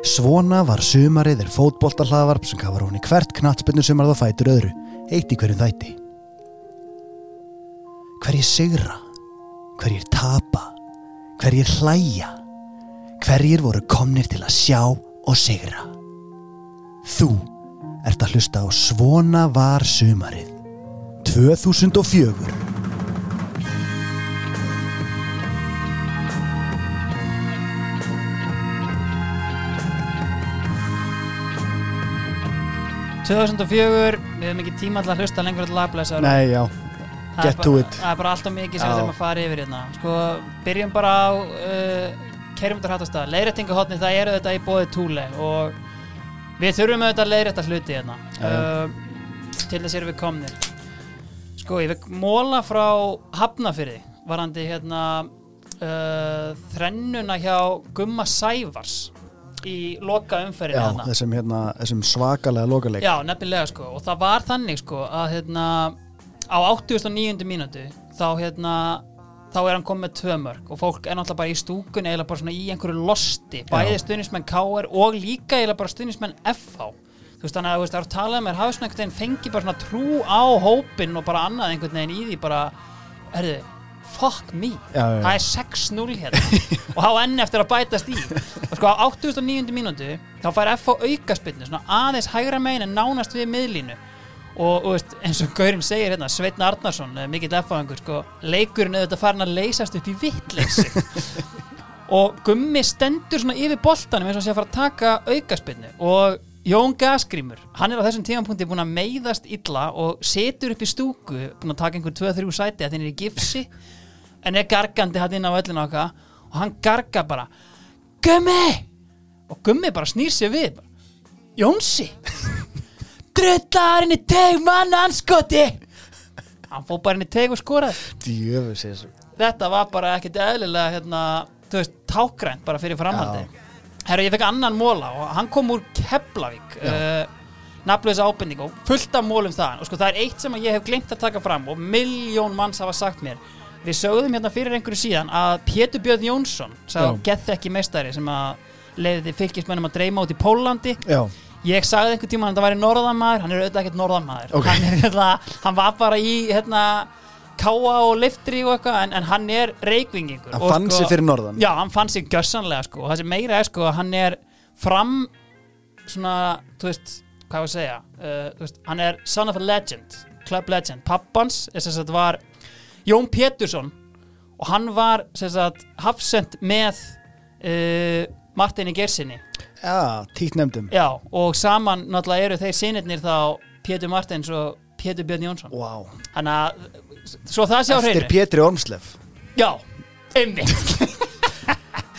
Svona var sumarið er fótboltahlaðvarp sem gafar hún í hvert knatsbyrnu sumarð og fætur öðru, eitt í hverjum þætti. Hverjir sigra, hverjir tapa, hverjir hlæja, hverjir voru komnir til að sjá og sigra. Þú ert að hlusta á Svona var sumarið 2004. 2004, við hefum ekki tíma alltaf að hlusta lengur til lagblæsa Nei, já, get to it. Það er bara alltaf mikið sem við þurfum að fara yfir hérna. Sko, byrjum bara á uh, Kerjumundar hattastað, leiðrættingahotni það eru þetta í bóði túle og við þurfum auðvitað að leiðrætta hluti hérna. Uh, til þess erum við komnir. Sko, ég vekk móla frá Hafnafyrði varandi hérna uh, þrennuna hjá Gumma Sævars í loka umferðinu Já, hérna. þessum, hérna, þessum svakalega lokaleik. Já, nefnilega sko. Og það var þannig sko að hérna á 89. mínútu þá hérna þá er hann komið með tvö mörg og fólk er náttúrulega bara í stúkun eða bara svona í einhverju losti. Bæði stuðnismenn KR og líka eða bara stuðnismenn FH þú veist þannig að þú veist að tala um mér hafa svona einhvern veginn fengi bara svona trú á hópin og bara annað einhvern veginn í því bara erðu, fuck me. Já, já, já. það er 6-0 hérna. Og enn eftir að bætast í. Og sko á 89. mínútu þá fær FH aukaspinnu svona aðeins hægra megin en nánast við miðlínu. Og, og veist, eins og Gaurin segir hérna Sveitn Arnarsson, eh, mikill F-fangur sko, leikurinn er þetta farin að leysast upp í vittleysi og Gummi stendur svona yfir boltanum eins og sé að fara að taka aukaspinnu og Jón Gasgrímur, hann er á þessum tímapunkti búin að meiðast illa og setur upp í stúku, búin að taka einhver 2-3 sæti að þinn er í gifsi en er gargandi hann inn á öllin okkar. Og hann gargar bara Gummi! Og Gummi bara snýr sér við bara, Jónsi drullarinn í teg mann anskoti hann fór bara inn í teg og skoraði. Þetta var bara ekkert eðlilega hérna, þú veist, tákrænt bara fyrir framhaldi herru, ég fekk annan móla og hann kom úr Keflavík uh, nafnlega ábending og fullt af mólum það og sko það er eitt sem ég hef glemt að taka fram og miljón manns hafa sagt mér við sögðum hérna fyrir einhverju síðan að Pétur Björn Jónsson Já. gett ekki meistari sem að leiði fylgismennum að dreyma út í Pólandi Já, Ég sagði einhvern tíma að þetta væri norðanmaður, hann er auðvitað ekkert norðanmaður. Ok. hann, hérna, hann var bara í hérna, káa og liftri og eitthvað en, en hann er reykvingingur hann fann sig fyrir norðan. Já, hann fann sig gjössanlega sko. Og það sem meira er sko að hann er fram svona, þú veist, hvað ég að segja? Uh, veist, hann er son of a legend club legend, pappans er sem sagt var Jón Pétursson og hann var sagt hafsend með uh, Martini Gersinni Já, títt nefndum. Já, og saman náttúrulega eru þeir sinirnir þá Pétur Martins og Pétur Björn Jónsson Vá. Þannig að, svo það sé á Eftir hreinu Pétri Ormslef. Já, einmitt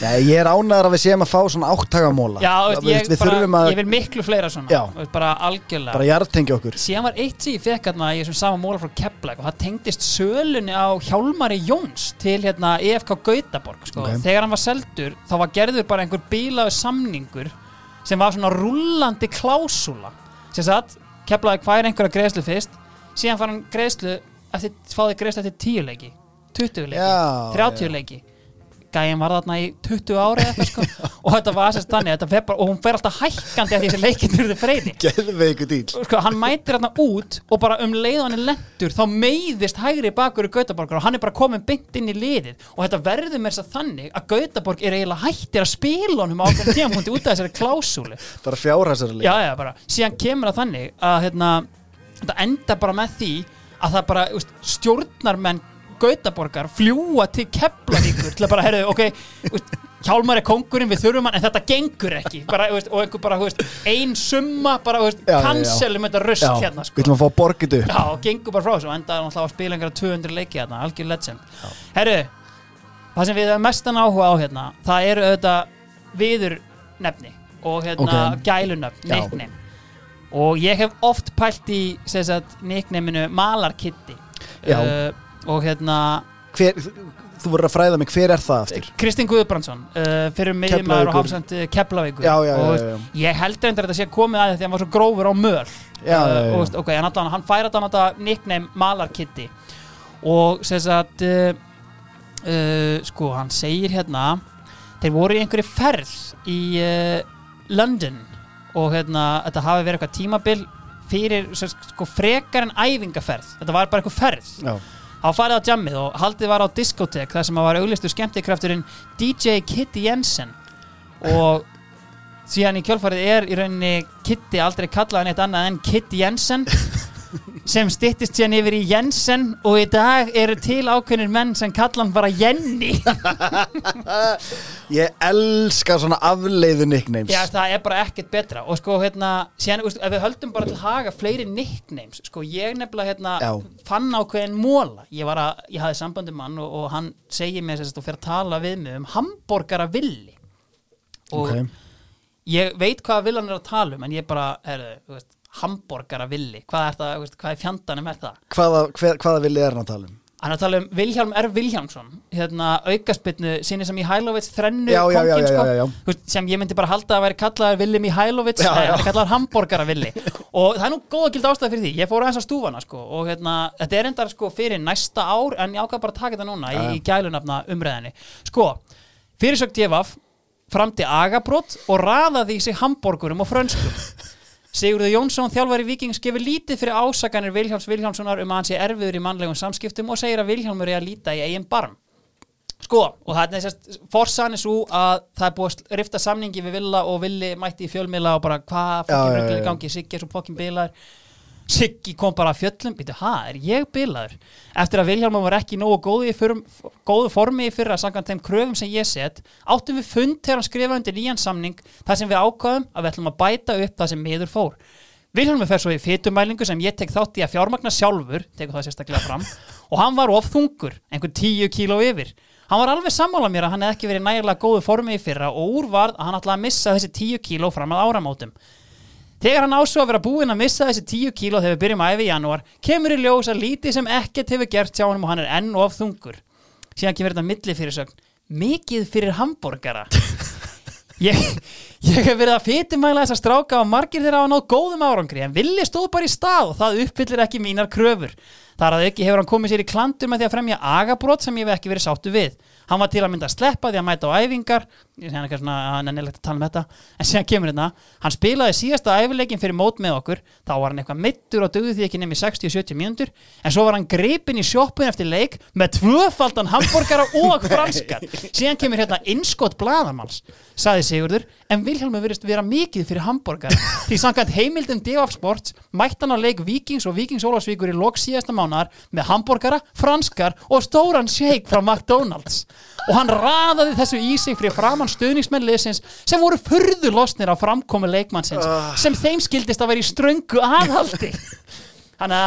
ég er ánæður að við séum að fá svona áttagamóla. Já, veist, ég, við bara, að ég vil miklu fleira svona Já. veist, Bara algjörlega bara jartengja okkur. Síðan var eitt sem ég fekk hérna í þessum sama móla frá Keflæk og það tengdist sölunni á Hjálmari Jóns til hérna EFK Gautaborg sko. Ok. þegar hann var seldur þá var gerður bara einhver bílaðu samningur sem var svona rullandi klásúla sem sagt, Keflæk fær einhverja greiðslu fyrst síðan fær hann greiðslu eftir, fáði greiðslu eftir 10 leiki 20 leiki, Já, 30 já. leiki gæin var þarna í 20 ári eitthvað, sko. og þetta var sérst þannig bara, og hún fer alltaf hækkandi að því þessi leikindur eru dýl. sko, hann mætir hérna út og bara um leið og hann er lendur þá meiðist hægri bakur í Gautaborgar og hann er bara komin beint inn í liðið. Og þetta verður þess að þannig að Gautaborg er eiginlega hættir að spila honum á okkur tímapunkti út af þessari klásúlu. Bara já, já, bara, síðan kemur það þannig að hérna, þetta enda bara með því að það bara, stjórnarmenn Gautaborgar fljúa til Keflavíkur til að bara, herðu, ok Hjálmar er kongurinn, við þurfum hann en þetta gengur ekki, bara, úst, og einhver bara úst, ein summa, bara, Já, já, já. cancelum þetta röst Já, hérna, við sko ætlum að fá borgið upp. Já, og gengur bara frá þessu og endaði náttúrulega að spila einhverja 200 leiki hérna, algjör legend Herru, það sem við hefum mestan áhuga á hérna, það eru auðvitað viður nefni og hérna Ok. gælunöfn, Já. nickname og ég hef oft pælt í sem sagt, nicknameinu Malarkitti Já. uh, og hérna Hver, þú, voru að fræða mig, hver er það aftur? Kristinn Guðbrandsson uh, fyrir miðjumæður og Keflavíkur. hafsend Keflavíkur. Já, já, og já, ég heldur endur að þetta sé komið að því að hann var svo grófur á möl. Já. og, ok, en allan, hann fær þetta náttúrulega nickname Malarkitti og sem sagt uh, uh, sko, hann segir hérna þeir voru í einhverju ferð í uh, London. Og hérna, þetta hafi verið eitthvað tímabil fyrir sagt, sko, frekar en æfingaferð. Þetta var bara eitthvað ferð. Já, þá farið á jammið og haldið var á diskotek þar sem að var auglistu skemmtikrafturinn DJ Kitty Jensen. Og síðan í kjölfarið er í rauninni Kitty aldrei kallaði neitt annað en Kitty Jensen sem styttist síðan yfir í Jensen og í dag eru til ákveðnir menn sem kalla hann bara Jenny. Ég elska svona afleiðu nicknames. Já, það er bara ekkert betra. Og sko hérna, síðan, úst, ef við höldum bara til haga fleiri nicknames, sko ég nefnilega hérna, Já. fann ákveðin móla ég var að, ég hafði sambandi mann og, og hann segir mér sérst og fyrir að tala við mig um hambúrgara villi og Ok. ég veit hvaða villan er að tala um en ég bara, herðu, þú veist hambúrgara villi, hvað er það, hvað er fjandanum er það? Hvaða, hver, hvaða villi er hann að tala um? Hann er að tala um Vilhjálm R. Vilhjálmsson hérna aukaspinnu sinni sem þrennu já, já, kónginn, já, sko, sem ég myndi bara halda að væri kallaður Villi er kallaður hambúrgara Villi og það er nú góða gild ástæð fyrir því ég fór aðeins að stúfana sko, og hérna, þetta er endar sko, fyrir næsta ár en ég ákvað bara að taka þetta núna Já, já. í, í gælunafna umræðinni sko, fyrirsökt Jefaf framdi agabrót og raðaði í sig hambúrgurum og frönskum Sigurður Jónsson, þjálfari Víkings, gefur lítið fyrir ásakanir Vilhjáms Vilhjámssonar um að hann sé erfiður í mannlegum samskiptum og segir að Vilhjálmur er að líta í eigin barm. Sko, og það er sérst, forsan er svo að það er búið að rifta samningi við Villa og Villi mætti í fjölmiðla og bara hvað fokkin rögglega gangi, Siggi er svo fokkin bilaður. Siggi kom bara að fjöllum, býtu, ha, er ég bilaður? Eftir að Vilhjálmur var ekki nógu góðu, í fyrrum, góðu formi í fyrra samkvæmt þeim kröfum sem ég set, áttum við fund þegar hann skrifaði undir nýjan samning þar sem við ákvaðum að við ætlum að bæta upp það sem miður fór. Vilhelmur fer svo í fytumælingu sem ég tek þátt í að fjármagna sjálfur, tekur það sérstaklega fram, og hann var of þungur, einhvern tíu kíló yfir. Hann var alveg sammála mér að hann hefði ekki verið nægilega góðu formi í fyrra og úr varð að hann ætlaði að missa þessi tíu kíló fram að áramótum. Þegar hann ásvo að vera búinn að missa þessi 10 kíló þegar við byrjum að æfi í janúar, kemur í ljós að lítið sem ekkert hefur gert hjá honum og hann er enn of þungur. Síðan kemur þetta milli fyrir sögn, mikið fyrir hambúrgara. Ég, ég hef verið að fytumæla þessa stráka og margir þeirra hafa náð góðum árangri en villi stóð bara í stað og það uppfyllir ekki mínar kröfur. Þar að auki hefur hann komið sér í klandur með því að fremja agabrót sem ég hef ekki verið sáttu við. Hann var til að mynda að sleppa því að mæta á æfingar, ég sé hann ekki svona, hann er nefnilegt að tala um þetta, en síðan kemur hérna, hann spilaði síðasta æfileikin fyrir mót með okkur, þá var hann eitthvað mittur og dögði því ekki nefnir 60-70 mínútur, en svo var hann gripinn í sjoppun eftir leik með tvöfaldan hambúrgara og franskar. Síðan kemur hérna innskott blaðamanns, saði Sigurður, en Vilhelmur virðist vera mikið fyrir hambúrgara. Því samkvæmt heimildum DF Sports mætti hann á leik Víkings og Víkings Ólafsvíkur í lok síðasta mánar með hambúrgara, franskar og stóran shake frá McDonalds. Og hann raðaði þessu í sig fyrir framann stuðningsmenn liðsins sem voru furðu losnir á framkomi leikmannsins sem þeim skildist að vera í ströngu aðhaldi. Þannig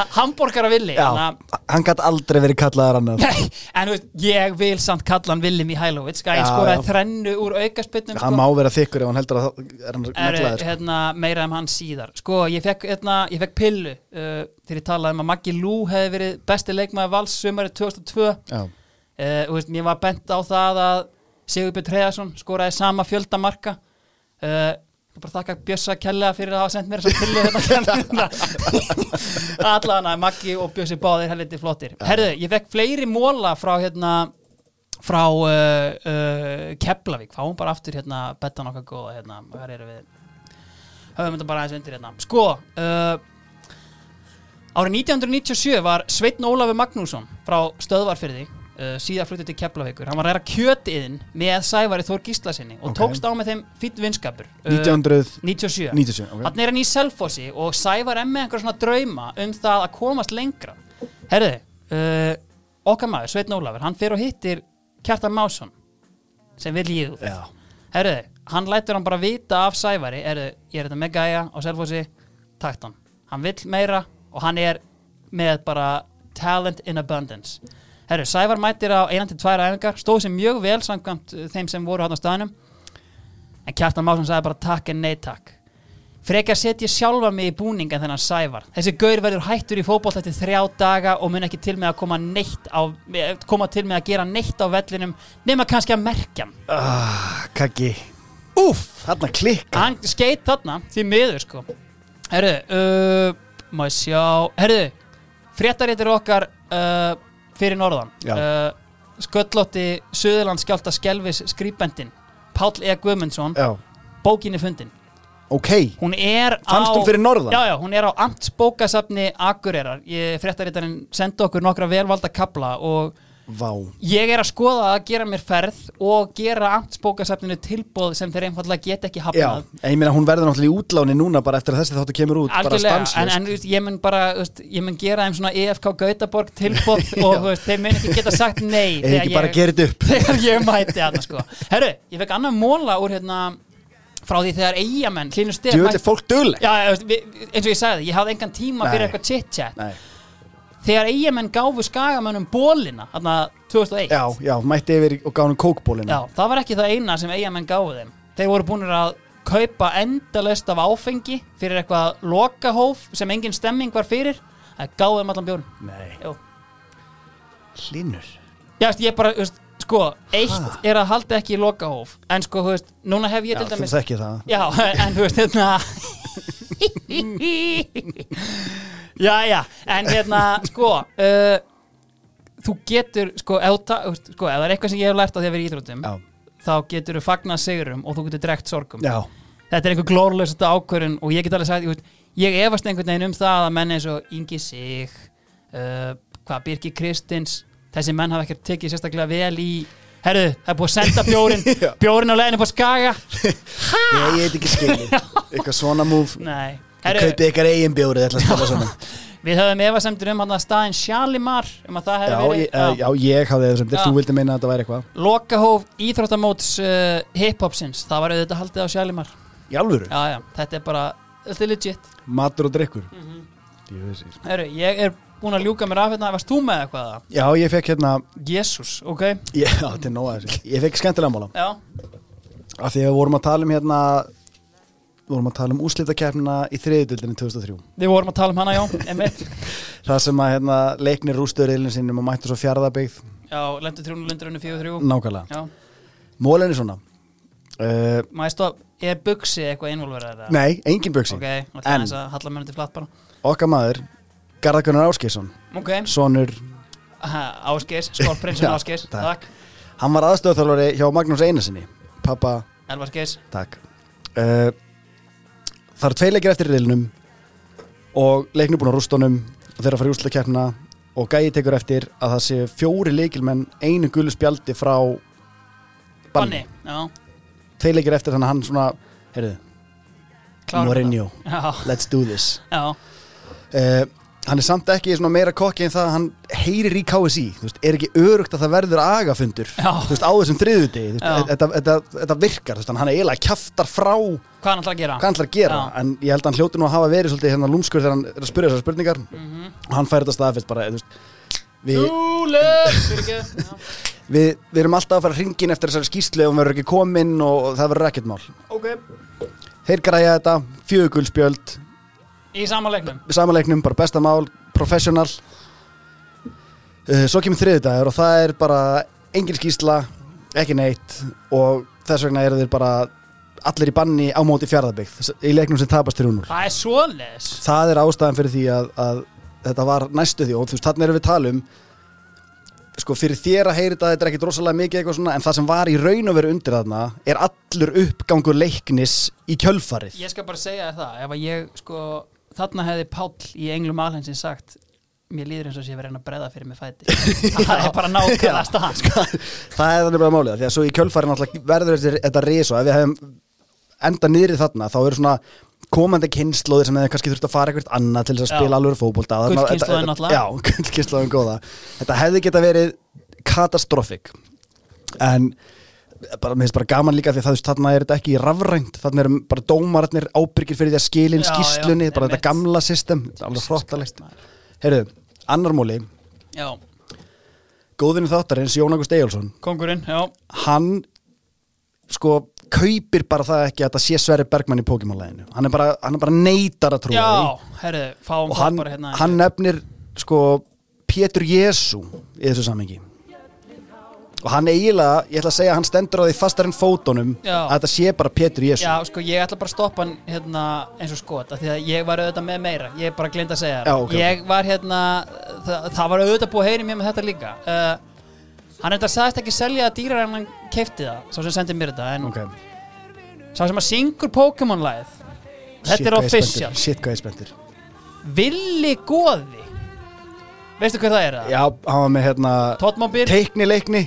að villi. Þannig að hann gætt aldrei verið kallaðar annað Nei, en veist, ég vil samt kalla hann Willi Mihailovic, sko, hann skoraði þrennu úr aukaspytnum Hann má vera þykkur ef hann heldur að er hann neglaður sko. hérna, meira um hann síðar. Sko, ég fekk, hérna, ég fekk pillu uh, þegar ég talaði um að Maggi Lú hefði verið besti leikmaður vals sumarið 2002 uh, veist, mér var bent á það að Sigurbjörn Treðarsson skoraði sama fjölda marka uh, ég bara þakka Bjössa Kjellega fyrir að hafa sendt mér þessa pillu hérna allavega Maggi og Bjössi báðir helviti flottir. Herðu, ég fekk fleiri móla frá hérna frá uh, uh, Keflavík, fáum bara aftur hérna betan okkar góða hérna, hvað eru við? Höfum þetta bara aðeins undir hérna. Sko uh, árið 1997 var Sveitn Ólafur Magnússon frá Stöðvarfyrði uh, síðar flutið til Keflavíkur. Hann var að ræra kjötiðin með Sævari Þór Gíslasinni og Ok. tókst á með þeim fýtt vinskapur. Uh, 1997 97 ok. Þannig er hann í Selfossi og Sævar er með einhver svona drauma um það að komast lengra. Herðu, uh, okkar maður, Sveitn Ólafur, hann fer og hittir Kjartan Másson sem vil líðu Já, Herðu, hann lætur hann bara vita af Sævari Herðu, ég er þetta með gæja á Selfossi takt hann, hann vill meira og hann er með bara talent in abundance Herru, Sævar mætir á 1-2 æfingar stóð sér mjög vel samkvæmt uh, þeim sem voru hann á staðnum. En Kjartan Másson sagði bara takk en nei takk. Frekar setja sjálfa mig í búning en þennan Sævar. Þessi gaur verður hættur í fótbolt eftir þrjá daga og mun ekki til með að koma neitt á, eh, koma til með að gera neitt á vellinum nema kannski að merkja ah, kaki Úff, Þarna klikka hann skeit þarna því miður sko. Herru, uh, ég sjá herru, fréttaréttir okkar uh, fyrir norðan. Uh, sköllótti Suðurlands skjálta skelvis skrýpendin Páll E. Guðmundsson bókinni fundin. Ok, Hún er Fannst á hún fyrir norðan? Já, já, hún er á Amtsbókasafni Akureyrar. Ég fréttarítarinn sendi okkur nokkra velvalda kabla og vá. Ég er að skoða að gera mér ferð og gera Amtsbókasafninu tilbóð sem þeir einfallega get ekki Já, hafnað en ég meina hún verður náttúrulega í útláni núna bara eftir að þessi þáttu kemur út Algjörlega, en, en veist, ég mun bara veist, ég mun gera þeim svona EFK Gautaborg tilbóð og veist, þeir mun ekki geta sagt nei Eða ekki bara þetta upp. þegar ég mæti hann sko. Herru, ég fekk annan móla úr hérna frá því þegar eigamenn fólk Já, þú veist, við, eins og ég sagði, ég hafði engan tíma fyrir Nei. eitthvað chit-chat. Þegar eigamenn gáfu skagamönnum bólina þarna 2001 Já, já, mætti yfir og gáðum kókbólinu Já, það var ekki það eina sem eigamenn gáfu þeim. Þeir voru búinir að kaupa endalaust af áfengi fyrir eitthvað lokahóf sem engin stemming var fyrir. Það gáðu þeim allan bjórn hlinur Já, ég bara, þú veist, sko, eitt Ha? er að halda ekki í lokahóf en sko, þú veist, núna hef ég Já, til þú dæmis þekki það. Já, en þú veist, hérna Já, já, en hérna, sko uh, Þú getur, sko, veist, sko, ef það er eitthvað sem ég hef lært á því að vera í íþróttum Já, þá getur þú fagnað sigurum og þú getur drekt sorgum. Já, Þetta er einhver glórlausasta ákvörun og ég get alveg sagt, ég, veist, ég efast einhvern veginn um það að menn eins og Ingi Sig uh, hvað, Birki Kristins þessi menn hafa ekkert tekið sérstaklega vel í herru, það er búið að senda bjórin bjórin á leiðinu på Skaga. Ég, ég heit ekki skilin Eitthvað svona múf Nei, Ég herru, kaupi ykkar eigin bjóri Þetta að spila svona við höfum efasemtur um hann að staðin Sjalimar um að það Já, hefur ég, verið uh, já, ég hafði þessum Já. Þú vildi meina að þetta væri eitthvað. Lokahóf íþróttamóts uh, hiphopsins, það var auðvitað haldið á Sjalimar Í alvöru, Já, já, þetta er bara, þetta er legit. Matur og drikkur Mhm. Ekki. Herru, ég er búin að ljúka mér af hérna, varst þú með eitthvað það? Já, ég fekk hérna Jésús, ok. Ég, Já, þetta er nóga þessu. Ég fekk skemmtilega mála Já, Af því að við vorum að tala um hérna Við vorum að tala um úslitakeppnina í þriðutöldinni 2003 við vorum að tala um hana, já, einmitt. Það sem að hérna, leiknir rústöðurillin sinum og mættu svo fjárðabyggð Já, lendur þrjónu, lendur henni fjögur þrjú. Nákvæmlega. Já, Mólin er svona. Uh, maður stóð, er buksi eitthvað innvolverið Nei, engin bjöksi Ok, og það er eins að halla til flatt bara. Okkar maður, Garðakunnar Ásgeirsson. Ok, Sonur, Ásgeir, skorprinsinn Já, Ásgeir takk. Hann var aðstöðþjálfari hjá Magnús Einarsinni Pappa, Elvar Skeis takk. Uh, Það eru tvei leikir eftir riðlinum og leiknum búin á rústunum og þeirra fara í úrslutakeppnina og gæi tekur eftir að það sé fjóri leikilmenn einu gulu spjaldi frá Banni, Tvei leikir eftir þannig að hann svona, heyrðu, Mourinho, let's do this. Uh, hann er samt ekki meira kokki en það að hann heyrir í KSI veist, er ekki örugt að það verður agafundur veist, á þessum þriðuti Já. þetta, virkar, veist, hann er eiginlega kjaftar frá hvað hann ætlar að gera? ætlar að gera. En ég held að hann hljóti nú að hafa verið svolítið hérna lúmskur þegar hann er að spyrja þessar spurningar. Mhm. og hann fær þetta staðfest bara við, við, við erum alltaf að fara hringin eftir þessari skýslu ef hann verður ekki kominn og það verður ekkert mál. Ok, þeir græja þetta, fjögulspjöld í sama leiknum? Samanleiknum, bara besta mál, professional. Uh, svo kemur þriðdagur og það er bara engin skýsla, ekki neitt. Og þess vegna eru þeir bara allir í banni á móti fjárðabyggt í leiknum sem tapast 3-0 Það er svoleiðis. Það er ástæðan fyrir því að, að þetta var næstu því. Og þú veist, þannig erum við að tala um sko fyrir þér að heyri þetta þetta er ekki drosalega mikið eitthvað svona en það sem var í raun og veru undir þarna er allur uppgangur leiknis í kjölfarið. Ég skal bara segja það, ef að ég sko þarna hefði Páll í Englum Alhensin sagt mér líður eins og sé að vera að breyða fyrir mig fæti. Það er bara nákvæmlega staðan. Sko. það er þannig bara málið því að svo í náttúrulega verður þetta, riso ef við hefum enda niðri þarna þá eru svona komandi kynnslóðir sem hefur kannski þurft að fara eitthvað annað til þess að spila alveg fótbolta. Þarna- Gullkynslóðin þetta- hefði geta verið katastrófik en bara, mér finnst bara gaman líka því að það, þarna er þetta ekki rafrænt. Þarna eru bara dómararnir ábyrgir fyrir því að skilin Já, skýslunni, já, bara þetta gamla system. Alveg hróttalegt Heyrðu, annar múli, Já, góðinu þáttarins Jón August Eyjálsson kongurinn, já. Hann sko kaupir bara það ekki að þetta sé Sverri Bergmann í Pokémon-læginu hann hann er bara neytar að trúa Já, herru, fáum því og það bara hérna hann nefnir sko Pétur Jésu í þessu samhengi og hann eiginlega, ég ætla að segja að hann stendur á því fastar en fótonum Já. að þetta sé bara Pétur Jésu Já, sko, ég ætla bara að stoppa hann hérna eins og skot af Því að ég var auðvitað með meira. Ég bara glemt að segja þér. Já, ok, Ég var hérna það, það var auðvitað búið að heyri mér með þetta líka. Uh, Hann þetta sagðist ekki selja það dýrar en hann keifti það Sá sem sendi mér þetta En ok, sá sem að syngur Pokémon-læð Þetta Shit, er hvað ég official. spenntur. Shit hvað ég spenntur. Villi Góði Veistu hvað það er það? Já, hann var með hérna Tóttmóbil teiknileikni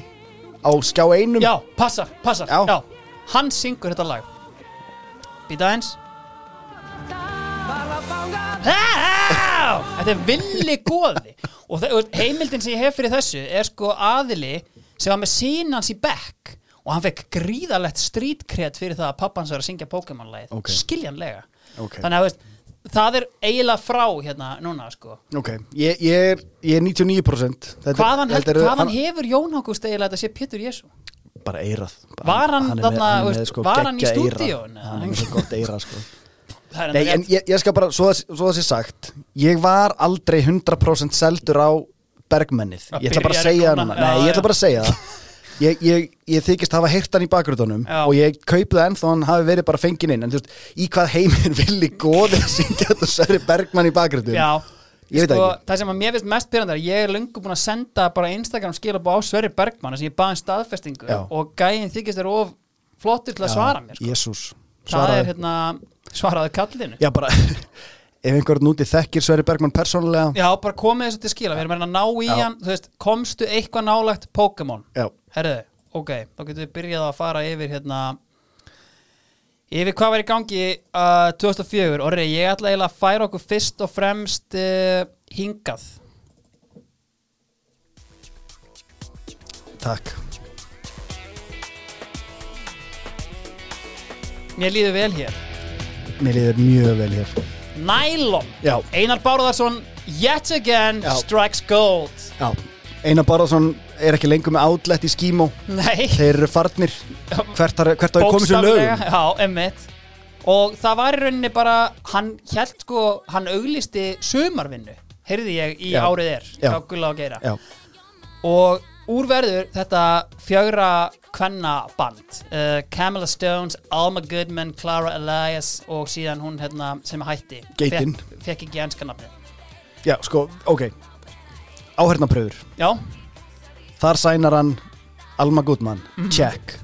á skjá einum Já, passar, passar Já. Já. Hann syngur þetta lag Býta eins Já! Þetta er villi góði og þe- og heimildin sem ég hef fyrir þessu er sko aðili sem var með sínans í bekk og hann fekk gríðalegt strítkret fyrir það að pappans var að syngja Pokémon-lagið Ok. skiljanlega Ok. þannig að þú veist, það er eiginlega frá hérna núna sko. Ok, ég, ég, er, ég er 99% Þetta er- hvaðan, held, eru- hvaðan hann- hefur Jón Ágúst eiginlega þetta sé Pétur Jésu Bara eirað bara, Var hann er með- þarna, er veist, með, sko, var hann í stúdíóinu? Hann er svo gott eira sko. Það er Nei, en ég, ég skal bara, svo að, svo að sé sagt Ég var aldrei 100% seldur á bergmennið. Það Ég ætla bara að segja það núna. Já, Nei, ég ætla bara að segja það Ég, ég, ég þykist hafa heyrt hann í bakgröðunum Já. og ég kaupi það ennþá hann hafi verið bara fengin inn. En þú veist, í hvað heiminn villi góði að syngja þetta Sverri Bergmann í bakgröðunum Já, Ég veit sko, ekki. það sem að mér finnst mest pyrrandi að ég er löngu búin að senda bara Instagram skilabá á Sverri Bergmann þess að ég baði um staðfestingu Já. og gæinn þykist er of flottur til að svara mér sko. Það er hérna svaraði kallinu. Já, bara, ef einhvern úti þekkir Sverri Bergmann persónulega. Já, bara komið þessu til skila, við erum að reyna að ná í Já. hann. Þú veist, komstu eitthvað nálægt Pokémon? Já, Herðu, ok, þá getum við byrjað að fara yfir hérna yfir hvað var í gangi uh, 2004 Orri, ég ætla eiginlega að færa okkur fyrst og fremst uh, hingað. Takk. Mér líður vel hér. Mér líður mjög vel hér. Nylon. Já, Einar Bárðarsson Yet again Já. strikes gold. Já. Einar Bárðarsson er ekki lengur með outlet í skímó. Þeir eru farnir. Hvert har komið sér lögum? Já, emmitt Og það var í rauninni bara Hann held sko, hann auglisti Sumarvinnu, heyrði ég í Já. árið er Gulla og Geira. Já, Og úrverður þetta fjögra kvenna band uh, Camilla Stones, Alma Goodman Clara Elias og síðan hún hérna, sem hætti. Fekk, fekk ekki enska nafni já, sko, ok. Áhernapröfur Já, Þar sænar hann Alma Goodman, Mhm. check.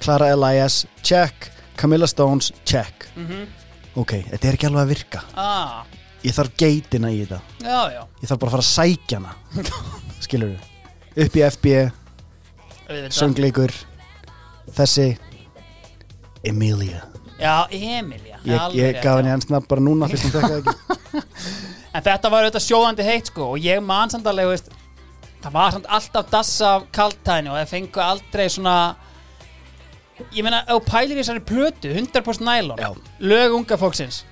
Clara Elias, check. Camilla Stones, check. Mhm. Ok, þetta er ekki alveg að virka. Ah, Ég þarf geitina í þetta. Já, já. Ég þarf bara að fara að sækja hana. Skilur við Upp í FB, söngleikur. Þessi Emilia. Já, Emilia. Ég, ég gaf henni ensnafn bara núna fyrst hún þekka það ekki. En þetta var auðvitað sjóðandi heitt sko og ég man samt alveg, veist, það var samt alltaf dassa af kaltæðinu og það fengu aldrei svona ég meina, þú pælir í þessari plötu 100% nælon, lög unga fólksins.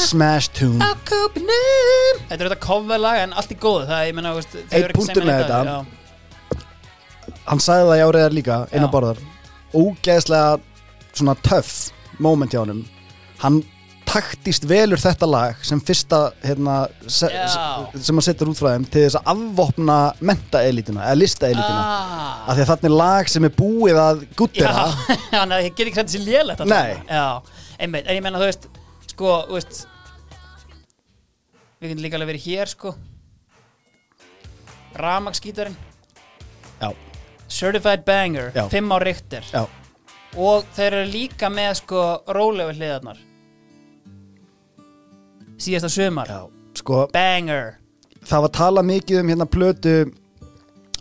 Smash tune. á kópinum Þetta er auðvitað coverlag en allt í góðu. Það, ég meina, punktur sem með þetta. já. Hann sagði það í áriðar líka Einar Já. Bárðar Ógeðslega svona töff moment hjá honum. Hann taktist velur þetta lag sem fyrsta hérna, se, Já. se- sem hann setur út frá þeim til þess að afvopna mentaelítuna eða listaelítuna ah. af því að þarna er lag sem er búið að Já, guttera þannig að get ekki sætt sér þarna. Nei. Já, einmitt, en ég menna þú veist sko, þú veist við getum líka alveg verið hér sko Ramagsgítarinn Já, Certified Banger, Já. 5 á Richter já, og þeir eru líka með sko rólegu hliðarnar síðasta sumar. Já Sko, Banger. það var talað mikið um hérna plötu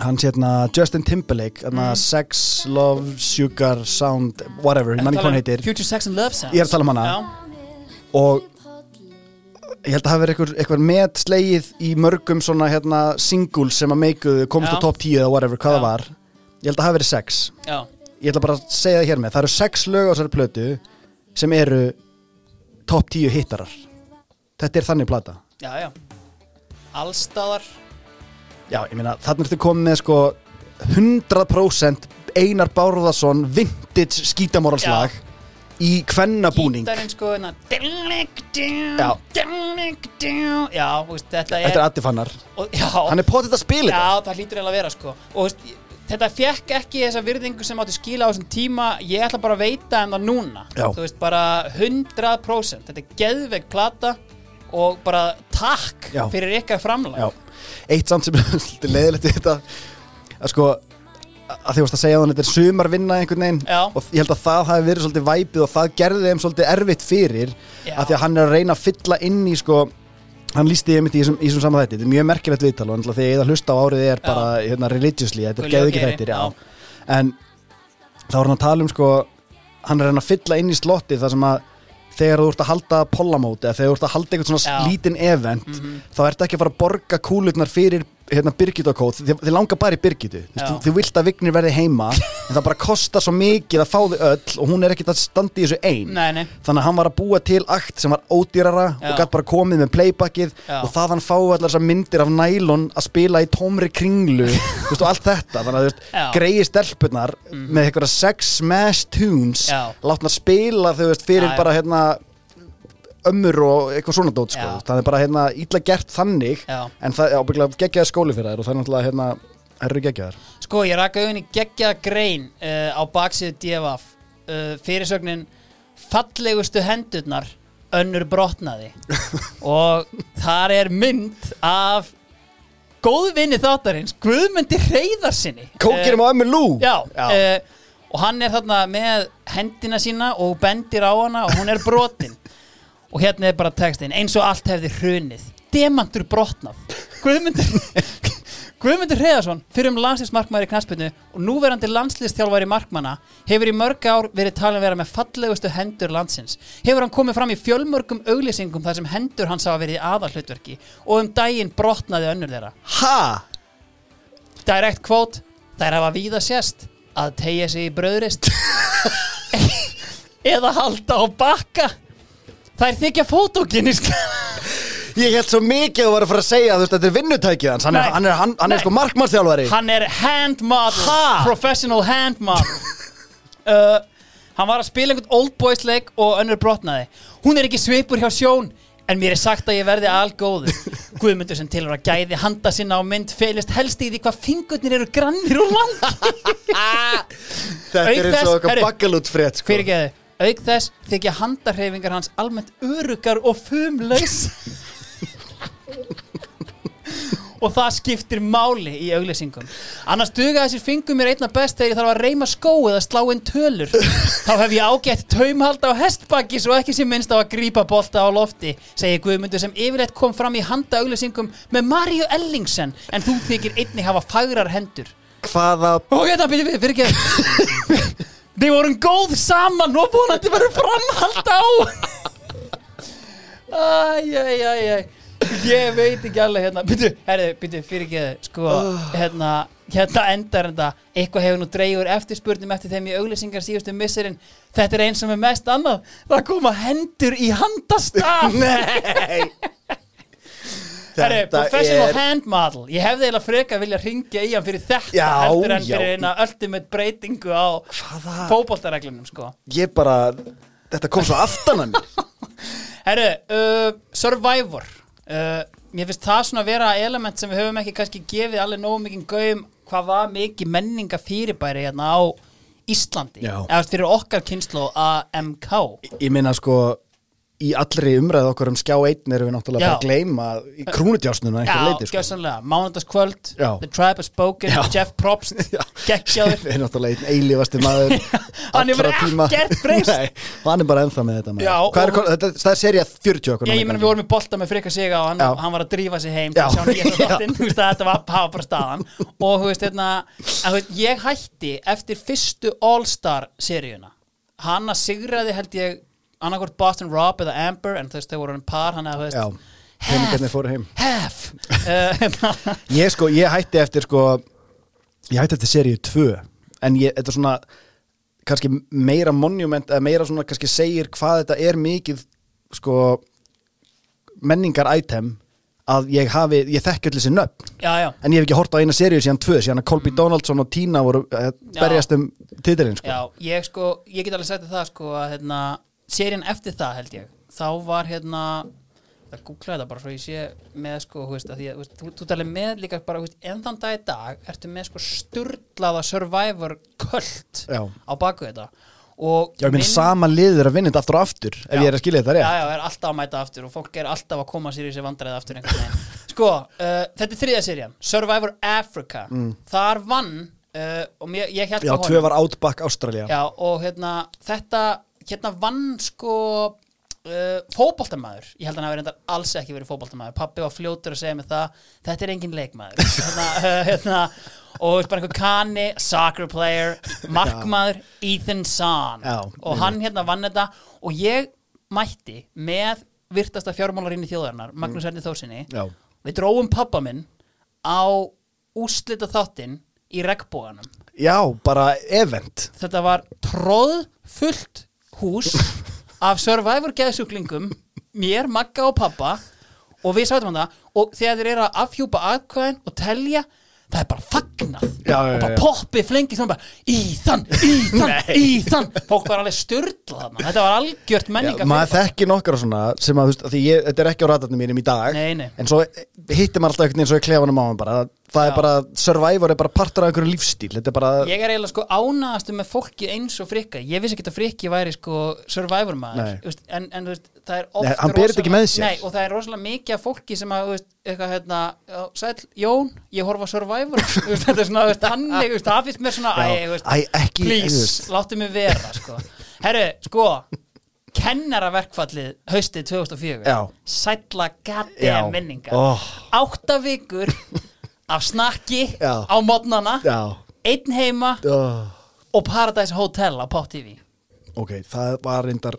hans hérna Justin Timberlake hérna Mm. Sex, Love, Sugar, Sound whatever, ég manni hvað hann heitir. Future Sex and Love Sounds Ég er að tala um hana. Og ég held að hafa verið eitthvað, með slegið í mörgum svona hérna singles sem að meikuðu, komst Já. á top 10 eða whatever, hvað það var. Ég held að hafa verið sex. Já, ég ætla bara að segja það hér með, það eru sex lög á þessari plötu sem eru top 10 hittarar þetta er þannig plata. Já, já. Allstaðar já, ég meina, þannig ertu komið með sko 100% Einar Bárðarsson vintage skítamoralslag í kvennabúning. Gítarinn sko hérna Já. Já Já, þú veist, þetta er, þetta er Addi Fannar, og, Já, hann er potið að spila já það hlýtur eiginlega að vera sko. Og þú veist, þetta fekk ekki þessa virðingu sem átti skila á þessum tíma. Ég ætla bara að veita en það núna. Já. Þú veist, bara 100% Þetta er geðveik plata Og bara takk Já. fyrir ykkar framlag Já, eitt samt sem er leiðilegt við þetta að sko að því varst að segja að þetta er sumarvinna einhvern veginn Já. og ég held að það hafi verið svolítið væpið og það gerði þeim svolítið erfitt fyrir Já. að því að hann er að reyna að fylla inn í sko hann lísti ég mitt í þessum, í þessum saman þætti þetta er mjög merkilegt viðtal og náttúrulega þegar ég að hlusta á árið er bara hérna, religiously, þetta er Gulli og geðu ekki Geiri, þættir já. en þá er hann að tala um sko hann er að reyna að fylla inn í slotti þar sem að þegar þú ert að halda pollamóti eða þegar þú ert að halda eitthvað svona Já. lítinn event Mhm. þá ertu ekki að fara að borga kúlutnar fyrir hérna Birgitta-kóð, þið, þið langar bara í Birgitu þú, þið vilt að Vignir verði heima en það bara kostar svo mikið að fá þið öll og hún er ekkert að standa í þessu ein. Nei, nei, þannig að hann var að búa til akt sem var ódýrara Já. og gætt bara komið með playbackið Já. og það hann fái allar þessar myndir af nælon að spila í tómri kringlu og allt þetta, þannig að greiði stelpunar með eitthvað sex smash tunes Já. látnar spila þú veist, fyrir bara hérna ömmur og eitthvað svona dót sko. Já. það er bara hérna illa gert þannig já. en það er ábygglega geggjaði skóli fyrir þær og það er náttúrulega hérna herru geggjaðar Sko, ég raka auðvitað geggjaða grein uh, á baksíðu DFF uh, fyrirsögnin fallegustu hendurnar önnur brotnaði. Og þar er mynd af góðvinni þáttarins Guðmundi Reyðarsinni Kókirum á ömmu Lú Já, Uh, og hann er þarna með hendina sína og bendir á hana og hún er brotin og hérna er bara textin eins og allt hefði hrunið demantur brotnað Guðmundur Guðmundur Hreðarsson, fyrir um landslýsmarkmaður í knaspinu og núverandi landslýstjálfari markmanna hefur í mörg ár verið talin vera með fallegustu hendur landsins. Hefur hann komið fram í fjölmörgum auglýsingum þar sem hendur hans hafa verið í aðalhlutverki og um daginn brotnaði önnur þeirra. ha? Direct quote Þær hafa víða sést að tegja sig í bröðrist eða halda á bakka Þær þykja fótókynisk Ég held svo mikið að var að fara að segja veist, þetta er vinnutækið hans, hann er, Nei. hann er, hann, hann er Nei. sko markmannsþjálfari Hann er hand model Ha? Professional hand model uh, Hann var að spila einhvern old boys leik og önnur brotnaði Hún er ekki svipur hjá sjón En mér er sagt að ég verði algóður Guðmundur sem tilur að gæði handa sinna á mynd felist helst í því hvað fingurnir eru grannir og langt Þetta Auk er eins þess- og eitthvað heyrðu, bakkalút frétt sko. Fyrir geði, auk þess þykja handarhefingar hans almennt örugar og fumlaus og það skiptir máli í auglýsingum. Annars duga þessir fingum mér einna best þegar ég þarf að reyma skó eða slá inn tölur. Þá hef ég ágætt taumhald á hestbakki svo ekki sem minnst á að grípa bolta á lofti segir Guðmundur sem yfirleitt kom fram í handa auglýsingum með Maríu Ellingsen en þú þykir einnig hafa fagrar hendur. Hvaða og hérna byrju við, fyrir ekki Þið vorum góð saman og vonandi verður framhald á. Æj, æj, æj, æj. Ég veit ekki alveg hérna. Byrju, herri, byrju, fyrir ekki Sko, hérna, hérna endar þetta. Eitthvað hefur nú dreigur eftirspurnum eftir þeim í auglýsingar síðustu misserinn Þetta er eins og með mest annað. Það koma hendur í handastaf Nei Herri, professional er hand model. Ég hefði eiginlega frekar vilja ringja í hann fyrir þetta Já, heldur en fyrir eina ultimate breytingu á Hvaða? fótboltareglunum sko. Ég bara Þetta kom svo aftan að mér. Herru, uh, Survivor. Uh, Mér finnst það svona vera element sem við höfum ekki kannski gefið alveg nógu mikið gaum hvað var mikið menninga fyrirbæri hérna á Íslandi. Eða fyrir okkar kynslu AMK Ég meina sko Í allri umræðu okkar um skjá einn erum við náttúrulega Já. bara að gleyma í krúnutjásnum að einhver Já, leiti sko. gjössanlega, mánudagskvöld Já. The Tribe has spoken, Já. Jeff Probst Já. geggjaður Við erum náttúrulega einn eilífasti maður Hann allra tíma. ekkert breyst. Hann er bara ennþá með þetta. Já, er, það er serið 40 okkur Ég, meina við vorum í bolta með frika sig og hann, Já. hann var að drífa sig heim Já. að að þetta var, bara staðan og veist, þú veist, ég hætti eftir fyrstu All-Star seríuna hanna sigraði held ég annarkvort Boston Rob eða Amber en þú veist, þau voru en par hann að half uh, hérna, Ég sko, ég hætti eftir sko Ég hætti eftir seríu 2 En ég, þetta er svona kannski meira monument eða meira svona kannski segir hvað þetta er mikið sko menningar item að ég hafi, ég þekki öll þessi nöfn. Já, já, en ég hef ekki hort á eina seríu síðan tvö síðan að Colby Donaldson og Tina voru uh, berjast um titilinn sko. Já, ég sko ég get alveg sagt það sko að hérna, serían eftir það held ég þá var hérna það googla þetta bara svo ég sé með sko veist, að því að veist, þú, þú talir með líka bara veist, en þann dag í dag ertu með sko sturlaða survivor köld Já. á baku þetta og Já, ég minn- sama liður að vinna þetta aftur og aftur ef Já. ég er að skilja þetta rétt já, já, er alltaf að mæta aftur og fólk er alltaf að koma sér í sér vandræði aftur sko, uh, þetta er þriðja serían Survivor Africa Mm. þar vann uh, og mér, ég held Já, á tvö var Outback Ástralja Já, og hérna, þetta hérna vann sko uh, fótboltamaður, ég held að hann hafi reyndar alls ekki verið fótboltamaður, pappi var fljótur að segja mig það, þetta er engin leikmaður. Hérna, uh, hérna og bara einhver kani, soccer player markmaður, Ethan Já, og hann hérna vann þetta. Og ég mætti með virtasta fjármálarinn í þjóðarinnar Magnús Erni Þórsinni. Já, við dróum pappa minn á úslita þáttinn í regnbóganum Já bara event. Þetta var tróð fullt hús af Survivor geðsjúklingum mér, Magga og pappa og við sátum hann það og þegar þeir eru að afhjúpa aðkvæðin og telja það er bara fagnað. Já, já, og bara já. poppið flengið svona bara Íðan, Íðan, Íðan fólk var alveg styrla þarna. Þetta var algjört menninga maður þekki nokkar og svona sem að, þú veist, að ég, þetta er ekki á ratarnum mínum í dag. Nei, nei. en svo hittir maður alltaf einhvern veginn svo í klefanum á hann bara það Já. er bara, Survivor er bara partur af einhverju lífstíl þetta er bara, Ég er eiginlega sko ánaðastu með fólki eins og frikka Ég vissi ekki að frikki væri sko survivor maður Nei. þú veist, en, en þú veist, það er oft Nei, hann ber þetta ekki með sér. Nei, og það er rosalega mikið af fólki sem að þú veist, eitthvað hérna, já, sæll, Jón ég horfa á survivor Þú veist, þetta er svona, þú veist, þannig, þú veist, það finnst mér svona æ, Já. þú veist, Æ, ekki, þú please, veist. láttu mig vera sko. Herru, sko kennaraverkfallið haustið 2004 Já. sælla Já. gaddið minningar Oh. átta vikur af snakki Já. á modnana já einn heima oh. og Paradise Hotel á Pop TV ok, það var reyndar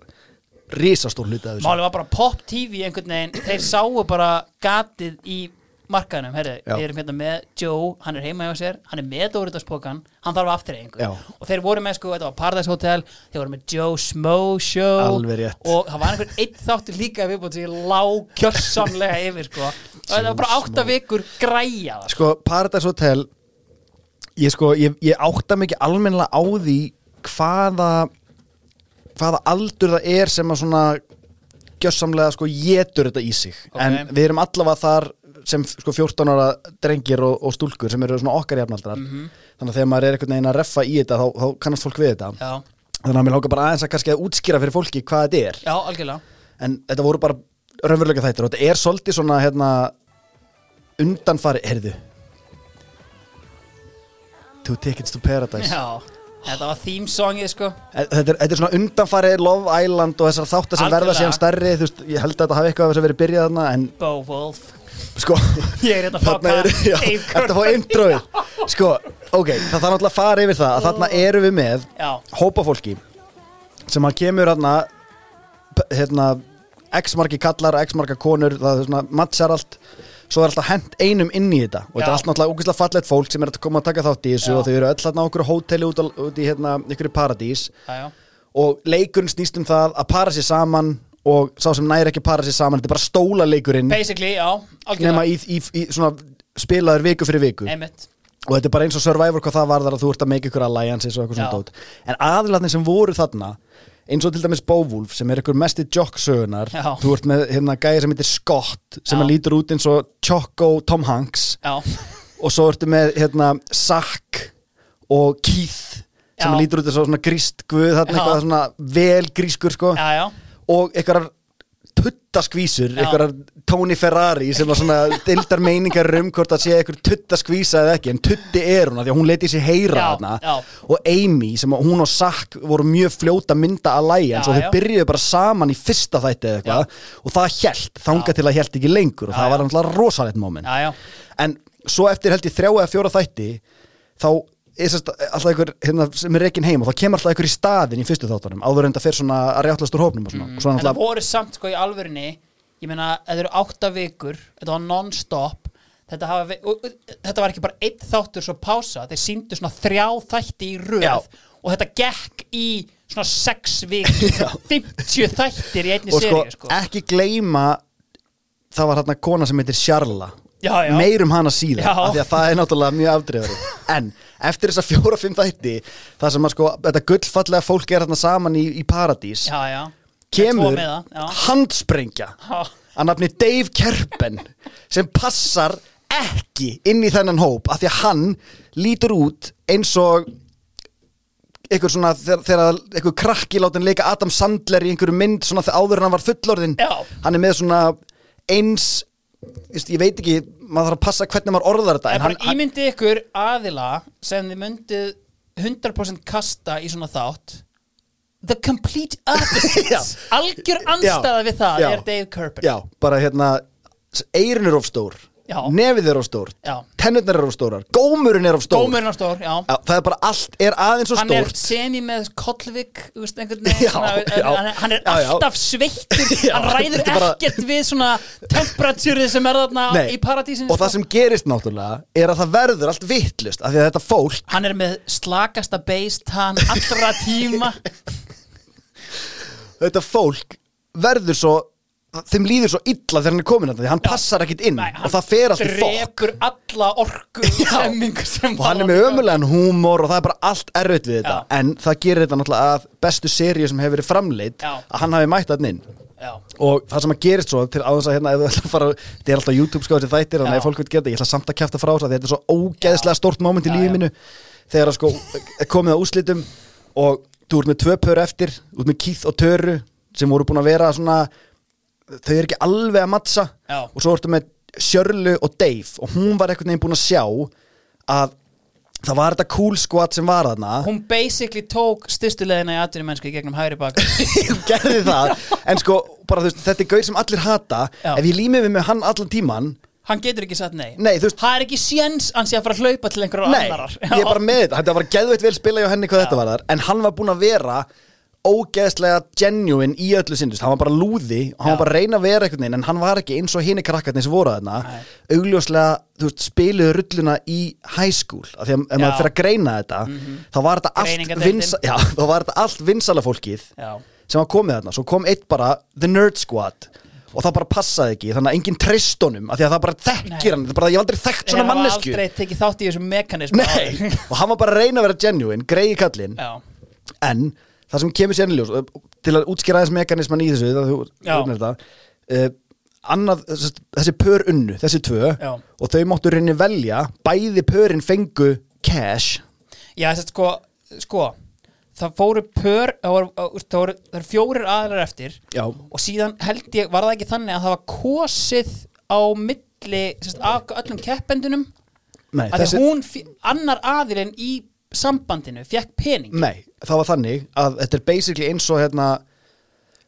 risastór hluti af þessu Máli var bara Pop TV einhvern veginn þeir sáu bara gatið í markaðinum, herri, við erum hérna með Joe, hann er heima hjá sér, hann er með Dóriðarspokan, hann þarf afturreyingu og þeir voru með sko, þetta var Paradise Hotel þeir voru með Joe Smo Show. Og það var einhver einn þáttur líka viðbútt sem ég lá kjörsamlega yfir sko, og þetta var bara átta vikur græja það, sko, Paradise Hotel ég sko, ég, ég átta mikið almennilega á því hvaða hvaða aldur það er sem að svona gjössamlega sko getur þetta í sig. Ok. en við erum allavega þar sem sko 14 ára drengir og, og stúlkur sem eru svona okkar jafnaldrar. Mhm. þannig að þegar maður er einhvern veginn að reffa í þetta þá, þá kannast fólk við þetta. Já, þannig að mér lóka bara aðeins að kannski að útskýra fyrir fólki hvað þetta er. Já, algjörlega. En þetta voru bara raunverulega þættir og þetta er svolítið svona hérna undanfari, heyrðu. Two Tickets to Paradise. Já, þetta var theme songið sko. Eh, þetta er, þetta er svona undanfari Love Island og þessar þáttar sem verða síðan stærri þú veist, ég held að þetta hafi eitthvað að vera byrjað þarna en Bo Wolf sko Ég er hérna að já, Dave þetta fá introið? Sko, ok, það þarf náttúrulega að fara yfir það að þarna erum við með Já, hópa fólki sem að kemur hérna hérna x margi kallar, x marga konur það er svona matchar allt. Svo er alltaf hent einum inn í þetta og þetta er Já. allt náttúrulega ógeðslega fallegt fólk sem er að koma að taka þátt í þessu Já. og þau eru öll hérna á okkur hóteli út, út í hérna ykkur paradís. Já, já. Og leikurinn snýst um það að para sér saman og sá sem næri ekki para sér saman þetta er bara stóla leikurinn Basically, já, nema í, í, í svona spilaður viku fyrir viku. Einmitt. Og þetta er bara eins og Survivor hvað það varðar að þú ert að make ykkur alliances og eitthvað svona dót. En aðilatnir sem voru þarna eins og til dæmis Bóvúlf sem er ykkur mesti jokksögunar Já. þú ert með hérna gæði sem heitir Scott sem að lítur út eins og Choco Tom Hanks. Já, og svo ertu með hérna Zack og Keith sem að lítur út eins og svona gríst guð þarna Já. eitthvað svona vel grískur sko. Já, já og einhverjar tuttaskvísur, einhverjar Tony Ferrari sem var svona dildar meiningar um hvort að sé einhver tuttaskvísa eða ekki en tutti er hún af því að hún leti sér heyra Já, já. og Amy sem að hún og Zack voru mjög fljóta að mynda alliance Já, og já. þau byrjuðu bara saman í fyrsta þætti eða eitthvað. Og það hjælt, þanga til að hjælt ekki lengur og Já, það var náttúrulega rosalegt já, en svo eftir held ég þrjá eða fjóra þætti þá alltaf einhver hérna, sem er reikin heim og þá kemur alltaf einhver í staðin í fyrstu þáttunum áður en það fer svona að rjáttlast úr hópnum og svona, og svo Þetta náttúrulega voru samt sko í alvörinni Ég meina, þetta eru átta vikur Þetta var non-stop Þetta, hafa, og, þetta var ekki bara einn þáttur svo pása Þeir síndu svona þrjá þætti í röð Já. Og þetta gekk í svona sex vikur 50 þættir í einni og sko, seríu sko. ekki gleyma það var hérna kona sem heitir Sjarla Já, já. meirum hana síðan af því að það er náttúrulega mjög afdrifari en eftir þessa fjóra-fimm þætti það sem að sko, þetta gullfallega fólk er hérna saman í, í paradís Já, já kemur já. handsprengja að nafni Dave Kerpen sem passar ekki inn í þennan hóp af því að hann lítur út eins og einhver svona þegar, einhver krakki látin leika Adam Sandler í einhverju mynd svona þegar áður hann var fullorðin Já. hann er með svona eins ég veit ekki, maður þarf að passa hvernig maður orðar þetta En hann, ímyndi ykkur aðila sem þið myndið 100% kasta í svona þátt The complete opposite. Algjör anstæða við það Já. er Dave Kerper já, bara hérna eirun er of stór. Nefið er of stór Já. tennurnar er of stórar, gómurinn er of stór. Gómurinn á stór, það er bara allt, er aðeins svo Hann er stórt. semi með kollvik veist, Já, hann, hann er alltaf sveittur. Hann ræður er bara- ekkert við svona temperatúrið sem er þarna Nei, í paradísinu og það sem gerist náttúrulega er að það verður allt vittlust af því að þetta fólk Hann er með slakasta beist hann allra tíma. Þetta fólk verður svo þeim líður svo illa þegar hann er komin að því hann passar ekkit inn Nei, og það fer allt í fokk drepur alla orku Já. stemmingu sem og hann er með ömulegan húmor og það er bara allt erfitt við þetta Já. en það gerir þetta náttúrulega að bestu seríu sem hefur verið framleitt Já. að hann hafi mætt hann inn Já. og það sem að gerist svo til áðans að hérna að þetta er alltaf YouTube sko þessi þættir þannig að fólk veit geta, ég ætla samt að kæfta frá þess að þetta er svo ógeðslega stórt moment í lífið já. mínu þegar að sko komið að úslitum og þú ert með tvö pör eftir ert með Keith og Töru sem voru búin að vera svona þau eru ekki alveg að mattsa Já. og svo ertu með Sjörlu og Dave og hún var einhvern veginn búin að sjá að það var þetta cool squad sem var þarna. Hún basically tók styrstulegina í atvinni mennsku í gegnum hægri bak. Hún gerði það. En sko, bara veist, þetta er gaur sem allir hata. Já. ef ég límið við með hann allan tíman Hann getur ekki sagt nei. Nei, veist- Það er ekki séns hann sé að fara að hlaupa til einhverjar Nei, annarar ég er bara með þetta, þetta var geðveitt vel spila hjá henni hvað þetta var þar, en hann var búinn að vera ógeðslega genuine í öllu sindust, hann var bara lúði hann Já. var bara að reyna að vera einhvern veginn, en hann var ekki eins og hinni krakkarnir sem voru þarna, Nei. augljóslega þú veist, spiluðu rulluna í high school af því að ef Já. Mhm. maður fyrir að greina þetta þá var þetta allt Greiningardeildin. vinsa, já, þá var þetta allt vinsala fólkið Já. sem var komið þarna, svo kom eitt bara The Nerd Squad og það bara passaði ekki þannig að enginn treyst honum af því að það bara þekkir Nei. hann, það er bara, ég hef aldrei þekkt svona mannesku aldrei tekið þátt í þessum mekanismu Nei, og hann var bara að reyna að vera genuine, greiði kallinn Já, en það sem kemur sér í ljós og til að útskýra aðeins mekanisman í þessu það þú þetta uh, annað, þessi, pör unnu, þessi tvö Já. og þau máttu reyni velja bæði pörin fengu cash Já þess að sko, sko Það fóru pör Það voru, það voru, það voru fjórir aðlar eftir Já. Og síðan held ég, var það ekki þannig að það var kosið á milli sérst, af öllum keppendunum Nei, að þessi, hún, annar aðilinn í sambandinu fekk pening nei, það var þannig að þetta er basically eins og hérna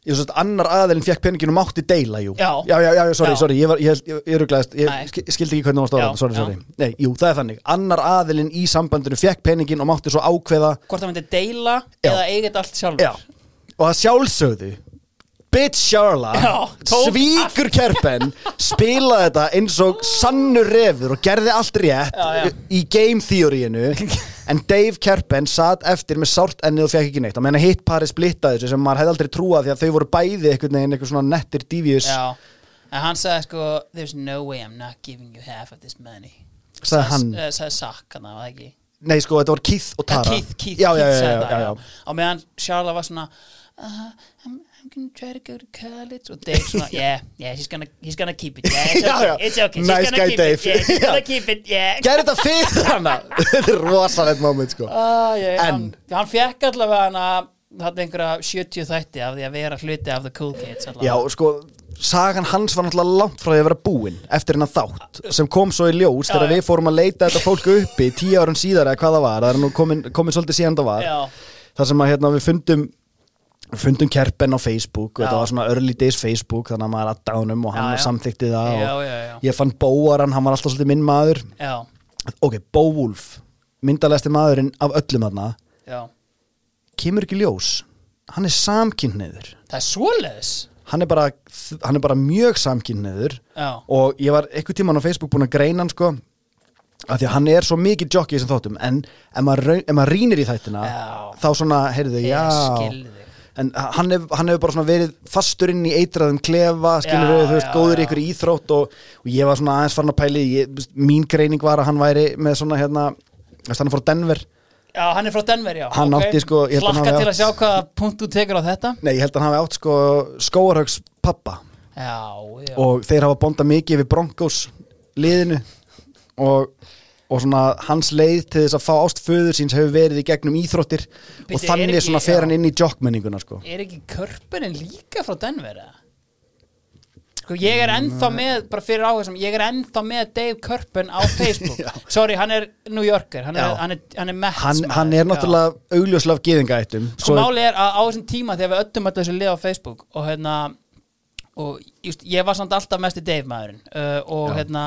ég veist annar aðilinn fekk peningin og mátti deila, jú Já. já, já, já, sorry, Já. sorry, ég, var, ég, ég, ég ruglaðist ég Nei. sk- skildi ekki hvernig það var Já, stóðan, sorry, já. sorry Nei, jú, það er þannig, annar aðilinn í sambandinu fekk peningin og mátti svo ákveða Hvort það myndi deila Já. eða þetta allt sjálfur Já, og að sjálfsögðu Bitch Sharla Svíkur kerpen Spilaði þetta eins og sannur refur Og gerði allt rétt Já, já. Í game theoríinu En Dave Kerpen satt eftir með sárt ennið og fekk ekki neitt. Á meðan hitt pari splittaði þessu Sem maður hefði aldrei trúað Því að þau voru bæði einhvern veginn Eitthvað svona nettir Já, en hann sagði sko There's no way I'm not giving you half of this money. Sagði hann? uh, Sagði Sack, hann var það ekki? Nei sko, þetta var Keith og Tara. Keith, Keith, Keith sagði það. Á meðan Charla var svona uh, I'm, I'm gonna try to go to college og Dave. Svona Yeah, yeah, he's gonna, he's gonna keep it. Yeah, it's okay, it's okay. She's Nice gonna guy, keep Dave. it Yeah, she's gonna keep it, yeah. Gerði þetta fyrir hana. Þetta er rosalegt moment sko. Ah, yeah, En- hann, hann fekk allavega hana þarna einhverja 70 þætti af því að vera hluti af the cool kids allavega. Já, sko, sagan hans var náttúrulega langt frá því að vera búin eftir hennar þátt sem kom svo í ljós Já, þegar já. við fórum að leita þetta fólk uppi tíu árun síðar eða hvað það var, það er nú komin, komin svolítið síðan það var. Já. þar sem að hérna, við fundum fundum kerpen á Facebook og Já. þetta var svona early days Facebook þannig að maður að dánum og hann samþykti það Já, og ég fann Bóaran, hann var alltaf svolítið minn maður. Já, ok, Bówulf myndalegsti maðurinn af öllum þarna. Já. Kemur ekki ljós. Hann er samkynniður Það er svoleiðis? Hann er bara, hann er bara mjög samkynniður og ég var eitthvað tíman á Facebook búin að greina hann sko af því að hann er svo mikið jockey í þessum þáttum. En ef maður, ef maður rínir í þættina Já. þá svona, heyrðu, ég já en hann hefur hef bara svona verið fastur inn í eitraðum klefa, skilur við, þú veist, góður í ykkur íþrótt og, og ég var svona aðeins farin að pæli ég, mín greining var að hann væri með svona hérna, hann er frá Denver. Já, hann er frá Denver, já. Hann ok. átti, sko, að hafi til að átt- sjá hvaða punkt þú tekur á þetta. Nei, ég held að hann hafi átt sko skóarhaugs pappa. Já, já. Og þeir hafa bondað mikið við Broncos liðinu. Og, og svona hans leið til þess að fá ást föður síns hefur verið í gegnum íþróttir Bíddu, og þannig ekki- svona fer hann inn í jockmenninguna sko. Er ekki körpurinn líka frá Denver, sko, ég er ennþá með, bara fyrir áhersum ég er ennþá með Dave Körpen á Facebook. Sorry, hann er New Yorker hann er, hann er, hann er Mets hann, hann er náttúrulega augljóslega af geðingaættum sko máli er að á þessum tíma þegar við öllum öllu þessu lið á Facebook og hérna og just, ég var samt alltaf mest í Dave maðurinn uh, og Já. hérna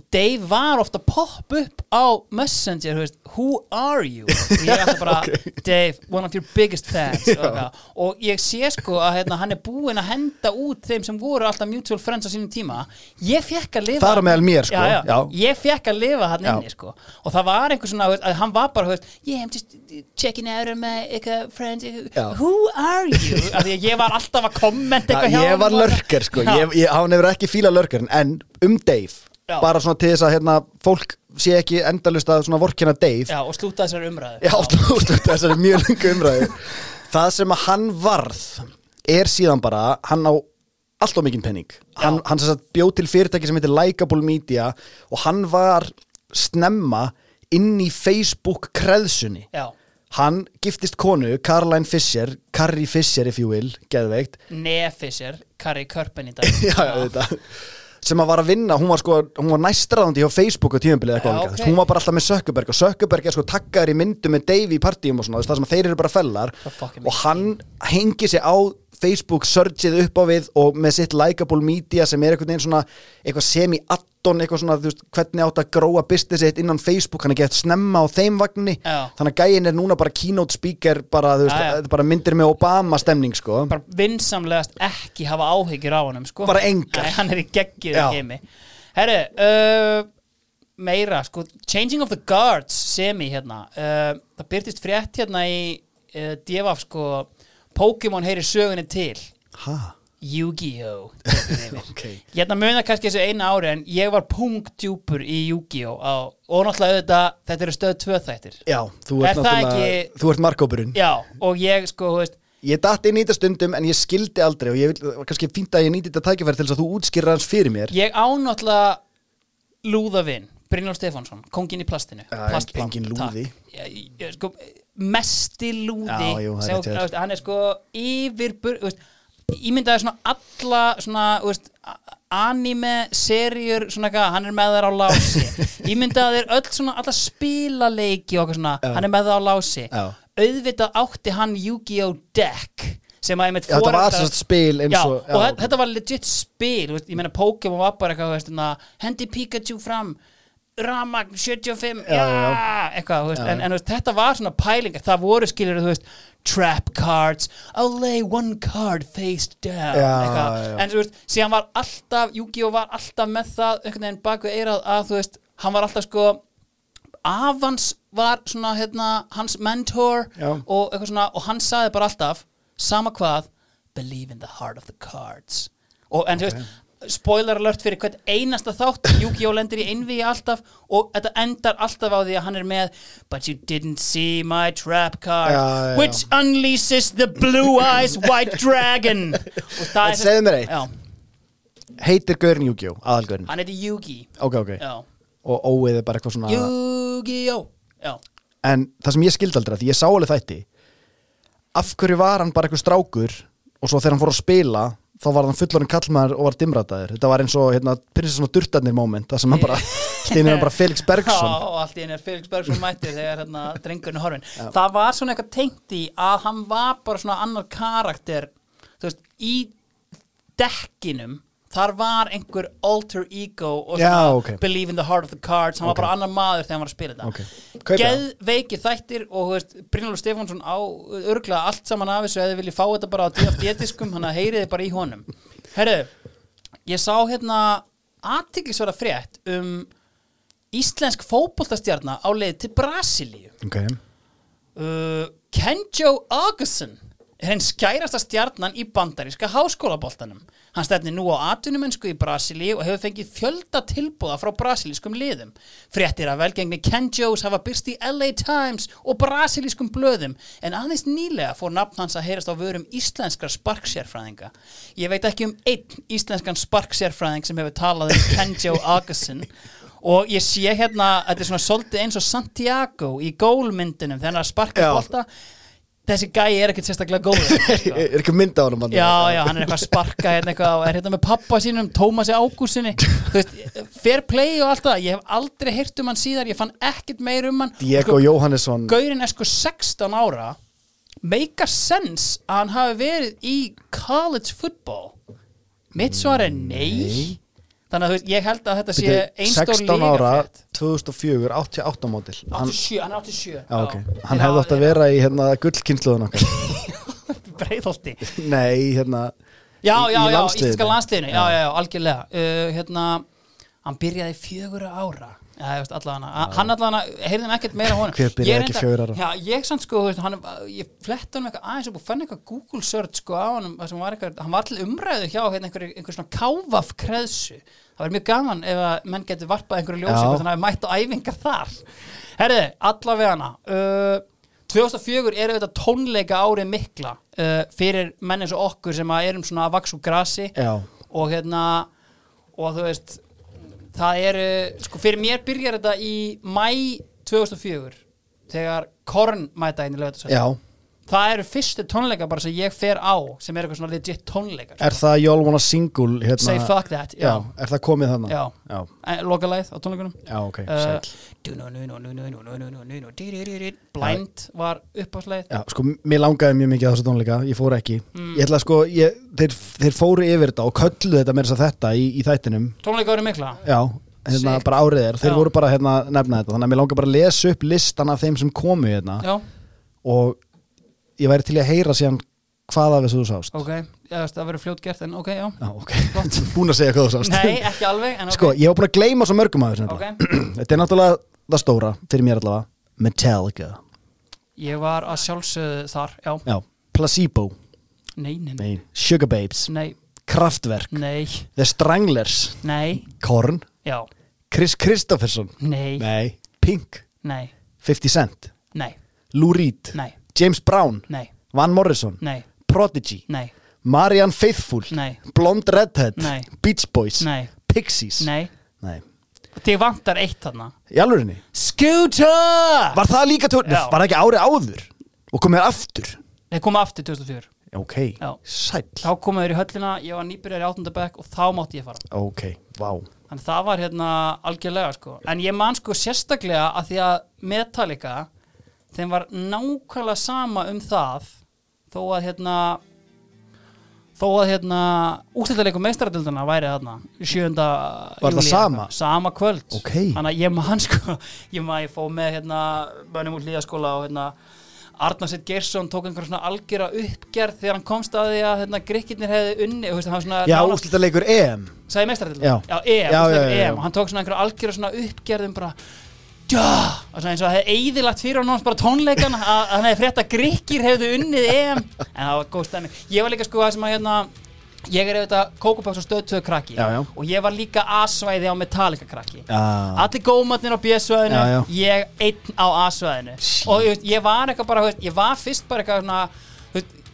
og Dave var ofta popp upp á Messenger, þú veist, who are you og ég ætla bara, Dave one of your biggest fans og, ég sé sko að hérna, hann er búinn að henda út þeim sem voru alltaf mutual friends á sínum tíma ég fekk að lifa Þar á meðal mér, sko. já, já. Já. ég fekk að lifa hann inni sko. og það var einhver svona, að hann var bara þú veist, yeah, I'm just checking out on my eitthvað, friends, Já. who are you af því að ég var alltaf að kommenta eitthvað hjá ég honum var lörker sko ég, ég, hann hefur ekki fílað lörker en um Dave Já. bara svona til þess að hérna, fólk sé ekki endalust að svona vorkina Dave. Já, og slúta þessari umræðu. Já, út af þessari mjög lengu umræðu. Það sem að hann varð er síðan bara, hann á allt of mikinn penning hann, hann bjóð til fyrirtæki sem heitir Likeable Media og hann var snemma inn í Facebook kreðsunni. Já, hann giftist konu, Caroline Fisher Carrie Fisher if you will, geðveikt. Nefisir, Kari Körpen í dag. Já, já, þetta sem að var að vinna, hún var sko var næstraðandi hjá Facebook á tíðumbilið eitthvað Já, líka. ok. hún var bara alltaf með Sökkuberg og Sökkuberg er sko taggaður í myndu með Dave í partíum og svona, það sem að þeir eru bara fellar og hann hengi sig á Facebook searchið upp á við og með sitt likeable media sem er einhvern veginn svona eitthvað semi-addon, eitthvað svona þú veist, hvernig átt að gróa business sitt innan Facebook hann er gett snemma á þeim vagnni Já. þannig að gæin er núna bara keynote speaker bara, veist, er bara myndir með Obama stemning sko bara vinsamlegast ekki hafa áhyggjur á honum sko. Bara engar. Nei, hann er í geggið Já. heimi herru uh, meira, sko, Changing of the Guards semi hérna uh, það byrtist frétt hérna í uh, Devaf sko Pokémon heyri sögunni til. Ha, Yu-Gi-Oh! Tekur yfir. ok Hérna munar kannski þessu eina ári en ég var punktjúpur í Yu-Gi-Oh! Og náttúrulega auðvitað, þetta eru stöð tvö þættir. Já, þú Er ert það náttúrulega, ekki- þú ert markópurinn Já, og ég sko, þú veist Ég datt inn í þetta stundum en ég skildi aldrei og ég vil, kannski fínt að ég nýti þetta tækifæri til þess að þú útskýrra hans fyrir mér. Ég á náttúrulega lúðavinn Brynjólf Stefánsson, kongin í plastinu. Plastplan, engin lúði. takk. ég, ég, sko, Mesti lúði Já, jú, það er sem- rétt hjá þér. veist, Hann er sko yfir þú veist, Ímyndaði svona alla svona, veist, a- anime serjur, svona eitthvað, hann er með þær á lási Ímyndaði þér öll svona alla spilaleiki og eitthvað svona, Já. hann er með það á lási Já. Auðvitað átti hann Yu-Gi-Oh! deck sem að einmitt Já, þetta var foreldrar- þess spil eins já, og og þetta, þetta var legit spil þú veist, ég meina Pokémon var bara eitthvað þú veist, hérna, hendi Pikachu fram Ramagn 75 já, Já, eitthvað veist, en, en veist, þetta var svona pæling það voru veist trap cards, I'll lay one card face down Já, en þú veist, síðan var alltaf Yu-Gi-Oh! var alltaf með það einhvern veginn bak við eirað að þú veist hann var alltaf sko Avans var svona hérna hans mentor og svona og hann saði bara alltaf sama hvað, believe in the heart of the cards. Og en þú veist spoiler alert fyrir hvert einasta þátt. Yu-Gi-Oh! lendir í einvíi alltaf og þetta endar alltaf á því að hann er með but you didn't see my trap card Já, já, já. which unleashes the blue eyes white dragon. Og það En segðu mér eitt. heitir Gaurin Yu-Gi-Oh! aðalgaurin hann heiti Yugi. Ok, ok. Já. Og óið er bara eitthvað svona Yu-Gi-Oh! En það sem ég skildi aldrei, því ég sá alveg þætti Af hverju var hann bara eitthvað strákur Og svo þegar hann fór að spila Þá var hann fullorinn kallmaður og var dimrataður Þetta var eins og hérna, prinsessan og durtarnir moment Það sem hann bara, steinir hann bara Felix Bergsson Já, allt í henni er Felix Bergsson mættir þegar hérna, drengurinn er horfin það var svona eitthvað tengt í að hann var bara svona annar karakter þú veist, í dekkinum þar var einhver alter ego og Já, svona ok. believe in the heart of the cards hann Ok. var bara annar maður þegar hann var að spila þetta Ok. Kaupi það. geðveiki þættir og Brynjólfur Stefánsson á örglega allt saman af þessu eða vilji fá þetta bara á DFD-diskum hann heyriði bara í honum herru, ég sá hérna aðtiklisverða frétt um íslensk fótboltastjarna á leið til Brasilíu uh, Kenjo Augustin henn skærasta stjarnan í bandaríska háskólaboltanum. Hann stefni nú á atvinnumennsku í Brasilíu og hefur fengið fjölda tilbúða frá brasilískum liðum. Fréttir af velgengni Kenjos hafa byrst í LA Times og brasilískum blöðum en aðeins nýlega fór nafn hans að heyrast á vörum íslenskar sparksérfræðinga. Ég veit ekki um einn íslenskan sparksérfræðing sem hefur talað um Kenjo Augustin og ég sé hérna að þetta er svona svolítið eins og Santiago í gólmyndinum þegar hann er að sparka Já. Þessi gæi er ekkert sérstaklega góður sko. Er ekki mynd á hann? Já, já, hann er eitthvað að sparka hérna eitthvað og er hérna með pappa sínum, Tómasi Ágússinni fair play og allt það. Ég hef aldrei heyrt um hann síðar, ég fann ekkert meir um hann. Diego sko, Jóhannesson. Gaurin er sko 16 ára. Make a sense að hann hafi verið í college football? Mitt svar er nei Þannig að þú veist, ég held að þetta sé einstór 16 ára, lígafrétt 2004, 88 mótil hann, 87, hann er 87 Já, ok, hann hefði átt að vera í hérna gullkynsluðun okkar. Breiðholti. Nei, hérna Já, Í- já, í já, íslenska landsliðinu. Já, já, já, algjörlega. Uh, Hérna, hann byrjaði fjögura ára Já, ég veist, allavega Hann allavega, heyrðum ekkert meira honum. Hver byrjaði ekki ára? Já, ég samt sko, veist, hann, ég fletta hann eitthvað aðeins upp og fann eitthvað Google search sko á þar sem var eitthvað, hann var allir umræðu hjá hérna einhver, einhver svona kávaf kreðsu Það var mjög gaman ef að menn getur varpað einhverju ljósi Já. hvort hann hafi mætt á æfingar þar. Herði, allavega hana uh, 2004 eru þetta tónleika árið mikla uh, fyrir menn eins og okkur sem að erum svona að vaks úr grasi Já, og hérna og þú veist það eru, sko fyrir mér byrjar þetta í mæ 2004 þegar Korn mæta inn í lögatarsöld já það eru fyrstu tónleika bara sem ég fer á sem er eitthvað svona legit tónleikar Er það Y'all Wanna Single hérna Say fuck that, já, Já, er það komið þannig? Já. Já, lokalæð á tónleikunum. Já ok, Uh, di-di-di-di. Blind var uppáðsleið Já, sko, mér langaði mjög mikið á þessu tónleika, ég fór ekki. Mm. Ég ætla að sko, ég, þeir, þeir fóru yfir þetta og kölluðu þetta með þess að þetta í, í þættinum. Tónleika árið mikla. Já, hérna bara árið er. Þeir voru bara hérna nefna þetta. Þannig að mér langar bara að lesa upp listan af þeim sem komu hérna. Já, Og ég væri til að heyra síðan hvað af þessu þú sást. Ok, veist, það verður fljótt gert en ok, já, Já, ok, flott búin að segja hvað þú sást. Nei, ekki alveg, en ok. Sko, ég var búin að gleyma svo mörgum af þessu ok, nefnilega. Þetta er náttúrulega það stóra, fyrir mér allavega Metallica, ég var að sjálfsögðu þar, já, já, Placebo. Nei, nei, nei, Sugar Babes, nei, Kraftwerk. Nei, The Stranglers, nei, Korn. Já, Chris Kristofferson nei, Nei, Pink, nei, 50 Cent. Nei, Lou Reed, nei, James Brown nei, Van Morrison, nei, Prodigy nei, Marianne Faithfull nei, Blonde Redhead, Nei. Beach Boys nei, Pixies nei Nei. Þið vantar eitt þarna Í alvörinni Scooter! Var það líka tjóð? Já. Var það ekki árið áður? Og komið aftur? Þeir komu aftur 2004 Ok, Já. sæll Þá komu þeir í höllina, ég var nýbyrjar í 8. bekk og þá mátti ég fara Ok, vá Þannig það var hérna algjörlega sko En ég man sko sérstaklega að því að Metallica þeim var nákvæmlega sama um það þó að hérna þó að hérna ústættileikum meistaradildina væri þarna 7. Var það sama? Sama kvöld Ok. Þannig að ég man sko ég ég fóð með hérna mönnum úr hlýðaskóla og hérna Arnarsett Geirsson tók einhver svona algjöra uppgerð þegar hann komst að því að hérna, grikkirnir hefði unni og, veist, Já, nánast- úslita leikur EM sagði meistaradildin Já. já, EM, Já, já. EM hann tók svona einhverja algjöra svona uppgerðum bara og eins og það hefði eðilagt fyrir hann bara tónleikan að að hann hefði frétt að grikkir hefðu unnið EM. En það var góð stemming ég var líka sko það sem að hérna ég er auðvitað kókupáks og stöðtöðu krakki. Já, já. og ég var líka A-svæði á Metallica krakki. Allir gómatnir á B-svæðinu ég einn á A-svæðinu. Og ég, ég var eitthvað bara ég var fyrst bara eitthvað svona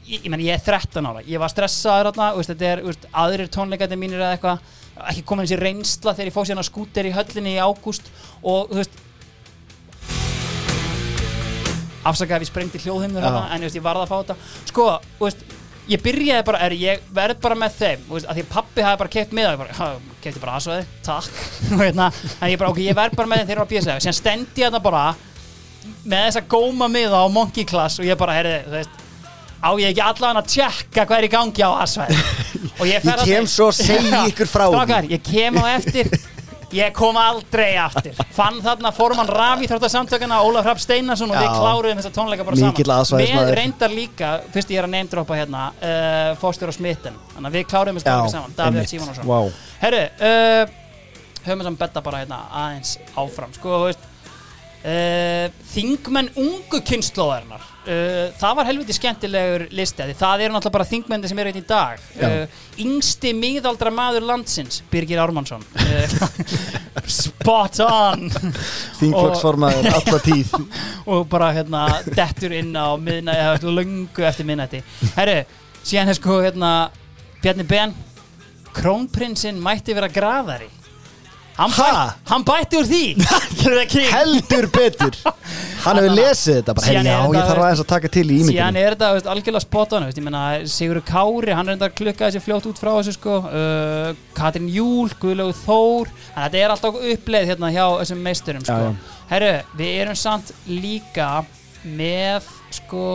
ég, ég, ég er 13 ára. Ég var stressaður þarna er aðrir tónleikandi mínir eða eitthvað ekki komin þessi reynsla þegar ég fóð sérna skúter í höllinni í ágúst. Og þú veist afsakaði ef ég sprengdi hljóðheimur hana, en ég, veist, ég varð að fá þetta. Sko, veist, ég byrjaði bara er, ég verð bara með þeim veist, að því að pappi hafi bara keipt með það ég bara, aðsvæði, takk. Hérna, en ég bara, ok, ég verð bara með þeim þegar ég var að sig síðan stendi ég þarna bara með þessa góma miða á monkey class og ég bara, heyrði, þú veist á ég ekki allavega að tjekka hvað er í gangi á aðsvæði ég, kem svo að segja ykkur frá því. Ég kem á eftir ég kom aldrei aftur. Fann þarna fórumann Rafi þróttasamtökuna Ólaf Rapp Steinarsson og við kláruðum þessa tónleika bara Mikill saman með reyndar líka, fyrst ég er að neymdropa hérna uh, Foster og Smitten þannig að við kláruðum þessa tónleika saman Davíð. Símonarsson Vá. Herru, uh, höfum við saman betta bara hérna aðeins áfram. Sko, þú veist Uh, þingmenn ungu kynnslóðarinnar uh, það var helviti skemmtilegur listi það eru náttúrulega bara þingmenni sem eru hérna í dag. Uh, yngsti miðaldra maður landsins Birgir Ármannsson. Uh, spot on. Þingflokksformaður alla tíð. Og bara hérna dettur inn á miðnætti, eða löngu eftir miðnætti. Herru, síðan er sko hérna Bjarni Ben krónprinsinn mætti vera graðari hann, Ha? bæ, hann bætti úr því? Heldur betur Hann hefur lesið þetta bara, Síðan já, ég þarf aðeins að taka til í síðan ímyndinu er þetta algjörlega spot on veist, ég meina Sigur Kári, hann reyndar klukkaði sér fljótt út frá þessu sko. Uh, Katrin Júl, Guðlaugur Þór þetta er alltaf uppleið hérna hjá þessum meisturum sko. Herru, við erum samt líka með sko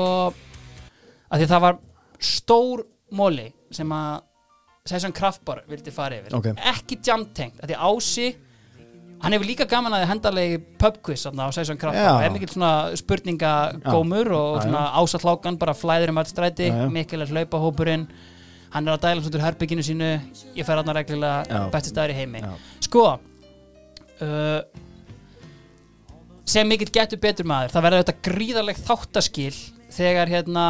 að því að það var stór móli sem að Sesson Kraftbar vildi fara yfir. Ok. ekki jamtengt, að því Ási hann hefur líka gaman að hendalegi pubquiz á Sesson Kraftbar, Já. það er mikill svona spurningagómur og ásatlákan bara flæðir um allt stræti, Já, já. mikil er hlaupahópurinn hann er að dæla svona úr herbygginu sínu ég fer hann reglulega Já. besti staður í heimi Já. sko uh, sem mikill getur betur maður það verður þetta gríðarlegt þáttaskil þegar hérna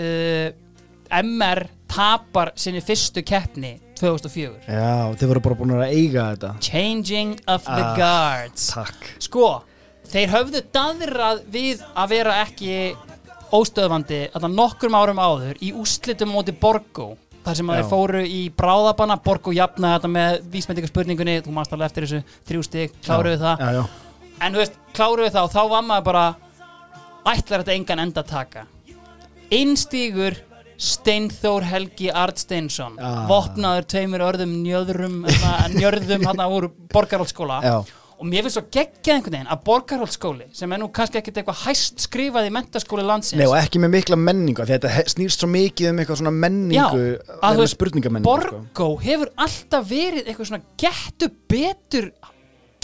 uh, MR tapar sinni fyrstu keppni 2004 Já, þið voru bara búin að eiga þetta. Changing of the Ah, Guards. Takk. Sko, þeir höfðu daðrað við að vera ekki óstöðvandi að nokkrum árum áður í úslitum móti Borgó þar sem að þeir fóru í bráðabanna Borgó jafnaði þetta með vísmendingarspurningunni þú mást alveg eftir þessu þrjú stig, kláruðu það. Já, já, en þú veist, kláruðu þá, þá var maður bara ætlar þetta engan enda taka? Einstígur Steinþór Helgi Arnsteinsson Ah. vopnaður tveimur örðum njöðrum hérna, njörðum hann úr borgarhaldsskóla og mér finnst svo geggjað einhvern veginn að borgarhaldsskóli sem er nú kannski ekkert eitthvað hæst skrifað í mentaskóli landsins Nei, og ekki með mikla því Þetta snýst svo mikið um eitthvað svona menningu Já, að sko. Borgó hefur alltaf verið eitthvað svona gettu betur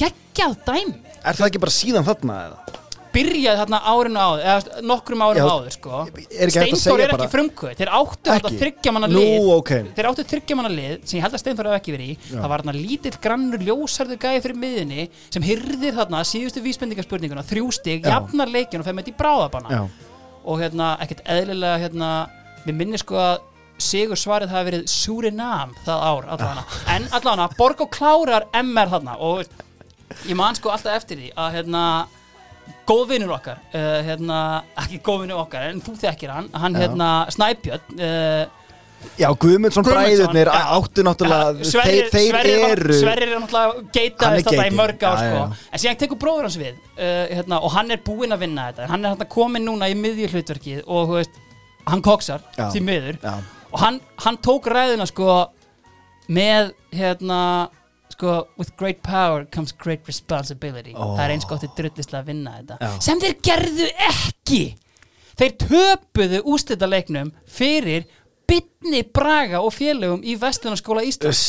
geggjað dæmi Er það ekki bara síðan þarna eða? Byrjaði þarna árinu áður eða nokkrum árum Já, áður sko. er ekki hægt að Steinþór segja er bara- ekki frumkvöð þeir áttu þetta Ekki? þryggja manna Nú, lið. ok. þeir áttu þryggja manna lið sem ég held að Steinþór hef ekki verið í. Það var þarna lítill grannur ljósarðu gæði fyrir miðinni sem hyrðir þarna síðustu vísbendingarspurninguna þrjú stig, Já. jafnar leikin og fer með þetta í bráðabanna Já, og hérna ekkert eðlilega hérna, við minnir sko að sigur svarið hafi verið Surinam það ár allavega. En allavega Borgó klárar MR þarna og veist, ég man sko alltaf eftir því að hérna góðvinur okkar uh, hérna, ekki góðvinur okkar en þú þekkir hann, hann hérna Snæbjörn uh, já Guðmundsson bræðurnir áttu náttúrulega Sverrir, Þeir, þeir Sverrir, var, eru Sverrir er náttúrulega geitaðist þetta í mörg ár sko. já, já. en síðan tekur bróður hans við uh, hérna, og hann er búinn að vinna þetta. Hann er hérna komin núna í miðju hlutverkið og veist, hann koksar því miður. Og hann, hann tók ræðina sko með hérna sko with great power comes great responsibility Ó. það er eins gott að drullislega vinna þetta Já. sem þeir gerðu ekki þeir töpuðu ústita leiknum fyrir Bitni Braga og félögum í Vestlunarskóla Íslands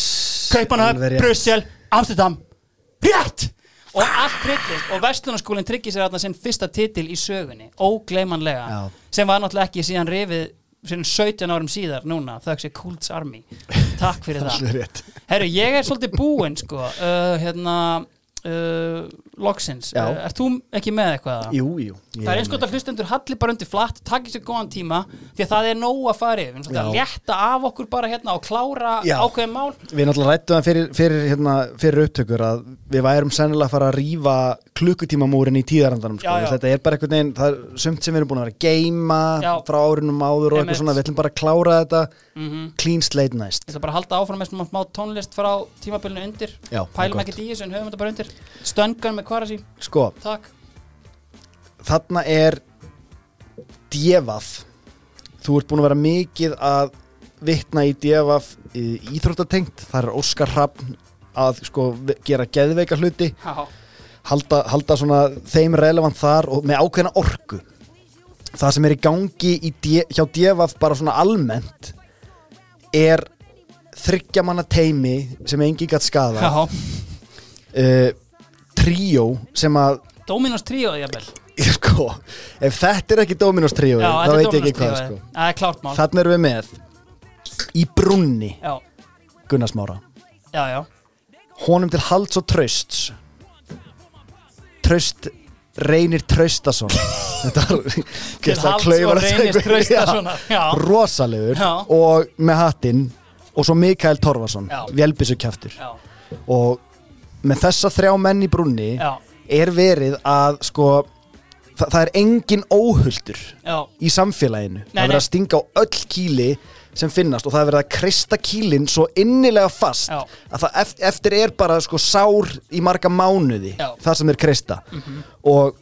Kaupanöf. Brussel, Amsterdam Rétt! Og allt tryggist og Vestlunarskólinn tryggir sér þarna sinn fyrsta titil í sögunni, ógleymanlega Já. sem var náttúrulega ekki síðan rifið síðan 17 árum síðar núna þauks ég Kults Army. Takk fyrir það rétt. Herru, ég er svolítið búinn sko. Uh, hérna uh, loksins, Já. uh, ert þú ekki með eitthvað? Jú, jú. Það er eins gott að hlustendur halli bara undir flatt, takk sér góðan tíma því að það er nóg að fara yfir, við erum að létta af okkur bara hérna og klára Já. ákveðin mál. Við náttúrulega rættum það fyrir, fyrir, hérna, fyrir upptökur að við værum sennilega að fara að rífa klukkutímamúrin í tíðarandanum sko. Þetta er bara einhvern veginn, það er sumt sem við erum búin að vera að geima Já. frá árunum áður og eitthvað svona, við ætlum bara að klára þetta mm clean slate næst. Ég ætla bara að halda áfram með smá- tónlist frá tímabilinu undir. Já, Pælum ekkert í þessu en höfum þetta bara undir Stöngan með kvarasi, Sko, takk. þarna er djefað þú ert búin að vera mikið að vitna í djefað íþróttatengt, það er Óskar Hrafn að sko gera geðveika hluti. Já, halda, halda svona þeim relevant þar og með ákveðna orku. Það sem er í gangi í dje, hjá djefað bara svona almennt er þryggjamanna teimi sem engi gætt skada já. uh, tríó sem að Dominos tríóði jafnvel sko, ef þetta er ekki Dominos tríó Já, þá þetta er veit ég ekki hvað tríóið. sko. Það er klárt mál þannig erum við með í brunni Já, Gunnarsmára já, já honum til halds og trausts traust reynir traustason þetta var Til geðslega halds og klaufalegt reynir. Traustasonar, já. Rosalegur Já. og með hattinn og svo Mikael Torfason Já. vélbissu kjaftur Já, og með þessa þrjá menn í brunni já, er verið að sko það, það er engin óhulltur já í samfélaginu það er verið að stinga á öll kýli sem finnast og það er verið að kreista kýlin svo innilega fast Já. að það eft- eftir er bara sko sár í marga mánuði Já. Mhm. það sem er kreista og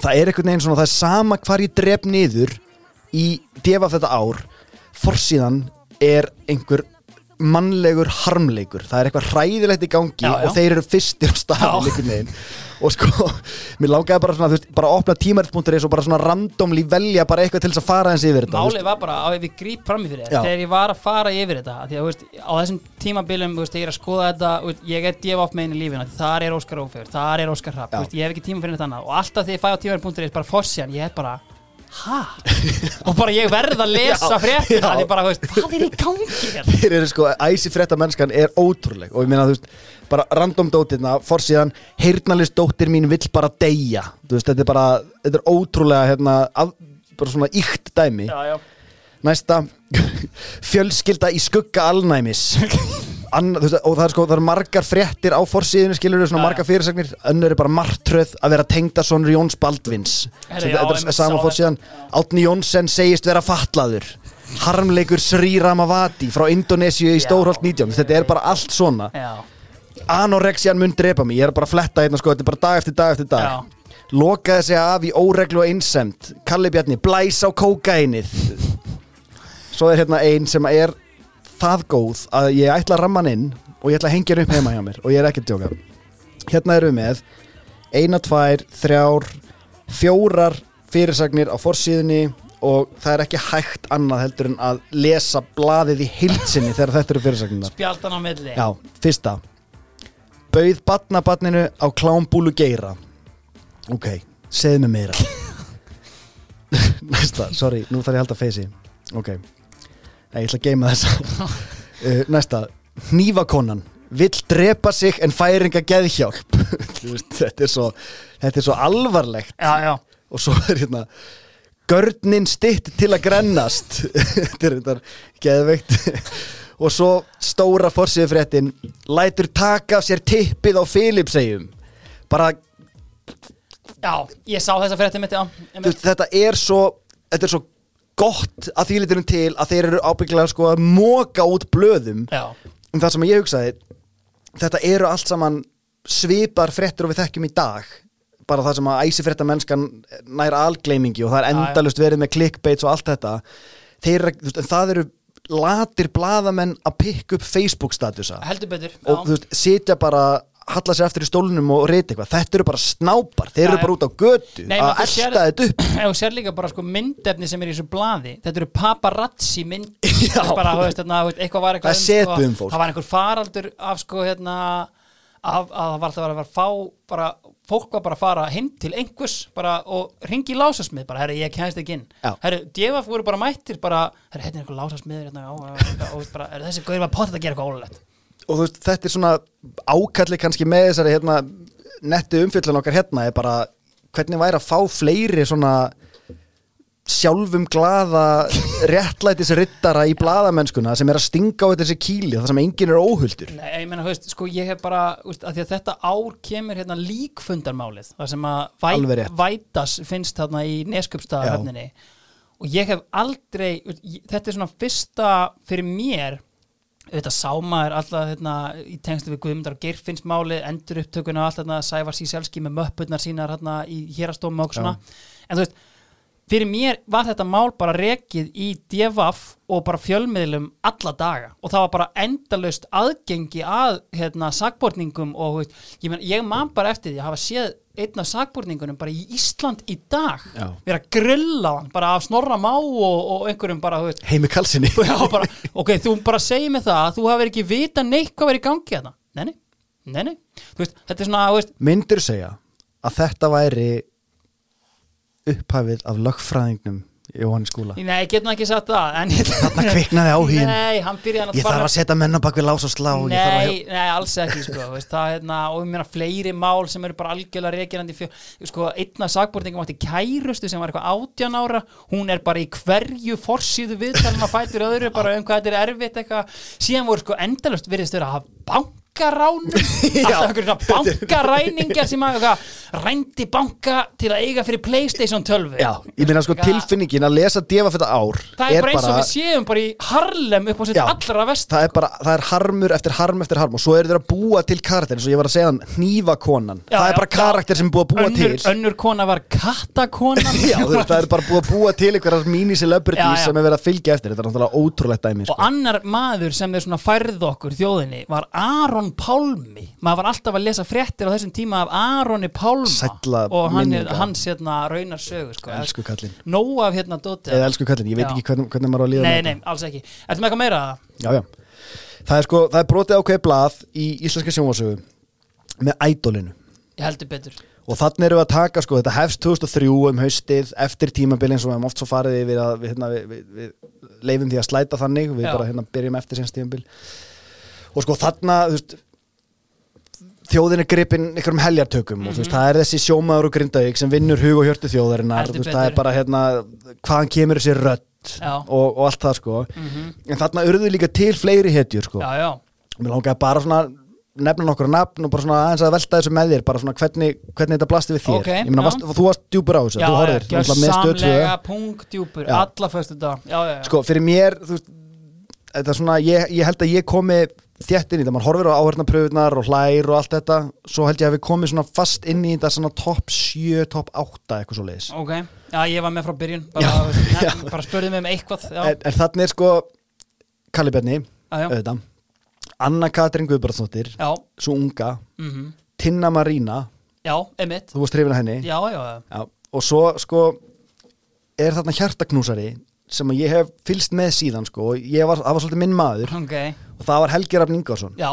það er einhvern veginn svona, það er sama hvar ég dref niður í defa þetta ár forsíðan er einhver mannlegur harmleikur. Það er eitthvað hræðilegt í gangi Já, já. og þeir eru fyrstir á staðin og sko, mér langaði bara svona veist, bara að opna tímaritt.is og bara svona randomli velja bara eitthvað til þess að fara eins yfir þetta Málið var bara að við gríp fram Já. þér Þegar ég var að fara yfir þetta Því að veist, á þessum tímabilum veist, ég er að skoða þetta Ég er djöf oft megin í lífinu Þar er Óskar Ófegur, þar er Óskar Rapp Ég hef ekki tíma fyrir neitt annað. Og alltaf þegar ég fæ á tímabil.is bara forsjan Ég er bara, hæ? og bara ég verð að lesa fréttina já. Því bara, veist, hvað er í gangi hér? þeir eru sko, æsi frétta mennskan er ótrúleg og ég meina þú veist, bara random dótirna forsíðan, heyrnalist dóttir mín vill bara deyja, þú veist, þetta er bara þetta er ótrúlega, hérna af, bara svona ykt dæmi Já, já næsta, fjölskylda í skugga alnæmis Anna, veist, og það er sko, það eru margar fréttir á forsíðinu, skilur við margar fyrirsagnir önnur er bara martröð að vera tengda sonur Jóns Baldvins. Herri, Sem já, þetta einmitt er sama sá forsíðan Átni Jónsson segist vera fatlaður. Harmleikur Sri Ramavati frá Indonésiu í. Stórholt 19 þetta er bara allt svona. Já, anorexian mun drepa mig, ég er bara að fletta hérna sko, þetta er bara dag eftir dag eftir dag. Já. lokaði sig af í óreglu og einsemt Kalli Bjarni, blæs á kókainið svo er hérna ein sem er það góð að ég ætla að ramma hann inn og ég ætla að hengja hann upp heima hjá mér og ég er ekki að djóka. Hérna erum við með eina, tvær, þrjár fjórar fyrirsagnir á forsíðunni og það er ekki hægt annað heldur en að lesa blaðið í heilsinni þegar þetta eru fyrirsagnirna spjaldan á milli. Já, fyrsta. Bauð batnabatninu á klámbúlu geira. Ok, segðu mig meira. Næsta, sorry, nú þarf ég að halda feysi Ok, Nei, ég ætla að geima þessa. Uh, Næsta, hnífakonan Vill drepa sig en fær enga geðhjálp. Þetta er svo Þetta er svo alvarlegt. Já, já. Og svo er hérna görnin stitt til að grennast. Þetta er þetta geðveikt. Og svo stóra forsíðufréttin lætur taka sér tippið á Filipsegjum bara, Já, ég sá þessa frétti mitt, já þetta er svo þetta er svo gott að því liturum til að þeir eru ábyggilega sko að móka út blöðum. Já, um það sem ég hugsaði þetta eru allt saman svipar fréttir og við þekkjum í dag. Bara það sem að æsifrétta mennskan nær algleimingi og það er endalust verið með clickbaits og allt þetta. Þeir, það eru latir blaðamenn að pikka upp Facebook statusa. Heldur betur og já. þú veist, sitja bara halla sér eftir í stólunum og reyti eitthvað þetta eru bara snápar, þeir eru bara út á götu Nei, að elta þetta upp þú sér líka bara sko myndefni sem er í þessu blaði þetta eru paparazzi mynd bara, veist, hérna, veist, eitthvað var eitthvað Það er um sko, það var einhver faraldur af sko hérna af, að það var alltaf að vera fá bara, fólk var bara að fara heim til einhvers bara, og ringi í lásasmið bara, herri, ég kæðist ekki inn Já. herri, djefaf voru bara mættir bara, herri, hérna er eitthvað lásasmið hérna, já, já, já, og bara, þessi gauður var potið að gera eitthvað ólulegt og þú veist, þetta er svona ákalli kannski með þessari hérna, nettu umfyllun okkar hérna er bara hvernig væri að fá fleiri svona sjálfum glaða réttlætis rittara í blaðamennskuna sem er að stinga á þessi kýli það sem enginn er óhuldur Nei, ég meina, veist, sko, ég hef bara, veist, að að þetta ár kemur hérna líkfundarmálið, það sem að væ. Vætas finnst þarna í Neskjöpstaðarhefninni og ég hef aldrei, þetta er svona fyrsta fyrir mér, þetta sáma er alltaf hérna, í tengslu við Guðmundar og Geirfinnsmálið, endur upptökuna og allt þarna, Sævar Síselski með möppurnar sínar hérna í hérastómi og svona, en þú veist, fyrir mér var þetta mál bara rekið í DFF og bara fjölmiðlum alla daga. Og það var bara endalaust aðgengi að hérna, sakborningum og þú veist, ég, men, ég man bara eftir því að hafa séð einn af sakborningunum bara í Ísland í dag. Já. vera að grilla hann bara af snorra má og, og einhverjum bara, heimi kalsinni ok, þú bara segir mig það að þú hafur ekki vita neitt hvað verið í gangi þarna. Nei, nei, nei, nei, þú veist, þetta er svona, veist myndir segja að þetta væri upphafið af lögfræðingnum Jóhann Skúla Nei, ég get nú ekki sagt það Þarna kviknaði áhuginn. Nei, hann byrjaði ég þarf að setja menn á bak við lás og slá þarf að- Nei, nei, alls ekki sko, veist, það, hérna, og ég meina fleiri mál sem eru bara algjörlega reikirandi fjö, sko, einna sakbortingum átti kærustu sem var eitthvað átján ára hún er bara í hverju forsýðu viðtalum að fætur öðru bara um hvað þetta er erfitt eitthvað síðan voru sko endalust virðist vera að hafa bankaránum. Alltaf einhverjum svona bankaræningjar sem að rændi banka til að eiga fyrir Playstation 12 Já, ég meina sko tilfinningin að lesa defa fyrir ár það er bara eins og við séum bara í Harlem upp á sitt allra vest það er bara, það er harmur eftir harm eftir harm og svo eru þeir að búa til karakter eins og ég var að segja hann, hnífakonan. Já, það er bara já. karakter sem er búið að búa önnur, til. önnur kona var kattakonan. Já, það er bara búið að búa til einhverjar já. sem er verið að fylgja eftir. Þetta er náttúrulega ótrúlegt dæmi og sko. annar maður sem þeir svona færð okkur þjóðinni var Aron Pálmi maður var alltaf að lesa fréttir á þessum tíma af Aroni Pálma Sælla og hann er, hans hérna raunar sögu sko. Elsku kallinn. nóg af hérna dóti eða elsku kallin, ég veit Já. ekki hvernig, hvernig maður á að líða nei, nei, alls ekki Ertu með eitthvað meira? þetta. já, já. það er sko, það er brotið ákveðið blað í íslenska sjónvarsögu með ædolinu Ég heldur betur og þannig erum við að taka sko, þetta hefst 2003 um haustið eftir tímabilin sem við hefum oft svo farið yfir að við, hérna, við, við, við leifum því að slæta þannig við Já. bara hérna, byrjum eftir síðan tímabil og sko þarna þú veist, þjóðin er gripin einhverjum heljartökum og þú veist, það er þessi sjómaður og grindavík sem vinnur hug og hjörtu þjóðarinnar þú veist, það er bara hérna, hvaðan kemur þessi Já. og, og allt það sko Mhm. en þarna urðu líka til fleiri hetjur sko Já, já, og mér langaði bara svona nefna nokkur nafn og bara svona aðeins að velta þessu með þér bara svona hvernig, hvernig þetta blasti við þér Ok, ég meina, já. varst, þú varst djúpur á þessu já, þú horfir, náttúrulega með stöð tvö. gjörsamlega punktjúpur, Já. alla föstu dag Já, já, sko, fyrir mér þú þetta er svona, ég, ég held að ég komi þétt inn í þetta, mann horfir á áhörnapröfunar og hlær og allt þetta, svo held ég að við komið svona fast inn í þetta svona topp 7, topp 8 eitthvað svo leiðis ok. Já, ég var með frá byrjun. Bara, ne, bara spurði mig um eitthvað en, en þannig er sko Kalli já, auðvitað. Anna Katrin Guðbrandsdóttir já, svo unga, mhm. Tinna Marína. Já emitt þú varst hrifin að henni. Já, já, já, Já, og svo sko er þarna hjartaknúsari sem ég hef fylst með síðan sko og ég var, það var svolítið minn maður ok og það var Helgi Rafn Ingvarsson Já,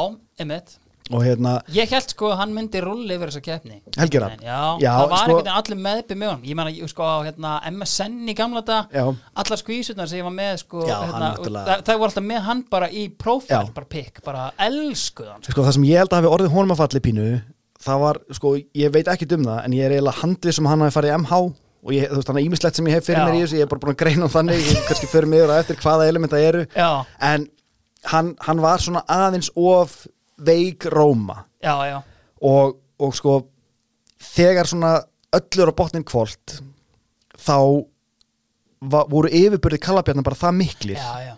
og hérna, Ég held sko að hann myndi rulli yfir þessa keppni Helgi Rafn? Já, Já, það var sko- einhvern veginn allir meðbyr með honum Ég meina, ég sko hérna, MSN í gamla Já. Allar skvísurnar sem ég var með sko, Já, hann hérna, það, það var alltaf með hann bara í prófæl Já. bara pikk, bara elskuð hann sko. sko það sem ég held að hafi orðið honum að falli pínu það var, sko, ég veit ekki um það en ég er eiginlega handvið sem hann hafi farið MH og ég, þú veist, þannig ímislegt sem ég hef fyrir Já. mér í þessu ég er bara búin að greina um þannig, ég kannski fyrir mig eftir hvaða element það eru. Já, en hann, hann var svona aðeins of veik róma. Já, já. Og, og sko þegar svona öllur á botnin kvöld þá va, voru yfirbyrði kallabjarnar bara það miklir Já, já,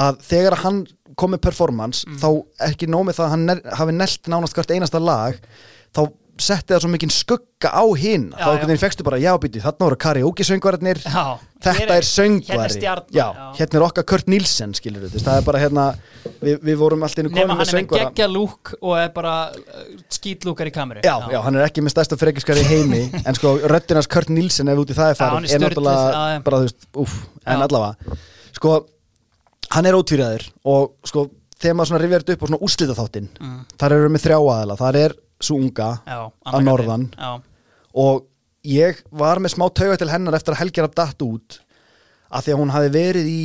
að þegar hann kom með performance Mm. þá ekki nómið það að hann hafi nelt nánast hvert einasta lag þá setti það svo mikinn skugga á hinn þá einhvern veginn fekstu bara, já býti, þarna voru karaoke söngvararnir já þetta er söngvari. Hérna já, hérna er okkar Kurt Nielsen skilur við, það er bara hérna við, við vorum alltaf inn komin hann með er með söngvara. geggja lúk og er bara uh, skítlúkar í kameru. Já, já, hann er ekki með stærsta frekiskari í heimi en sko röddinans Kurt Nielsen ef út í það er hann farið er náttúrulega bara þú veist, úff, en allavega. Sko, hann er ótvíraður og sko, þegar maður svona rifjar þetta upp á svona úslita þáttinn, Mm. þar eru við með þrjá aðala þar er svo unga já Að norðan. Já, og ég var með smá tauga til hennar eftir að Helgi Rapp datt út af því að hún hafi verið í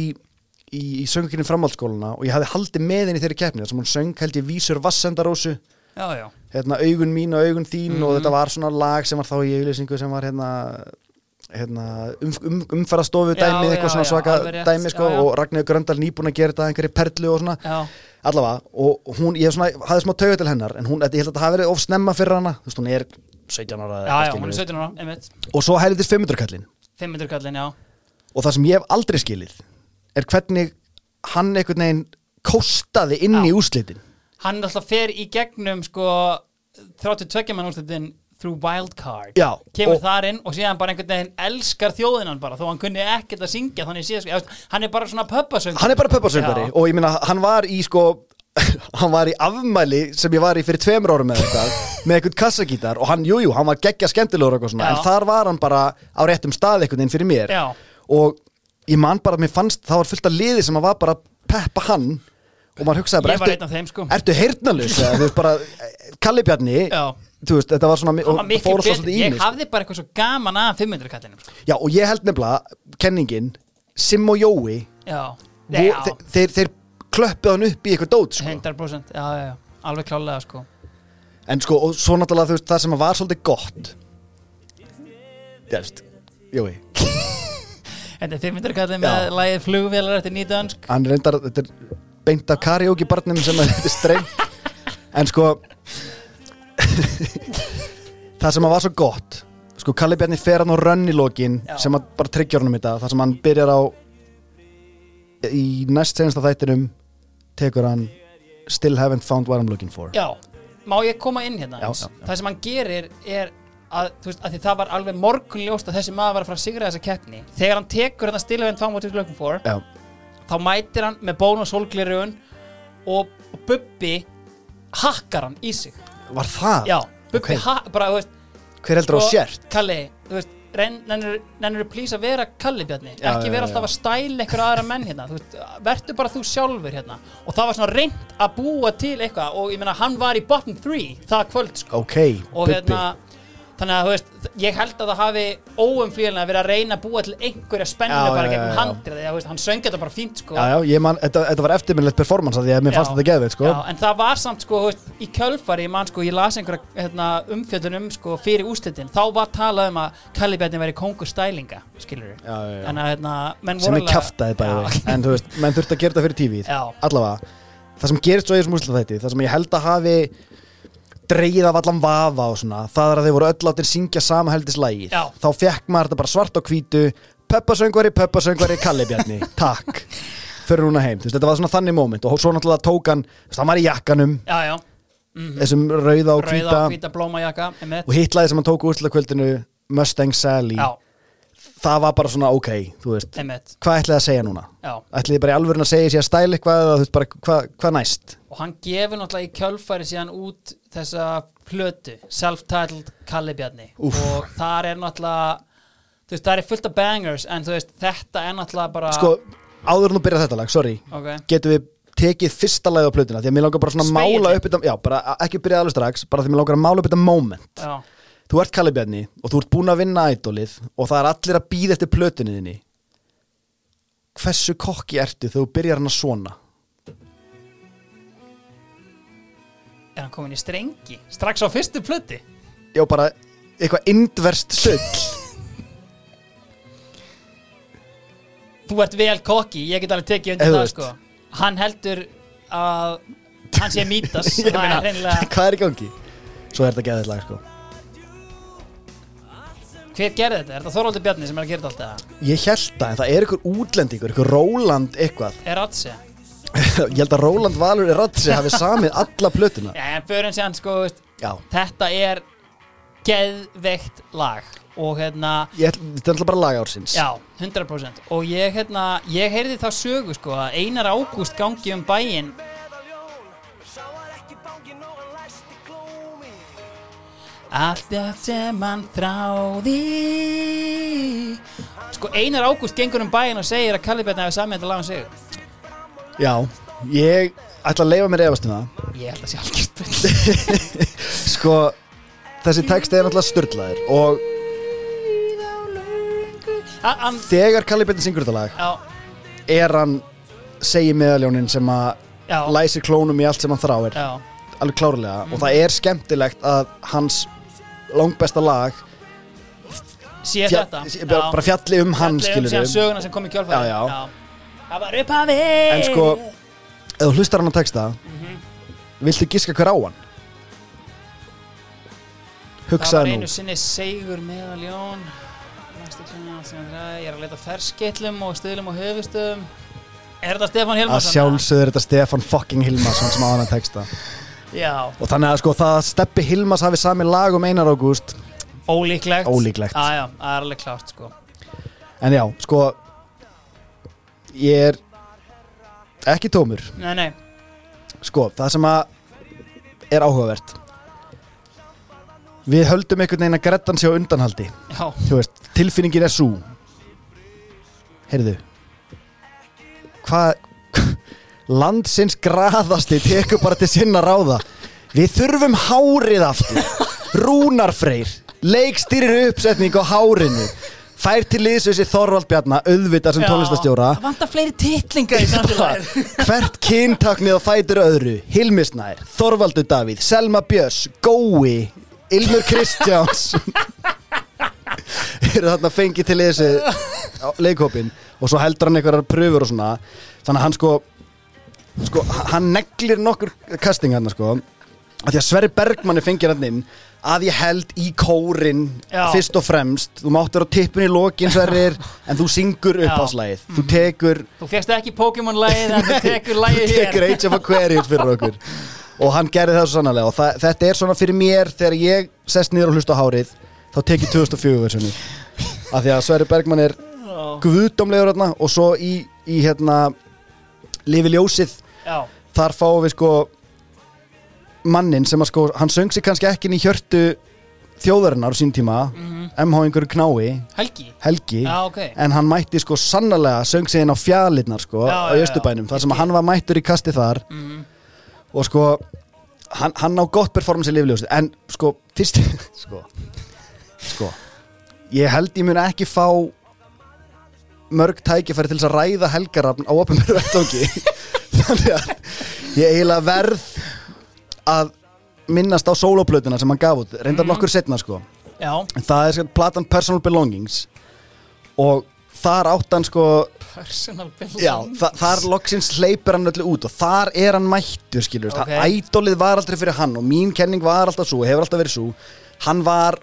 í, í söngurinn framhaldsskóluna og ég hafi haldið með henni þeirri keppni þar sem hún söng held ég vísur vassendarósu hérna, augun mín og augun þín og Mhm. þetta var svona lag sem var þá í auglýsingu sem var hérna, hérna um, um, umfærastofu já, eitthvað svona svaka dæmi sko, og Ragnarður Gröndal nýbúin að gera þetta einhverju perlu og svona. Allavega, og hún, ég svona, hafði smá tauga til hennar en hún, þetta, ég held að þetta hafi verið of snemma fyrir hana. Þú veist, hún er 17 ára já, já, hún er skilurðu. 17 ára, einmitt. Og svo heldur 500 kallinn 500 kallin, já. Og það sem ég hef aldrei skilið er hvernig hann einhvern veginn kostaði inn í Já. úrslitin. Hann alltaf fer í gegnum sko 32 mann úrslitin through wildcard Já, kemur og- þar inn og síðan bara einhvern veginn elskar þjóðinan bara þó hann kunni ekkert að syngja þannig síðan, sko, hann er bara svona pöppasöng hann er bara pöpparsöngari Já. og ég meina hann var í sko hann var í afmæli sem ég var í fyrir tveimur árum með eitthvað með eitthvað kassagítar og hann, jújú, jú, hann var geggja skemmtilegur og svona, Já. en þar var hann bara á réttum stað einhvern veginn fyrir mér Já. og ég man bara að mér fannst það var fullt af liði sem að var bara að peppa hann og maður hugsaði bara, Ég af þeim, sko. ertu heyrnalus eða þú veist þetta var svona í ég mig sko. hafði bara eitthvað svo gaman að 500 kallinum sko. já, og ég held nefnilega, kenningin Sim og Jói já, vo- já, þeir, þeir, þeir klöppuð hann upp í eitthvað dót sko. 100% já, já, alveg klálega sko. En sko, og svo náttúrulega þú veist, það sem var svolítið gott. Þú veist, Jói. Þetta er 500 kallin með lagið flugvélar eftir nýdönsk Hann reyndar, þetta er beint af karaoke barnum sem er streng En sko Það sem að var svo gott Sko Kalli Bjarni fer hann á rönn í lokin Já. sem að bara tryggja honum þetta Það sem hann byrjar á í næst senasta þættinum tekur hann Still haven't found what I'm looking for Já, má ég koma inn hérna Já, já, já. Það sem hann gerir er að, veist, að því það var alveg morgunljóst að þessi maður var að fara að sigra þessa keppni þegar hann tekur þetta stilhavend fang what you're looking for Já. þá mætir hann með bón og sólglirun og, og Bubbi hakkar hann í sig Var það? Já, Bubbi Ok. ha- bara, þú veist Hver heldur á og- sért? Kalli, þú veist nennir þú plís að vera Kalli Bjarni Já, ekki já, vera já. alltaf að stæla einhver aðra menn hérna þú veist, verður bara þú sjálfur hérna og það var svona reynd að búa til eitthvað og ég meina hann var í bottom 3 það kvöld sko Ok, og Bubbi hérna þannig að þú veist, ég held að það hafi óumflýjanlega verið að reyna að búa til einhverja spennu bara gegnum handrið því að hann söng þetta bara fínt sko. Já, já, man, þetta, þetta var eftirminnlegt performance að því að mér fannst Já. þetta geðveit, sko. En það var samt sko, veist, í kjölfari, man sko, ég las einhverja hérna, umfjöldun um sko, fyrir úslitin, þá var talað um að Kalli Bjarni væri kongur stælinga, skilur við. Já, já, já. En að, hérna, sem er kjaftaði bæði. En þú veist, menn þurfti að gera þetta fyrir tífið allavega, það sem gerist svo í þessum úrslitaþætti dreigið af allan vafa og svona það er að þeir voru öll áttir syngja sama heldislægið Já. þá fekk maður þetta bara svart á hvítu Peppasöngvari, Peppasöngvari, Kallibjarni takk, fyrir núna heim þetta var svona þannig moment og svo náttúrulega tók hann hann var í jakkanum, Já, já, mm þessum rauða og hvíta og hvíta blómajakka, og hitlaði sem hann tók úrslitakvöldinu Mustang Sally. Já, það var bara svona ok, þú veist. Hvað ætlaði að segja núna? ætlaði bara í alvörin að segja sér að stæla eitthvað bara hvað, hvað næst Og hann gefur náttúrulega í kjölfari síðan út þessa plötu, self-titled Kalli Bjarni. Úff. Og þar er náttúrulega, þú veist, það er fullt af bangers, en þú veist, þetta er náttúrulega bara... sko, áður en þú byrjar þetta lag, sorry Ok, getum við tekið fyrsta lagið á plötuna? Því að mér langar bara svona að mála upp þetta, já, bara ekki byrja alveg strax bara því að mér langar að mála upp þetta moment. Já, þú ert Kalli Bjarni og þú ert búin að vinna ædolið og það er allir að býða eftir plötunni þinni. Hversu kokki ertu þegar þú byrjar hann að svona er hann komin í strengi? Strax á fyrstu plöti? já, bara eitthvað indverst sull Þú ert vel kokki, ég get alveg tekið Ef undir þú það veist. sko Hann heldur að hann sé mítas Ég Það meina, er reynilega hvað er í gangi? svo er þetta geðið lag sko Hver gerði þetta? Er þetta Þorvaldur Bjarni sem er að gera þetta alltaf? ég held það, en það er ykkur útlendingur ykkur Róland eitthvað Er Ratse? Ég held að Róland Valur í Ratsi hafi samið alla plötuna. Já, en fyrir en séðan sko veist, já, Þetta er geðveikt lag Og hérna ég held, þetta er alltaf bara lag ársins. Já, 100% Og ég hérna Ég heyrði þá sögu sko að Einar Ágúst gangi um bæinn. Allt það sem hann þráði. Sko Einar Ágúst gengur um bæinn og segir að Kalli Bjarni hefði samið þetta lag um sig já, ég ætla að leifa mér efast um það. Ég held að sé algjört bull. sko, þessi texti er náttúrulega störtlaðir og A- Hann þegar Kalli Bjarni syngur þetta lag Já, er hann segi meðaljónin sem að já, læsir klónum í allt sem hann þráir. Já. Alveg klárlega. Og það er skemmtilegt að hans langbesta lag Sé fjall, þetta. bara, fjalli um hann Fjalli um skilur síðan söguna sem kom í Já, já. Það var upphafi en sko, ef þú hlustar hann að texta viltu giska hver á hann? Það var hugsaði einu nú sinni segur meðaljón. Ég er að leita ferskeitlum og stuðlum og höfustöðum Er þetta Stefán að Hilmarsson? sjálfsögur þetta Stefán fucking Hilmarsson sem á hann að texta. Já, og þannig að sko það að Steppi Hilmars hafi sami lag um Einar Ágúst ólíklegt. Ólíklegt. Já, já, það er alveg klárt sko. En já, sko ég er ekki tómur. Nei, nei, sko, það sem að er áhugavert við höldum einhvern veginn að Grettan sé á undanhaldi. Já, þú veist, tilfinningin er svo heyrðu hvað landsins graðasti tekur bara til sinna ráða. Við þurfum hárið aftur. Rúnar Freyr leikstýrir uppsetning á hárinu fær til liðs þessi Þorvald Bjarna auðvitað sem tónlistastjóra Það vantar fleiri titlinga í samfélagið. Hvert kyntaknið á fætur öðru. Hilmisnær, Þorvaldur Davíð Selma Björns, Gói Ilmur Kristjáns. Eru þarna fengið til þessi leikhópin og svo heldur hann einhverjar pröfur og svona. Þannig að hann sko, sko hann neglir nokkur casting hann sko. Að því að Sverri Bergmann er fengið hann inn að ég held í kórin Já. fyrst og fremst, þú máttur á tippinu í lokin Sverrir, en þú syngur upp Já. á slæðið, þú tekur Þú fegst ekki Pokémon-lægið en þú tekur lægið hér tekur Age of Aquarius fyrir okkur. Og hann gerði það svo sannarlega. Og það, þetta er svona fyrir mér þegar ég sest niður og hlusta á hárið þá tek ég 2004 versjoni af því að Sverri Bergmann er guðdómlegur hérna og svo í, í hérna lifi ljósið Já, þar fáum við sko mannin sem að sko hann söng sig kannski ekki inn í hjörtu þjóðarinnar á sín tíma Mhm. MH einhverju knái, Helgi? Helgi. Já, ok. En hann mætti sko sannarlega söng sig inn á fjalirnar sko Já, á já, já. Östubænum þar sem að hann var mættur í kasti þar. Mhm. og sko hann, hann á gott performance í lifljósið. En sko fyrst sko, sko ég held ég mun ekki fá mörg tækifæri til þess að ræða helgarafn á opinberu vettangi þannig að ég eiginlega verð að minnast á soloplötuna sem hann gaf út reyndar Mhm. nokkur setna sko Já, en það er sko platan Personal Belongings og þar átt hann sko personal building Já, þa þar loksins hleypur hann öllu út og þar er hann mættur, skilur Ok. okay. Ædolið var aldrei fyrir hann og mín kenning var alltaf svo, hefur alltaf verið svo Hann var,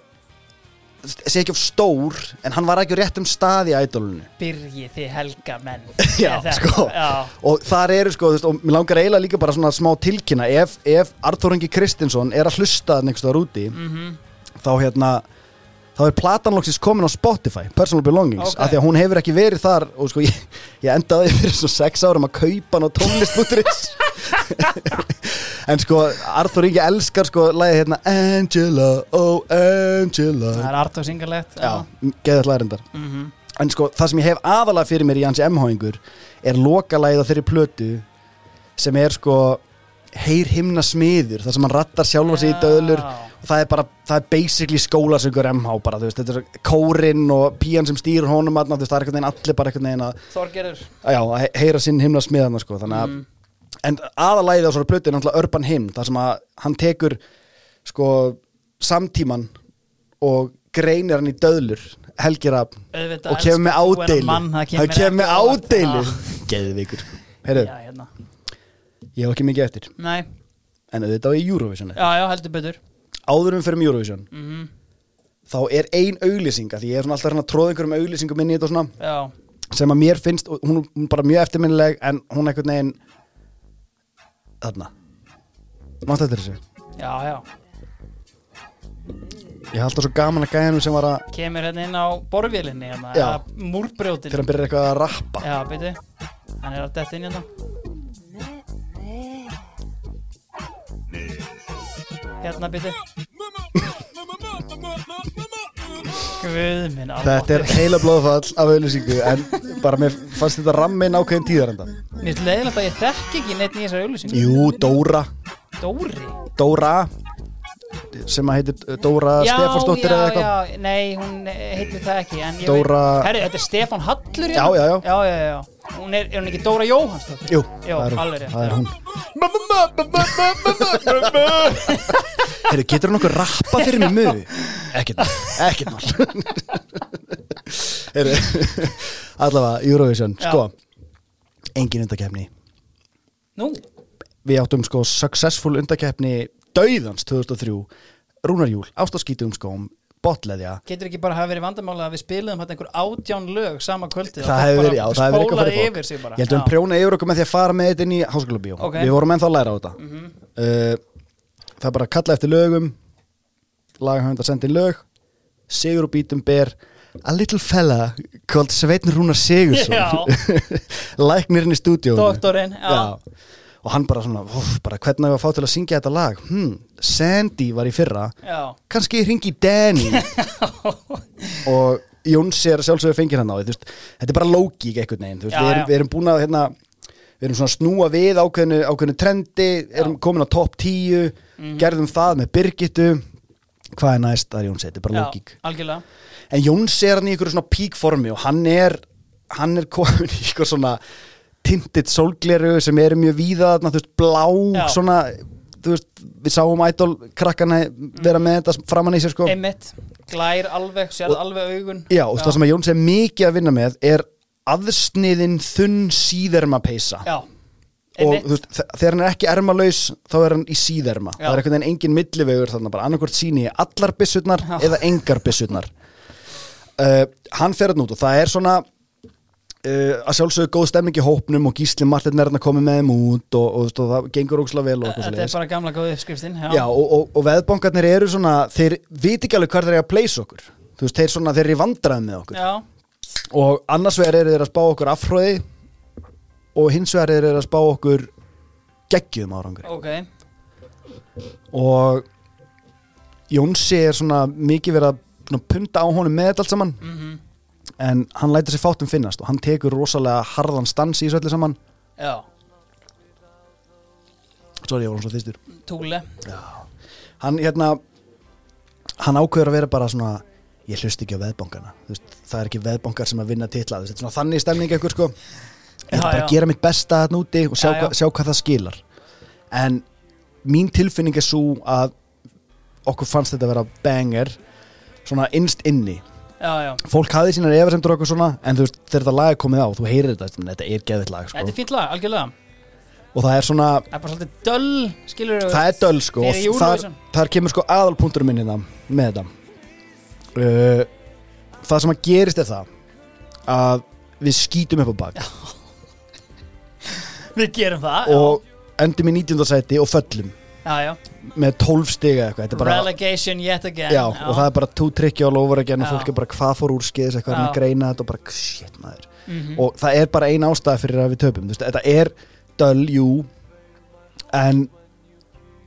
sé ekki of stór, en hann var ekki á réttum stað í ædolinu Byrji þið helga menn. Já, Þetta- sko. Já, Og þar eru sko, þú veist, og mér langar eiginlega líka bara svona smá tilkynna. Ef, ef Arthur Ingi Kristinsson er að hlusta einhvers staðar úti mhm. Þá hérna, þá er platan loksins komin á Spotify, Personal Belongings Ok. af því að hún hefur ekki verið þar og sko ég, ég endaði fyrir svo sex árum að kaupa hann á tónlist.is en sko Arthur Ingi elskar sko lagið hérna Angela, oh Angela. Það er Artur Singarlegt já, geðað lærindar Mhm. en sko það sem ég hef aðalega fyrir mér í hans MH-ingur er lokalagið á þeirri plötu sem er sko heyr himna smiður, það sem hann rattar sjálfa sig í döðlur það er bara, það er basically skólasöngur MH bara, þú veist, þetta er kórin og pían sem stýr honum aðna, þú veist, það er einhvern veginn allir bara einhvern veginn að, Þorgerur já, að he- heyra sinn himna smiðana, sko, þannig að Mm. en aðalæðið á svona plötu er náttúrulega Urban Hymn, þar sem að hann tekur sko samtíman og greinir hann í döðlur helgir að Auðvitað og kemur með ádeilu. það hann kemur með ádeilu. Já. geðvikur, sko heyrðu, Já, hérna. Ég hef ekki mikið eftir. Nei, en auðvitað á í Eurovision já, já, heldur betur áður um fyrir um Eurovision Mhm. þá er ein auglýsinga því ég er alltaf að tróða einhverjum auglýsingum inn í þetta og svona Já, sem að mér finnst, hún er bara mjög eftirminnileg en hún er einhvern veginn þarna. Máttu eftir þessu? já, já. Ég hef alltaf svo gaman að gæðanum sem var að Kemur hérna inn á borvélinni hérna Múrbrjótin. Þegar hann byrjar eitthvað að rappa. Já, Hann er að detta inn hérna Hérna byrju Guð minn Þetta er heila blóðfall af auglýsingu en bara mér fannst þetta rammin ákveðin tíðarenda Mér finnst leiðilegt að ég þekki ekki neitt í þessari auðlýsingu Jú, Dóra. Dóri? Dóra sem að heitir Dóra Stefánsdóttir já, eða eitthvað já, nei, hún heitir það ekki Dóra- herri, þetta er Stefán Hallur Já, já, já. já, já, já. Hún er, er hún ekki Dóra Jóhannsdóttir Jú, Jó, það er er já. hún. Heyrðu, getur hún okkur rappa fyrir mig mögu? Ekkert mál, ekkert mál Heyrðu, allavega Eurovision, Já. sko engin undakefni Nú, við áttum sko successful undakefni Dauðans 2003 Rúnar Júl, ástaskítum skóm Botleðja getur ekki bara hafa verið vandamála að við spiluðum þetta einhver átján lög sama kvöldið Það hefur verið, já, það hefur verið eitthvað fyrir bara. Ég held að við prjóna yfir okkur með því að fara með þetta inn í háskóla bíó Ok. Við vorum ennþá að læra á þetta. Mhm. uh, Það er bara að kalla eftir lögum. Lagahöfund að senda inn lög. Sigur og bítum ber A little fella called Sveitn Rúnar Sigursson. Læknirinn í stúdíónu Doktorinn, já. já Og hann bara svona, óf, bara hvernig hefur að fá til að syngja þetta lag? Hmm, Sandy var í fyrra. Já, kannski ég hringi í Danny. Og Jóns er sjálfsögur fengir hann á því, þetta er bara lógík veist, Já, við, erum, við erum búin að hérna, við erum svona að snúa við ákveðinu, ákveðinu trendi, erum komin á topp 10 Mhm. gerðum það með Birgittu. Hvað er næst, það er Jóns, þetta er bara lógík. algjörlega. En Jóns er hann í ykkur svona píkformi og hann er hann er komin í ykkur svona tintit sólgleru sem eru mjög víða þarna, þú veist, blá Já. svona þú veist, við sáum ædol krakkana vera með þetta framan í sér sko Einmitt, glær alveg, sérð alveg augun Já, og það sem að Jóns er mikið að vinna með er aðsniðin þunn síðerma peysa Já, og Einmitt. þú veist, þe- þegar hann er ekki ermalaus þá er hann í síðerma Já. það er einhvern veginn engin millivegur þarna bara annarkvort síni ég allar byssutnar Já. eða engar byssutnar uh, hann fer hann út og það er svona uh, að sjálfsögðu góð stemming í hópnum og Gísli Martin er hann að koma með þeim út og, og, og það gengur ógslag vel og eitthvað Þetta er bara gamla góð uppskriftin Já, og, og, og veðbankarnir eru svona þeir viti ekki alveg hvað þeir eru að pleysa okkur. Veist, þeir svona, þeir eru í vandræðum með okkur. Já, og annars vegar eru þeir að spá okkur afhróði og hins vegar eru þeir að spá okkur geggjum árangri. Ok. Og Jónsi er svona mikið verið að punta á honum með þetta allt saman. Mm en hann lætur sér fátum finnast og hann tekur rosalega harðan stans í öllu saman. Já, sorry, ég var hann svo þýstur túle hann hérna hann ákveður að vera bara svona ég hlust ekki á veist, það er ekki veðbankar sem að vinna titla veist, svona þannig stemning eitthvað sko. Ég ætla Já, bara já. að gera mitt besta þarna úti og sjá, Já, já. Hva, sjá hvað það skilar. En mín tilfinning er svo að okkur fannst þetta að vera banger svona innst inni Já, já, fólk hafði sínar efasemdur okkur svona en þú veist þegar þetta lag er komið á þú heyrir þetta, þetta er geðvitt lag sko. þetta er fínt lag, algjörlega. Og það er svona Það er bara svolítið döll, skilur það er döl sko og þar, þar kemur sko aðalpunkturum minn hérna með þetta. Uh, það sem að gerist er það að við skýtum upp á bak. Við gerum það og endum í 19. sæti og föllum Já, já, með 12 stiga eitthvað relegation yet again. Já, og það er bara two tricky all over again og fólk er bara hvað fór úr skeiðis eitthvað er greina þetta og bara shit maður. Mhm. og það er bara ein ástæða fyrir að við töpum þetta er döl, jú en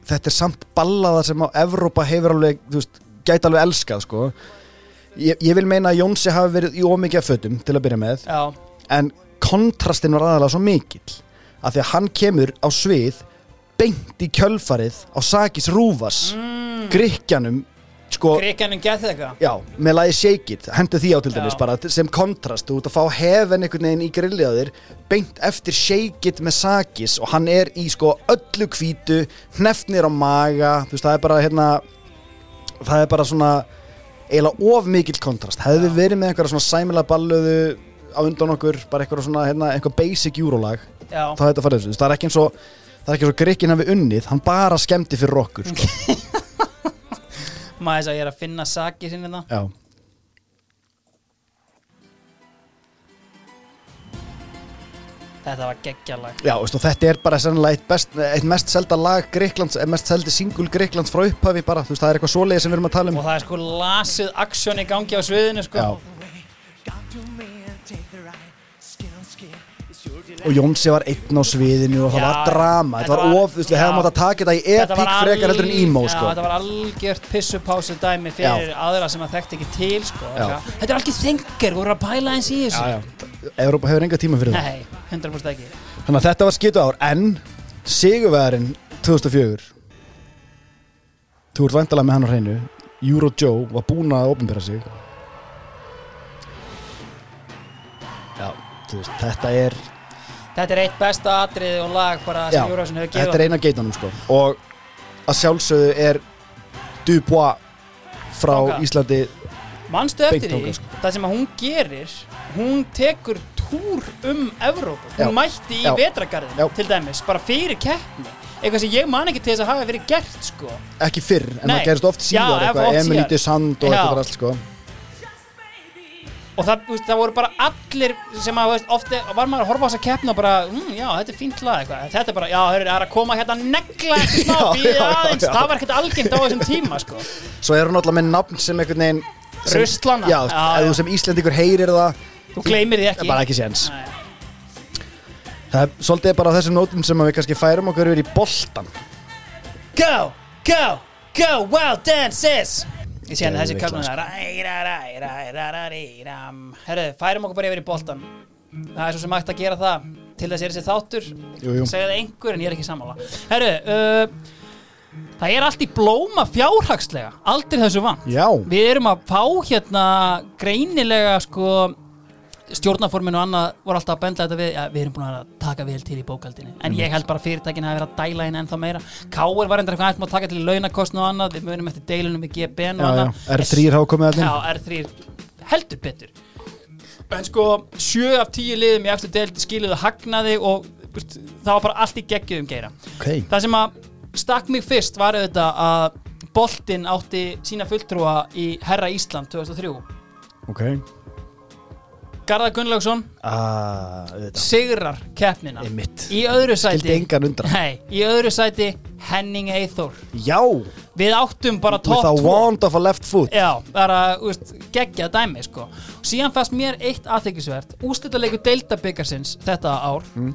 þetta er samt ballaða sem á Evrópa hefur alveg, þú veist, gæti alveg elskað sko. Ég, ég vil meina að Jónsi hafi verið í ómikið fötum til að byrja með Já, en kontrastin var aðalega svo mikill að því að hann kemur á svið beint í kjölfarið á Sakis Rúfas mm, Gríkjanum sko, Gríkanum gett eitthvað. Já, með lagi Shake It hendur því á til dæmis bara sem kontrast þú ert að fá hefn einhvern veginn í þér beint eftir Shake It með Sakis og hann er í sko öllu hvítu hnefnir á maga þú veist það er bara hérna það er bara svona eiginlega of mikill kontrast. Hefði við verið með einhverja svona sæmilega balluðu á undan okkur bara eitthvað svona hérna, eitthvað basic júrólag það er þetta farið þessu. Það er ekki eins og það er ekki eins og Gríkin hafi unnið hann bara skemmti fyrir okkur sko. maður þess að ég er að finna saki sinni það já. Þetta var geggjalag Já, veist, þetta er bara eitt, best, eitt mest selda lag Greiklands, eh, mest seldi single Greiklands frá upphafi bara, þú veist, það er eitthvað svoleiði sem við erum að tala um. Og það er sko lasið aksjón í gangi á sviðinu sko. Já. Og Jónsi var einn á sviðinu og það Já, var drama, þetta var of, við já. hefum átt að taka þetta í epík frekar heldur en Já, sko. þetta var algjört pissupásu dæmi fyrir aðra sem að þekkti ekki til sko. Já. Þetta er algjör þengar, voru að pæla eins í þessu. Já, já, Európa hefur enga tíma fyrir það. Nei, 100% ekki. Þannig að þetta var skitu ár, en Sigurvegarinn 2004 Þú ert væntalega með hann á hreinu Euro Joe var búinn að opinbera sig. Já, þú veist, þetta er Þetta er eitt besta atrið og lag bara sem Júrásin hefur þetta gefið er eina geitunum sko og að sjálfsögðu er Dubois frá Þangað. Íslandi Manstu eftir því, sko. það sem að hún gerir hún tekur túr um Evrópu, hún Já. mætti í Já. vetragarðin Já. til dæmis, bara fyrir keppni eitthvað sem ég man ekki til þess að hafa verið gert sko. ekki fyrr, en Nei. það gerist oft síðar eitthvað, de Sand og eitthvað allt sko og það, veist, það voru bara allir sem að, veist, ofte var maður að horfa á þessa keppni og bara, mm, já, þetta er fínt lag eitthvað. þetta er bara, já, það er að koma hérna negla eftir smá, Já, býðið aðeins já. það var ekkert algengt á þessum tíma, sko Svo er hún alltaf með nafn sem einhvern veginn sem- Ruslana. Já, Já, já. þú sem Íslendingur heyrir það þú gleymir því er ekki bara ekki séns Nei. Það er svolítið bara á þessum nótum sem að við kannski færum okkur yfir í boltan Go, go, go, wild dances Ég sé henni þessi lag, það Herru, færum okkur bara yfir í boltan Það er svo sem hægt að gera það. Til þess er þessi þáttur. Segja það einhver en ég er ekki sammála. Herru, uh, það er allt í blóma fjárhagslega. Aldrei þessu vant. Já, Við erum að fá hérna greinilega sko stjórnaforminu og annað voru alltaf að benda þetta við, ja, við erum búin að taka vel til í bókaldinu. En ég held bara að fyrirtækin hafi verið að dæla inn ennþá meira. Káir var endur eitthvað aðeins að taka til launakostn og annað, við munum eftir deilunum við GBN og annað. R3 hafa komið allir Já, R3 heldur betur. En sko 7 af 10 liðum í eftir deild skiluðu hagnaði og veist, það var bara allt í geggjum geira. Ok, það sem að stakk mig fyrst var auðvitað að boltinn átti sína fulltrúa í Herra Ísland 2003 ok Garðar Gunnlaugsson. Ah, sigrar keppnina. Einmitt. í öðru sæti. Nei, í öðru sæti Henning Eithor Já, við áttum bara with topp a 2 wand of a left foot. Já, bara, geggjað dæmi sko. síðan fannst mér eitt aðþykisvert úrslitaleikur deildabikarsins þetta ár. Mm.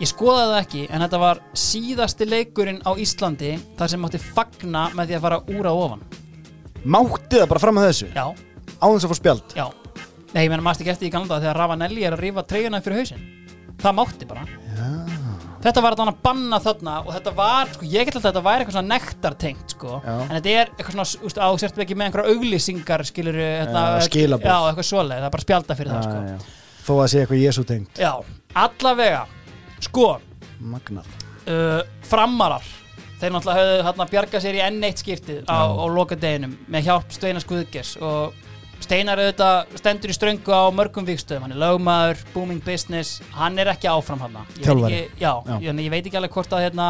ég skoðaði það ekki en þetta var síðasti leikurinn á Íslandi þar sem mátti fagna með því að fara úr að ofan. Mátti það bara fram að þessu? Já, Á þess að fá spjald? Já Nei, ég meina maður ekki eftir í daga þegar Ravanelli er að rífa treyjuna fyrir hausinn Það mátti bara já. Þetta var þannig að banna þarna og þetta var, sko, ég alltaf að þetta væri eitthvað svona nektartengt, sko Já. en þetta er eitthvað svona, úst, á sérstu ekki með einhverja auglýsingar, skilur hérna, Já, skilaboð. Já, eitthvað svoleið, það er bara spjalda fyrir það, sko. Þó að sé eitthvað Jésu tengt Já, allavega Sko, Magnað uh, framarar Þeir náttúrulega höfðu hérna bjargað sér í enn eitt skiptið á, á lokadeginum með hjálp Steinar Skuðgers og Steinar auðvitað stendur í ströngu á mörgum vikstöðum, hann er lögmaður, booming business. Hann er ekki áfram hann Þjálfari. Já, Já. Ég, ég veit ekki alveg hvort að hérna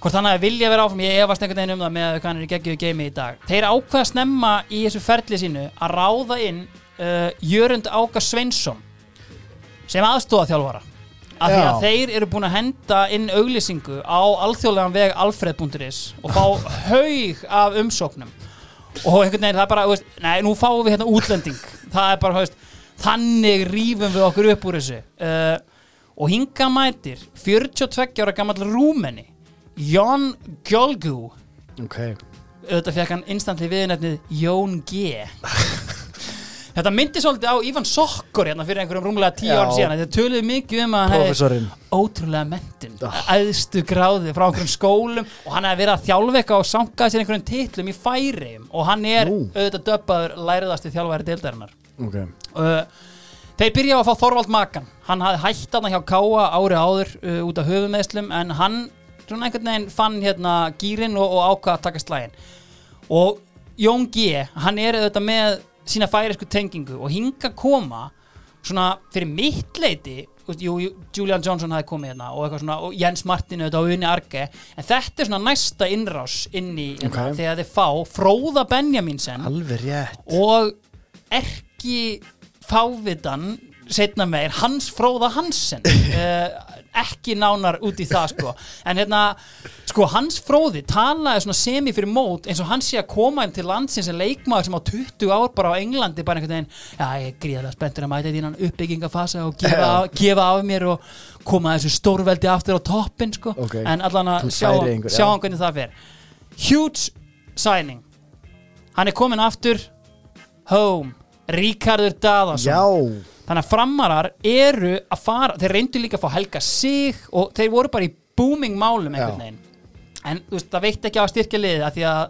hvort hann hafi vilja vera áfram, ég efast einhvern veginn um það með hvað hann er í geggjöðu geimi í dag. Þeir ákveða snemma í þessu ferli sínu að ráða inn uh, Jörund Áka Sveinsson sem aðstóða þjálfara af því að þeir eru búin að henda inn auglýsingu á alþjóðlegan veg alfred.is og fá haug af umsóknum og einhvern veginn það er bara, veist, nei, nú fáum við hérna útlending. Það er bara, veist, þannig rífum við okkur upp úr þessu. Uh, og hinga mætir 42 ára gammal rúmeni Jón Gjolgu Ok. Auðvitað fekk hann instantly viðnefnið Jón G Þetta myndi svolítið á Ívan Sokkur hérna fyrir einhverjum rúmlega tíu ára síðan Þetta töluðu mikið um að hann hefði ótrúlega mentin Ah. æðstu gráði frá einhverjum skólum og hann hefði verið að þjálfveika og sankaði sér einhverjum titlum í færiðum og hann er Nú. auðvitað döbbaður læriðasti þjálfæri deildarinnar. Ok. Uh, Þeir byrja á að fá Þorvald Makan. Hann hafði hætt hann hjá Káa ári áður uh, út af höfumeðslum en hann einhvern veginn fann hérna gýrin og, að og Jón G hann er auðvitað með sína færisku tengingu og hinga koma svona fyrir mitt leiti jú, Julian Johnson hafi komið hérna og, svona, og Jens Martin auðvitað og Unni Arge en þetta er svona næsta innrás inn í hérna, Ok. þegar þeir fá Fróða Benjaminsen og erki fávitan setna meir Hans Fróða Hansen. Uh, ekki nánar út í það sko. En hérna sko Hans Fróði talaði svona semi fyrir mót eins og hann sé að koma inn til landsins sem leikmaður sem á 20 ár bara á Englandi bara einhvern veginn já ég er gríðarlega spenntur að mæta í þínan uppbyggingafasa og gefa, af, gefa af mér og koma þessu stórveldi aftur á toppin sko. Ok. en allan að sjá, Færeyingur, sjá já. hann hvernig það fer. Huge signing. Hann er komin aftur. Home. Ríkardur Daðansson Já þannig að framarar eru að fara þeir reyndu líka að fá Helga Sig og þeir voru bara í booming málum einhvern veginn. En þú veist, það veitt ekki á að styrkja liðið að því að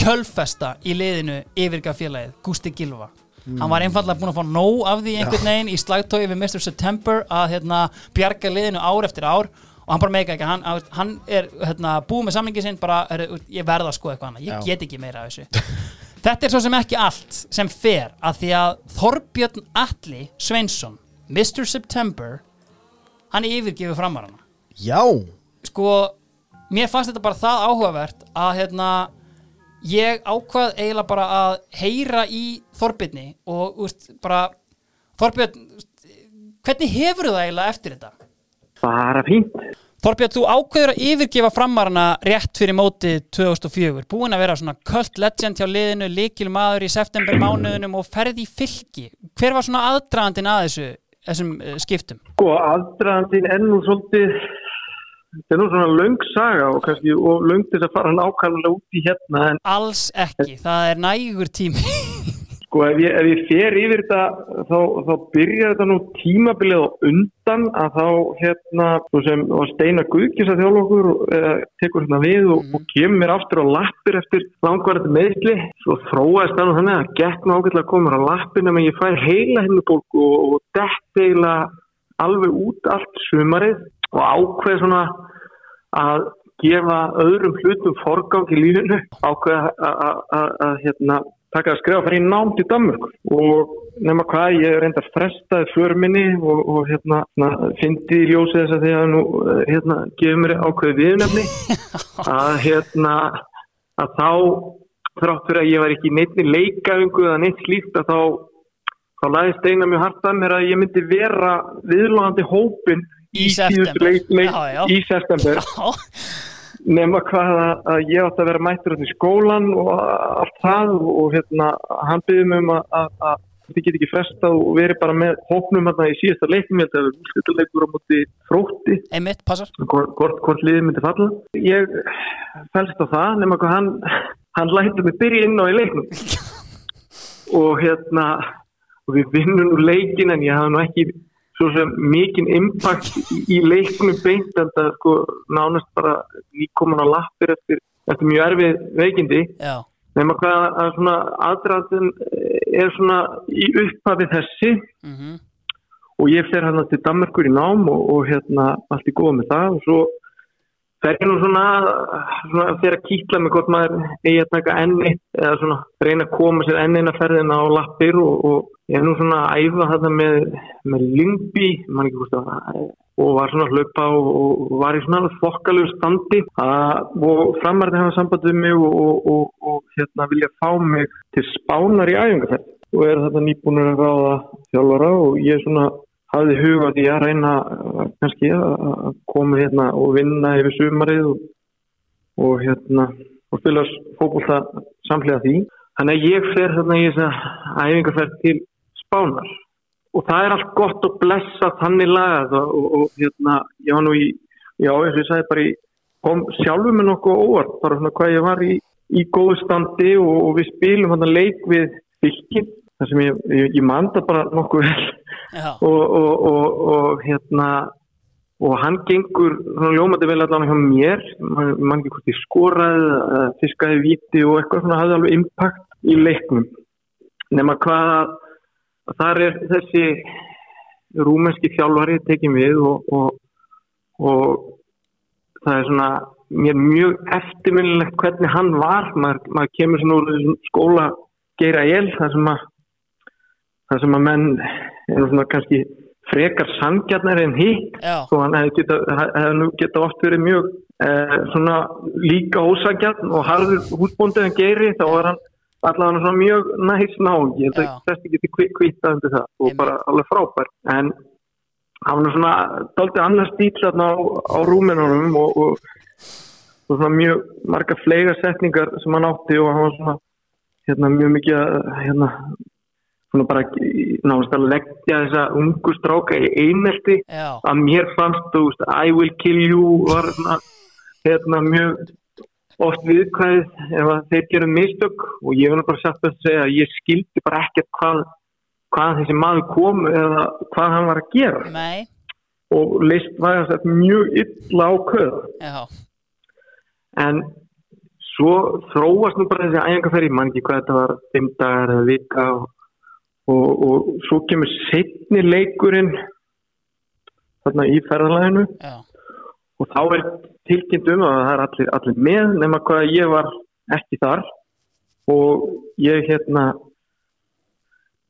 kjölfesta í liðinu yfirgaf félagið, Gústi Gilva hann var einfallega búin að fá nóg af því einhvern veginn í slagtói við Mr. September að hérna, bjarga liðinu ár eftir ár og hann bara meika ekki, hann, hann er hérna, búið með samlingi sinn, bara er, ég verða að skoða eitthvað annað, ég Já. get ekki meira af þessu Þetta er svo sem ekki allt sem fer að því að Þorbjörn Atli Sveinsson, Mr. September hann er yfirgefið framarana Já sko, mér fannst þetta bara það áhugavert að hérna ég ákvað eiginlega bara að heyra í Þorbjörni og úst, bara Þorbjörn, hvernig hefur það eiginlega eftir þetta? Bara fínt. Þorbjörn, þú ákveður að yfirgefa framarana rétt fyrir mótið 2004 búin að vera svona cult legend hjá liðinu líkil maður í september mánuðunum og ferði í fylki. Hver var svona aðdragandinn að þessu þessum uh, skiptum? Sko, aðdraðandinn er nú svolítið, þetta er nú svona löng saga og og þess að fara nákvæmlega út í hérna en Alls ekki, það er nægur tími sko ef ég, ef ég fer yfir þetta þá, þá byrjar þetta nú tímabilið á undan að þá hérna svo sem og Steina Guðkis að þjóla okkur eða tekur hérna við og, og kemur aftur á lappir eftir langvarandi meðsli svo þróaðist það nú þannig að að koma mér á lappin en ég fær heila hennubólku og, og dett heila alveg út allt sumarið og ákveð svona að gefa öðrum hlutum forgang í lífinu. Ákveð að hérna taka að skrifa að fara í Danmörk og nema hvað, ég reyndar frestaði förminni og, og hérna, fyndi í ljósið þess að því að nú eh, hérna, gefur mér ákveði viðnefni að hérna að þá þrátt fyrir að ég var ekki neittni leikaðingu eða neitt slíkt að þá þá laði steina mjög hardt að mér að ég myndi vera viðlóðandi hópin Í september. síðustu leik, leik, Já, já. í september Já, nema hvað að, ég átti að vera mættur í skólan og allt það og, hérna, hann byggði mig um að, að, að þið get ekki frestað og verið bara með hópnum hérna í síðasta leikum ég held að það er leikur á móti frótti. Einmitt, passar. Hvort, liðið myndi falla? Ég fælst á það nema hvað hann hann lætti mig byrja inn á í leiknum. Og hérna og við vinnum nú leikin en ég hafði nú ekki svo sem mikinn impact í, leiknum beint en það sko nánast bara nýkomin á lappir eftir, eftir mjög erfið veikindi. Nema hvað að svona aðdraðin er svona í upphafi þessi. Mhm. Og ég fer hérna til Danmarkur í nám og, og hérna allt í góða með það. Og svo fer ég nú svona, svona fyrir að kýtla mig hvort maður eigi að taka enn eitt eða svona reyna að koma sér enn eina ferðina á lappir og, og ég er nú svona að æfa þetta með, með Lingby man ekki hvort það og var svona að hlaupa og, og var í svona þokkalegu standi. Að, og framarði hafa samband við mig og, og, hérna vilja fá mig til spánar í æfingarferð og er þetta nýbúinur að ráða þjálfara og ég svona hafði huga því að reyna uh, kannski að að koma hérna og vinna yfir sumarið og, og hérna og spila fókbólta samlega því. Þannig að ég fer þarna í þessa æfingarferð til spánar og það er allt gott að blessa þannig lagað og, og, og hérna var nú í, já eins og ég sagði bara í, kom sjálfur með nokkuð óvart bara svona hvað ég var í, í góðu standi og, við spilum hann leik við fylgin þar sem ég, ég, ég manda bara nokkuð vel Já, og, og, og, og hérna og hann gengur svona ljómandi vel allan hjá mér. Man, man ekki hvort ég skoraði fiskaði viti og eitthvað svona hafði alveg impact í leiknum. Nema hvað að þar er þessi rúmenski þjálfari tekið við og, og, og það er svona mér mjög eftirminnilegt hvernig hann var. Maður, maður kemur svona úr skóla geira el þar sem að þar sem að menn eru svona kannski frekar sangjarnar en hitt. Og hann hefði geta, hef geta oft verið mjög eh, svona líka ósangjarn og harður húsbóndið en geiri þá var hann allavega svona mjög næst nági ég held að þessi geti kvittað undir það og Einmitt. bara alveg frábær. En hann var svona daldið annars stíl á, á rúminunum og, og, og svona mjög marga fleika setningar sem hann átti og hann var svona hérna, mjög mikið að hérna, svona bara náðast að leggja þessa ungu stráka í einelti. Já, að mér fannst, þú veist, I will kill you var svona, hérna, mjög oft viðkvæðið ef að þeir gerum mistök. Og ég vil bara satt að segja að ég skildi bara ekkert hvað, hvað þessi maður kom eða hvað hann var að gera. Nei, og leist var þess mjög illa á köða en svo þróast nú bara þessi æfingarferð ég man ekki hvað þetta var, fimm dagar eða vika og, og, og svo kemur setni leikurinn þarna í ferðalæðinu já, og þá er tilkynnt um að það er allir, allir með nema hvað ég var ekki þar. Og ég hérna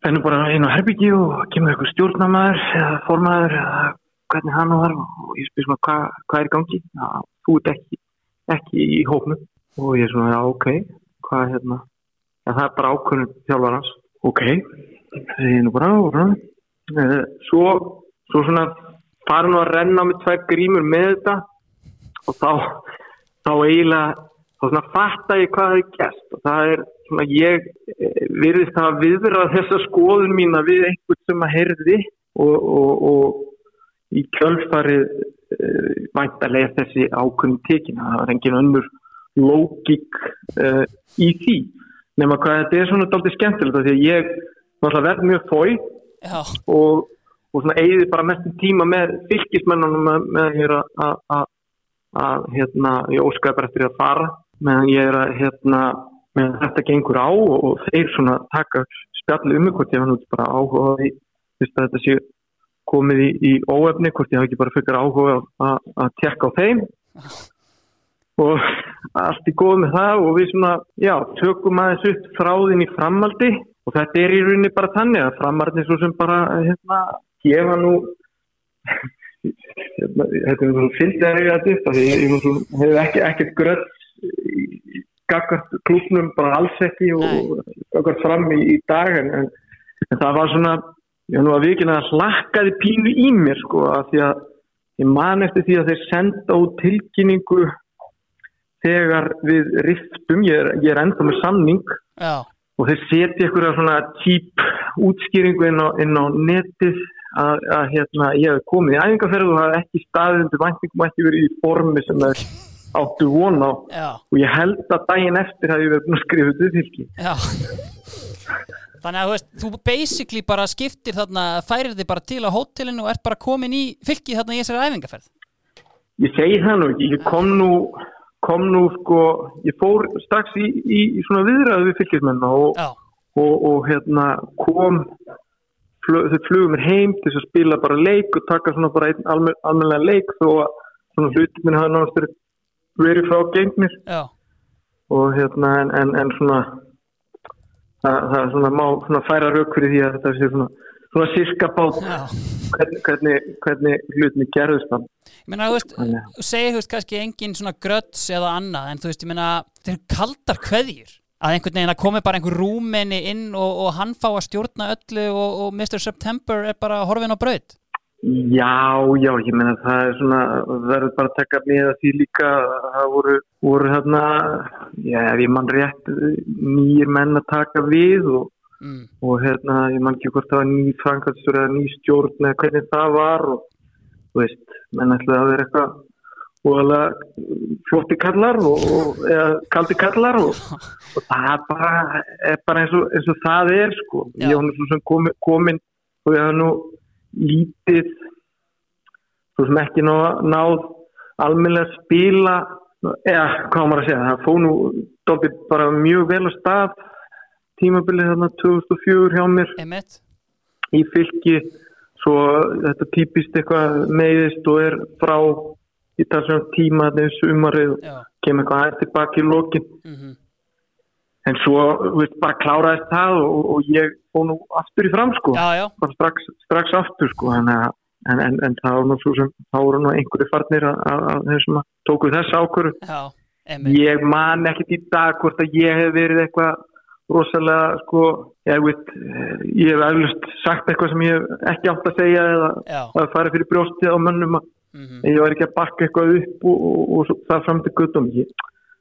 ennum bara inn á herbyggi og kemur eitthvað stjórnamaður eða formaður eða hvernig hann var og ég spyr svona hvað, hvað er gangi? Já, þú ert ekki, ekki í hópnu og ég er svona já ok. Hvað hérna? Já, það er bara ákvörnum þjálfar hans ok, nú bara á uh, svo, svo svona fara nú að renna mig tvær grímur með þetta og þá þá eiginlega þá svona fatta ég hvað það er gert og það er svona ég eh, virðist að viðra þessa skoðun mína við einhvern sem að heyrði og, og, og í kjölfarið uh, væntalega er þessi ákveðin tekin. Það er engin önnur lógik uh, í því. Nema hvað þetta er svona dálítið skemmtilegt af því að ég náttúrulega verð mjög fói og, og svona eigði bara mestum tíma með fylgismennunum með, með hér að, að, að, að hérna, ég óskaði bara eftir að fara meðan ég er að hérna, meðan þetta gengur á og, og þeir svona taka spjalli um mig hvort ég hann út bara áhuga í fyrst að þetta sé komið í, í óefni hvort ég hafa ekki bara fyrir áhuga að, að tekka á þeim. Og allt í góð með það og við svona, já, tökum aðeins upp þráðin í framaldi og þetta er í rauninni bara þannig að framarðin svo sem bara, hérna, gefa nú hérna, þetta er svona fylgd að reyja þetta upp af því ég, ég nú svo- hef ekki, ekkert gröð gaggart klúknum bara alls ekki og gaggart fram í, í dag en, en, en það var svona ég var nú að vikina að hlakkaði pínu í mér sko af því að ég man eftir því að þeir senda út tilkynningu þegar við riftum, ég er, ég er ennþá með samning. Já, og þeir setja ykkur svona típ útskýringu inn á, inn á netið að, að hérna, ég hef komið í æfingarferð og það ekki staðið undir væntingum ekki verið í formi sem þeir áttu von á. Já, og ég held að daginn eftir hafi ég verið að skrifa þetta fylki já. Þannig að þú veist, þú basically bara skiptir þarna, færir þig bara til á hótelinu og ert bara komin í fylki þarna í þessari æfingarferð ég segi það nú ekki, ég kom nú kom nú sko, ég fór strax í, í, í svona viðræðu við fylkismenn og, Já, og, og hérna kom flug, þau flugum mér heim til að spila bara leik og taka svona bara einn almen, almenlega leik þó að svona hluti minn hafa náttúrulega verið- frá gengnir já, og hérna en, en, en svona það, það er svona má svona færa rauk fyrir því að þetta sé svona svona sirka bát hvernig, hvernig, hvernig hlutinni gerðust það Ég meina, þú veist, þú segir, þú veist, kannski engin svona gröts eða annað, en þú veist, ég meina, þeir kaldar kveðjur að einhvern veginn að komi bara einhver rúmeni inn og, og hann fá að stjórna öllu og, og Mr. September er bara horfin á braut. Já, já, ég meina það er svona, verður bara að taka með að því líka, það voru, voru þarna, já, ef ég mann rétt, nýjir menn að taka við og, Mm. og hérna, ég mann ekki hvort það var ný frangastur eða ný stjórn eða hvernig það var og, þú veist, menn ætlaði að vera eitthvað óalega flótti kallar og, og eða kaldi kallar og, og það bara, er bara eins, og, eins og það er sko, Já. ég var nú svo sem komin, komin og ég hafði nú lítið svo sem ekki ná, náð almennilega spila eða hvað maður að segja það fóð nú dálítið bara mjög vel á stað tímabilið þarna 2004 hjá mér. Emmett? í fylki svo þetta típist eitthvað meiðist og er frá í þessum tíma þegar sumarið Já. kemur eitthvað aðeins tilbaki í lokin. Mm en svo veist, bara kláraðist það og, og ég fóð nú aftur í fram sko. Já, strax, strax aftur sko en, en, en, en það var nú svo sem þá voru nú einhverju farnir að, að, að þeir sem að tóku þess ákvöru ég man ekkit í dag hvort að ég hef verið eitthvað rosalega sko ég, veit, eh, ég hef eflust sagt eitthvað sem ég hef ekki átt að segja eða að fara fyrir brjóstið á mönnum mm ég var ekki að bakka eitthvað upp og, og, og, svo- það fram til guttum ég,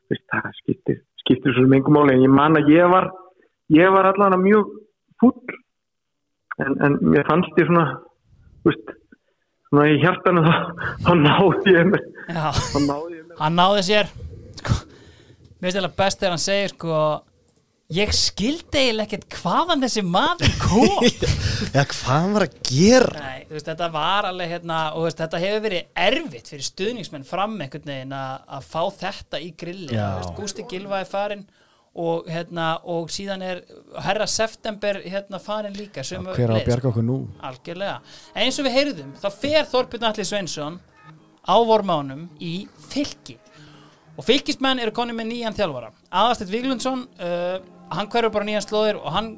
veist, það skiptir, skiptir svo engum máli. En ég man að ég var ég var allavega mjög fúll. En, en mér fannst ég svona veist, svona í hjartanu þá, þá náði ég mér. Þá náði ég mér. Hann náði sér, sko, mér finnst þetta best þegar hann segir, sko, ég skildi eiginlega ekkert hvaðan þessi maður kom. Já, hvað var að gera? Nei, veist, þetta var alveg hérna og veist, þetta hefur verið erfitt fyrir stuðningsmenn fram einhvern veginn að fá þetta í grillin, veist, Gústi Gilva er farin og hérna, og síðan er herra september hérna farin líka sömu Hver á að bjarga okkur nú? algjörlega, eins og við heyrðum þá fer Þorbjörn Atli Sveinsson á vormánum í fylki og fylkismenn eru konið með nýjan þjálfara Aðarstedt Viglundsson uh, hann hverfur bara nýjan slóðir og hann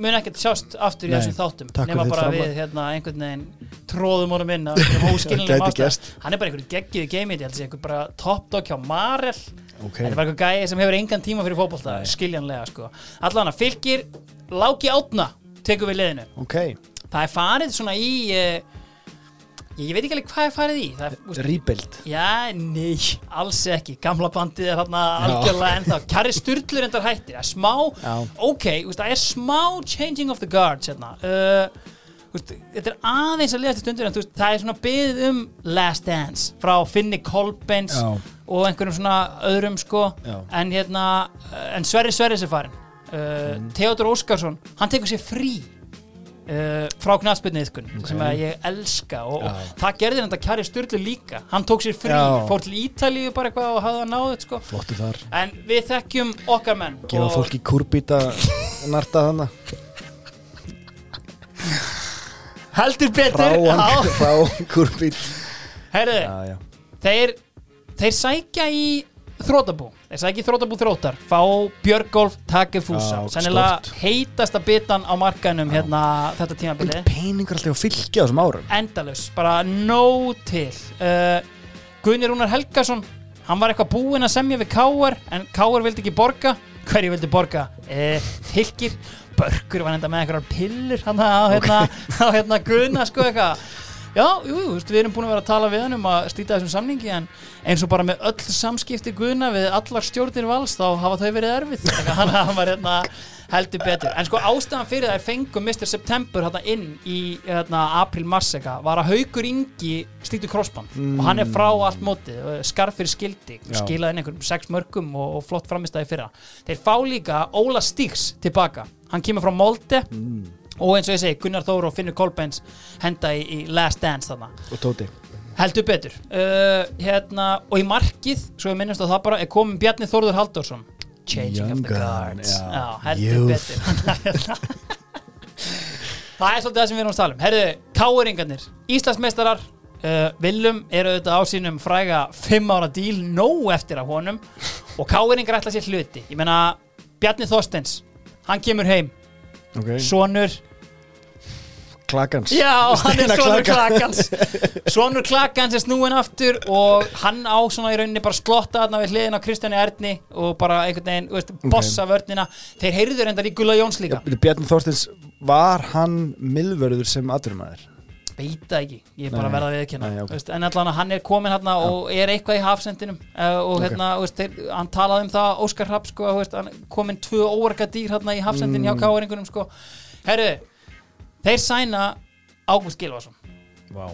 mun ekkert sjást aftur í Nei, þessum þáttum nema bara þitt við hérna, einhvern veginn tróðum honum inn hann er bara einhverju geggið geimið ég held að sé einhver bara top dog hjá Marel. Ok. þetta er bara einhver gæi sem hefur engan tíma fyrir fótbolta skiljanlega sko. Allan að fylgir Láki Átna tekur við liðinu. Ok, það er farið svona í uh, ég, ég veit ekki alveg hvað er farið í. Úst, rýbild já, nei, alls ekki. Gamla bandið er hérna algjörlega ennþá. Kari Sturlur endar hættir. Það er smá, Já. ok, úst, það er smá changing of the guards hérna. Uh, úst, þetta er aðeins að liðast stundur en veist, það er svona byggð um Last Dance frá Finni Kolbens og einhverjum svona öðrum sko. Já. en hérna, en Sverri Sverris er farin uh, Theodor Óskarsson hann tekur sér frí uh, frá knafspilni yðkun sem að ég elska og, og það gerði þetta kæri styrlu líka. Hann tók sér frí, Já. fór til Ítalíu bara eitthvað og hafði það náðið sko. Flottu þar. En við þekkjum okkar menn Gefa og fólki kúrbíta narta þannig heldur betur. Ráan, já. þeir, þeir sækja í þrótabú þeir sæki þrótabú þrótar fá Björgolf Takefúsa Já, sennilega stórt. heitasta bitan á markanum hérna þetta tímabili peningur alltaf að fylgja á þessum árum? Endalaus, bara nóg til. Uh, Gunni Rúnar Helgason hann var eitthvað búinn að semja við Káar en Káar vildi ekki borga. Hverju vildi borga? Uh, Fylgir Börkur var enda með einhverjar pillur hann á hérna, hérna Gunna sko eitthvað Já, jú, veist, við erum búin að vera að tala við hann um að slíta þessum samningi en eins og bara með öll samskipti Guðna við allar stjórnir vals þá hafa þau verið erfið Þannig að hann, var hérna heldur betur. En sko ástæðan fyrir það er fengum Mr. September hérna inn í hérna, april-mars var að Haukur Ingi slítu crossband og hann er frá allt mótið, skarf fyrir skildi skilaði inn einhverjum sex mörgum og, og flott framistæði fyrra. Þeir fá líka Óla Stíks tilbaka. Hann kemur frá Molde og eins og ég segi Gunnar Þór og Finnur Kolbens henda í, í Last Dance þarna. Og Tóti. Heldur betur. Uh, hérna, og í markið, svo við minnumst á það bara er komin Bjarni Þórður Halldórsson. Changing Young of the Guards. já. já, heldur Youth. betur. Það er svolítið það sem við erum að tala um. Herðu, káeringarnir, Íslandsmeistarar uh, Willum eru auðvitað á sínum fræga 5 ára díl nóg eftir af honum. Og káeringar ætla sér hluti. Ég meina, Bjarni Þorstens hann kemur heim, okay. sonur. Klakans. Já, hann er Steinar sonur Klaka. klakans. Sonur klakans er snúin aftur og hann á svona í rauninni bara slotta þarna við hliðin á Kristjáni Erni og bara einhvern veginn, veist, bossa vörnina. Þeir heyrðu reyndar í Gulla Jóns líka. Bjarni Þorstins var hann miðvörður sem aðrumæður Veit það ekki, ég er bara að verða að viðkynna Nei, ok. Veist, En allan hann er komin hérna og er eitthvað í hafsendinum. Uh, og hérna, þú veist, þeir, hann talaði um það Óskar Hrapp, sko, veist, hann komin tvö óarka dýr hérna í hafsendin Mm. hjá káeringunum, sko. Herru, þeir sæna Ágúst Gilvason Vá.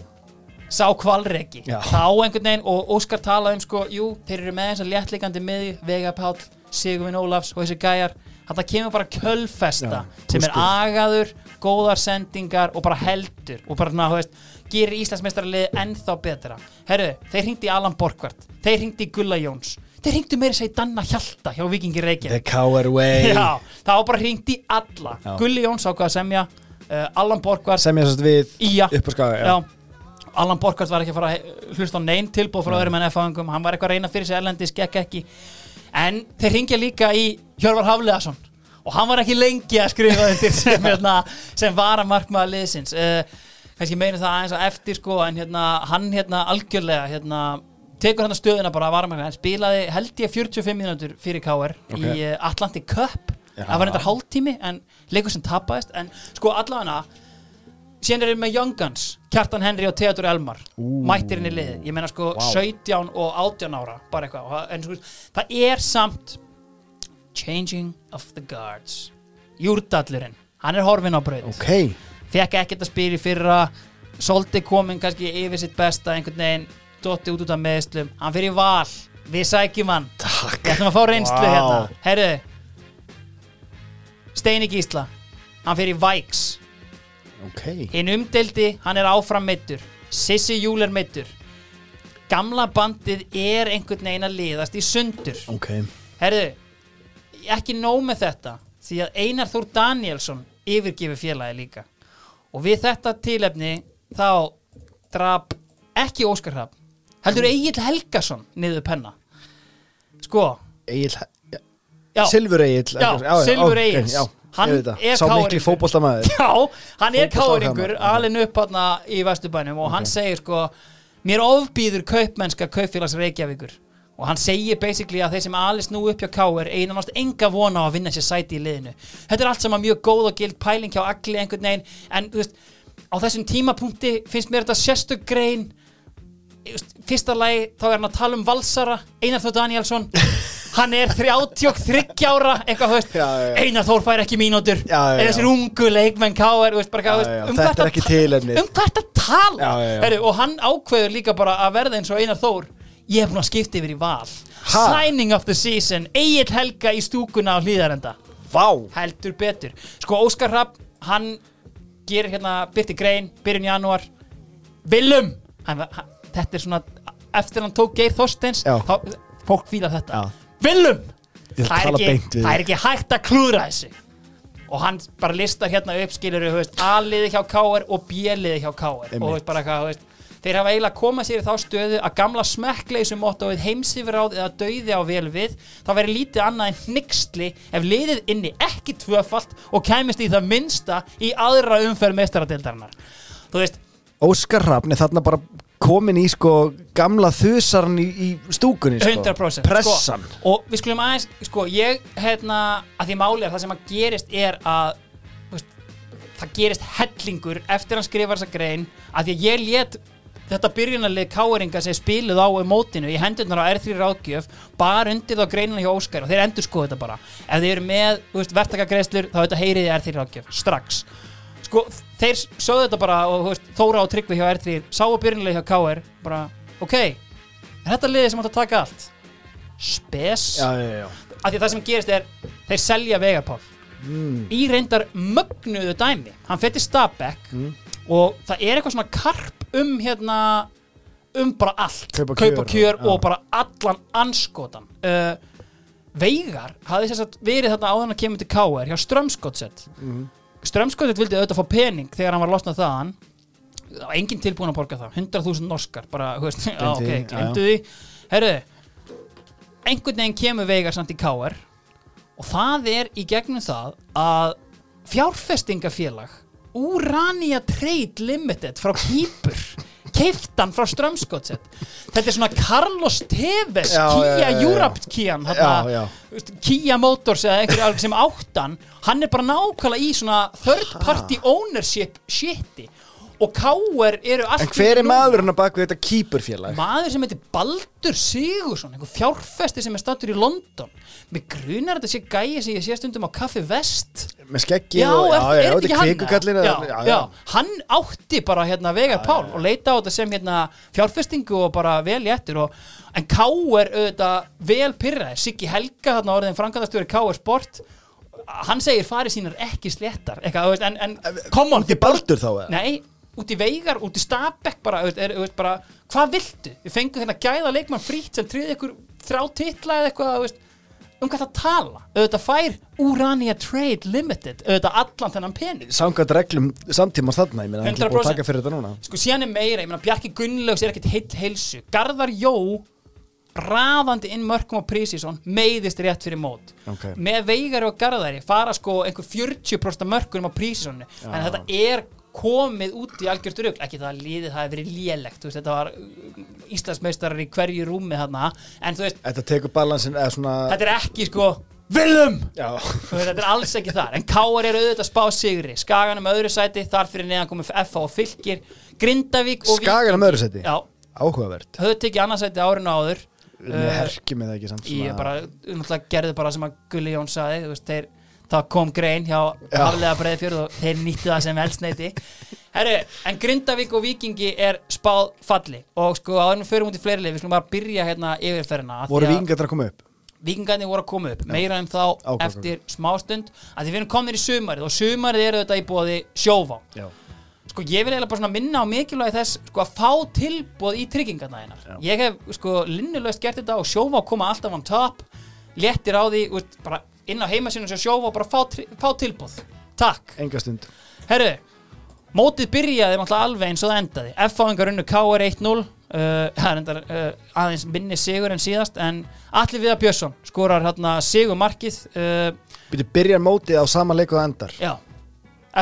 Sá kvalreki Já. þá einhvern veginn og Óskar talaði um sko, jú, þeir eru með eins og léttlikandi miði Vega Páll, Sigurvin Ólafs og þessi gæjar, þetta kemur bara kjölfesta Já, sem er agaður góðar sendingar og bara heldur og bara, ná, veist, gerir Íslandsmeistaraliði ennþá betra. Herru, þeir hringdi í Alan Borgvart, þeir hringdi í Gulla Jóns þeir hringdi meira að segja í Danna Hjalta hjá Vikingi Reykjavík. The Cower Way. Já, það var bara hringt í alla. Já. Gulli Jóns ákvað að semja uh, Alan Borgvart sem ég sérst við Ía upp á skaga já. Allan Borkart var ekki að fara að hlusta á neinn tilbúð frá öðrum en F-fangum hann var eitthvað að reyna fyrir sig erlendis, gekk ekki en þeir ringja líka í Hjörvar Hafleðarsson og hann var ekki lengi að skrifa undir sem, hérna, sem var að markmaða liðsins. Uh, kannski meina það aðeins á eftir sko, en hérna, hann hérna algjörlega hérna, tekur hann stöðuna bara að vara hann spilaði held ég 45 mínútur fyrir KR Ok. í uh, Atlantic Cup. Það var reyndar hálftími en leikur sem tapaðist. En sko allavega síðan er við með Young Guns Kjartan Henry og Theodor Elmar Ú. mættir inn í liðið, ég meina sko Vá. 17 og 18 ára, bara eitthvað. Það- en sko, það er samt changing of the guards. Júrdallurinn, hann er horfinn á braut. Ok. Fekk ekkert að í fyrra. Solti komin kannski yfir sitt besta einhvern veginn, dotti út út af meðslum hann fyrir val, við sækjum hann. Takk. Við ætlum að fá reynslu Vá. hérna Herru Steini Gísla Hann fyrir Vikes ok. Hinn umdeldi, hann er áfram meittur Sissi Júl er meittur Gamla bandið er einhvern veginn að liðast í sundur. Ok. Herru Ekki nóg með þetta Því að Einar Þór Danielsson yfirgefur félagi líka. Og við þetta tilefni Þá drap ekki Óskar Hrafn Heldur Egil Helgason niður penna. Sko. Egil Silfur Egil Silfur Egils. Hann er fótboltamæður Já, hann er ok. alin upp hann í Vesturbænum og hann segir sko mér ofbýður kaupmennska kaupfélags Reykjavíkur. Og hann segir basically að þeir sem alist nú upp hjá Káir einanast enga vona á að vinna sér sæti í liðinu. Þetta er allt saman mjög góð og gild pæling hjá allir einhvern veginn en þú veist, á þessum tímapunkti finnst mér þetta sérstök grein fyrsta lagi þá er hann að tala um valsara Einar Þór Danielsson hann er 33 ára eitthvað, veist, Já, já, já. Einar Þór fær ekki mínútur. Er þessir ungu leikmenn veist, um þetta hvert er að um að tala. Heru, og hann ákveður líka bara að verða eins og Einar Þór. Ég hef búin að skipta yfir í val. Ha? signing of the season, Egil Helga í stúkuna á hlýðarenda heldur betur. Sko Óskar Rapp, hann gerir hérna byrti grein, byrjun janúar. Willum hann, hann, þetta er svona, eftir hann tók Geir Þorsteins, Já. þá, fólk fíla þetta. Já. Willum! Ég það er, tala ekki, beint við það er ekki hægt að klúðra þessu. Og hann bara listar hérna upp skilur A-liði hjá KR og B-liði hjá KR og Einmitt. veist, bara eitthvað, þú veist, þeir hafa eiginlega komað sér í þá stöðu að gamla smekkleysum mottóið heimsifráð eða dauði á vel við. Þá væri lítið annað en hnyggsli ef liðið inni ekki tvöfalt og kæmist í það minnsta í aðra umferð meistaradeildarinnar. Þú veist, Óskar Hrafn er þarna bara komin í sko gamla þusaran í, í stúkunni sko. 100% Pressan sko. og við skulum aðeins, sko, ég hérna, að því máli er það sem að gerist er að veist, það gerist hellingur eftir hann skrifar þessa grein að því að ég let þetta byrjunarlið káeringa sem spiluð á mótinu í hendurnar á R3 ráðgjöf bara undir þá greinina hjá Óskar og þeir endur skoðu þetta bara ef þeir eru með þú veist, verktakagreislur þá þetta heyriði R3 ráðgjöf strax sko þeir sögðu þetta bara og veist, Þóra og Tryggvi hjá R3 sáu byrjunarlið hjá KR bara ok, er þetta liðið sem átt að taka allt? Spes. Já, já, já. Af því að það sem gerist er þeir selja Vegarpál mm. í reyndar mögnuðu dæmi hann fætti Stabæk og það er eitthvað svona karp um hérna um bara allt. Kaupa kjör kjör og- bara allan anskotan. Uh, Veigar hafði að verið þarna áðan að kemur til KR hjá Strömskotset. Mm. Strömskotset vildi auðvitað fá pening þegar hann var losnað þaðan. Það var enginn tilbúin að borga það. 100.000 norskar, bara, já, Gleymdu ok, glemdu því. Herru, einhvern veginn kemur Veigar samt í KR og það er í gegnum það að fjárfestingafélag Urania Trade Limited frá Kýpur keiftan frá Strömskotset þetta er svona Carlos Tevez Já, Kia. Europe Kian Já, já. Kia Motors eða einhverju sem áttan hann er bara nákvæmlega í svona third party ownership shiti og K.R. eru allt En hver er maðurinn að baka þetta kýpurfélag? maður sem heitir Baldur Sigursson einhver fjárfesti sem er stattur í London. Með grunar þetta sé gæi sem ég sé stundum á Kaffi Vest. Með skeggi já, og, já, er já, þetta þetta ekki er hann kvikukallin já, já, hann átti bara hérna Vegard Pál og leita á þetta sem hérna fjárfestingu og bara vel í ettur og, en K er auðvitað vel pyrraðir, Siggi Helga hérna orðin frangatastjóri K er sport hann segir farið sínar ekki sléttar. En, en come on Út í Baldur þá eða? Nei, út í Veigar, út í Stabæk bara, bara, hvað viltu? Við fengum hérna gæða leikmann frýtt sem tryði ykkur þrjá titla eða eitthvað, veist, um hvað það tala? Auðvitað fær Urania Trade Limited, auðvitað allan þennan pening. Samkvæmt reglum samtíma þarna, ég meina, hann er búið að 100%. taka fyrir þetta núna Sko síðan er meira, ég meina Bjarki Gunnlaugs er ekkit heill heilsu. Garðar Jó raðandi inn mörgum á Prísísson meiðist rétt fyrir mót Ok. með Veigari og Garðari fara sko einhver 40% mörgum á Prísíssonu en þetta er komið út í algjört rugl. Ekki það að liðið það hefur verið lélegt veist, þetta var uh, Íslandsmeistarar í hverju rúmi þarna en þú veist, Þetta tekur balansin eða svona þetta er ekki sko veist, þetta er alls ekki þar en Káar eru auðvitað að spá sigri. Skaganum öðru sæti, þar fyrir neðan komið FH og fylgir Grindavík og Skagan að möðru seti Já, Áhugavert. Höfðu tekið annað árinu áður. Við herkjum með það ekki samt ég bara, náttúrulega gerði bara sem að Gulli Jón saði, þú veist, þeir það kom grein hjá Já. Haflega Breiðfjörð og þeir nýttu það sem elsneiti Herru, en Grindavík og Víkingi er spáð falli. Og sko áður en við förum út í fleiri leið, við skulum bara byrja hérna yfirferðina af því Voru vikingar að koma upp? Víkingarnir voru að koma upp, meira um þá Ákvað, eftir smástund, að því við erum komin í sumarið og sumarið eru þetta í bóði sjófá Já. Sko ég vil eiginlega bara svona minna á mikilvægi þess sko að fá tilbúð í tryggingarna einar. Ég hef sko linnulegst gert þetta og sjófá koma alltaf on top. Léttir á því, úst, bara inn á heimasinu sem sjófá bara fá, fá tilbúð takk, Enga stund. Herru mótið byrjaði alveg eins og það endaði. F-fáingar unnu KR 1-0 uh, er uh, aðeins minni sigur en síðast en Alli Viðar Björnsson skorar hérna sigur markið uh, Býtu byrjar mótið á sama leik og það endar? Já,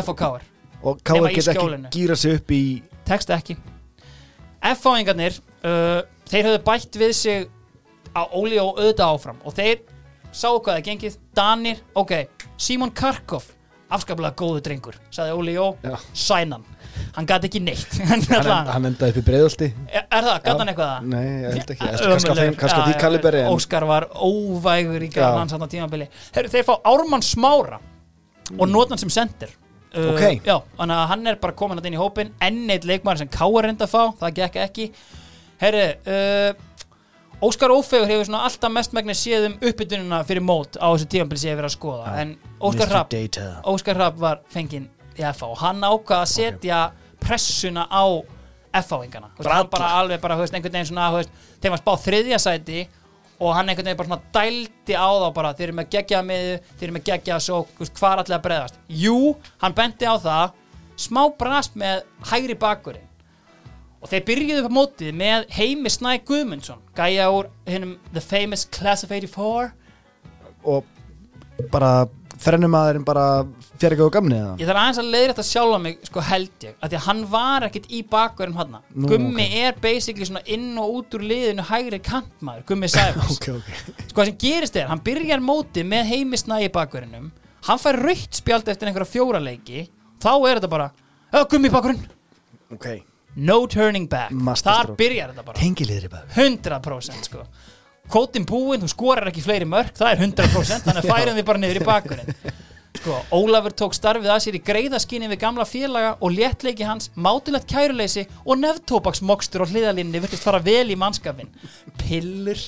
F og KR Og í get ekki gýra sig upp í tekst ekki. F-fáingarnir uh, þeir höfðu bætt við sig á Óli og auðvitað áfram og þeir sáu hvað það gengið? Danir, ok, Simon Karkov afskaplega góðu drengur sagði Óli Jó, sænan hann. Gæti ekki neitt. Hann, Hann, endaði upp í breiðolti er, er það, gæti hann eitthvað það? Nei, ég held ekki. Kannski á því kaliberi en Óskar var óvægur í gæðan hans hann á tímabili. Þeir, þeir fá Ármann Smára og nota hann sem sendir. Uh, Ok. Já, að hann er bara komin að inn í hópin enn eitt leikmaður sem Káar reynda að fá það gekk ekki. Herri, uh, Óskar Ófegur hefur svona alltaf mestmægnis séð um uppbytununa fyrir mót á þessu tímabili sem ég hef verið að skoða. En Óskar. Rapp Óskar Rapp var fenginn í FH og hann ákvað að setja pressuna á FH-ingana hann bara alveg bara, veist, einhvern veginn svona veist, þeim var spáð þriðja sæti og hann einhvern veginn bara svona dældi á þá bara þeir eru með geggja með, þeir eru með geggja svo, hvað er allir að breyðast Jú, hann benti á það smá brast með hægri bakurinn og þeir byrjuðu upp á mótið með Heimi Snæ Guðmundsson gæja úr hinnum The Famous Class of 84 og bara þrennumæðurinn bara fjari ekki á gamni eða? ég þarf aðeins að leiðra þetta sjálfa mig sko held ég, að því að hann var ekkit í bakverðum hann Gummi er basically svona inn og út úr liðinu hægri kantmaður, Gummi Sæfars ok, ok. Sko það sem gerist er, hann byrjar mótið með Heimi Snæ í bakverðinum hann fær raukt spjald eftir einhverja fjóra leiki þá er þetta bara, "Ö, Gummi í bakverðin ok, no turning back, þar byrjar þetta bara. Tengiliðri bara 100% sko. Kótin búinn, þú skorar ekki fleiri mörg það er 100%, þannig að færum við bara niður í bakgrunn sko, Ólafur tók starfið að sér í greiðaskinni við gamla félaga og léttleiki hans, mátilegt kæruleysi og nefntópaksmokstur og hliðalínni virtist fara vel í mannskapin pillur.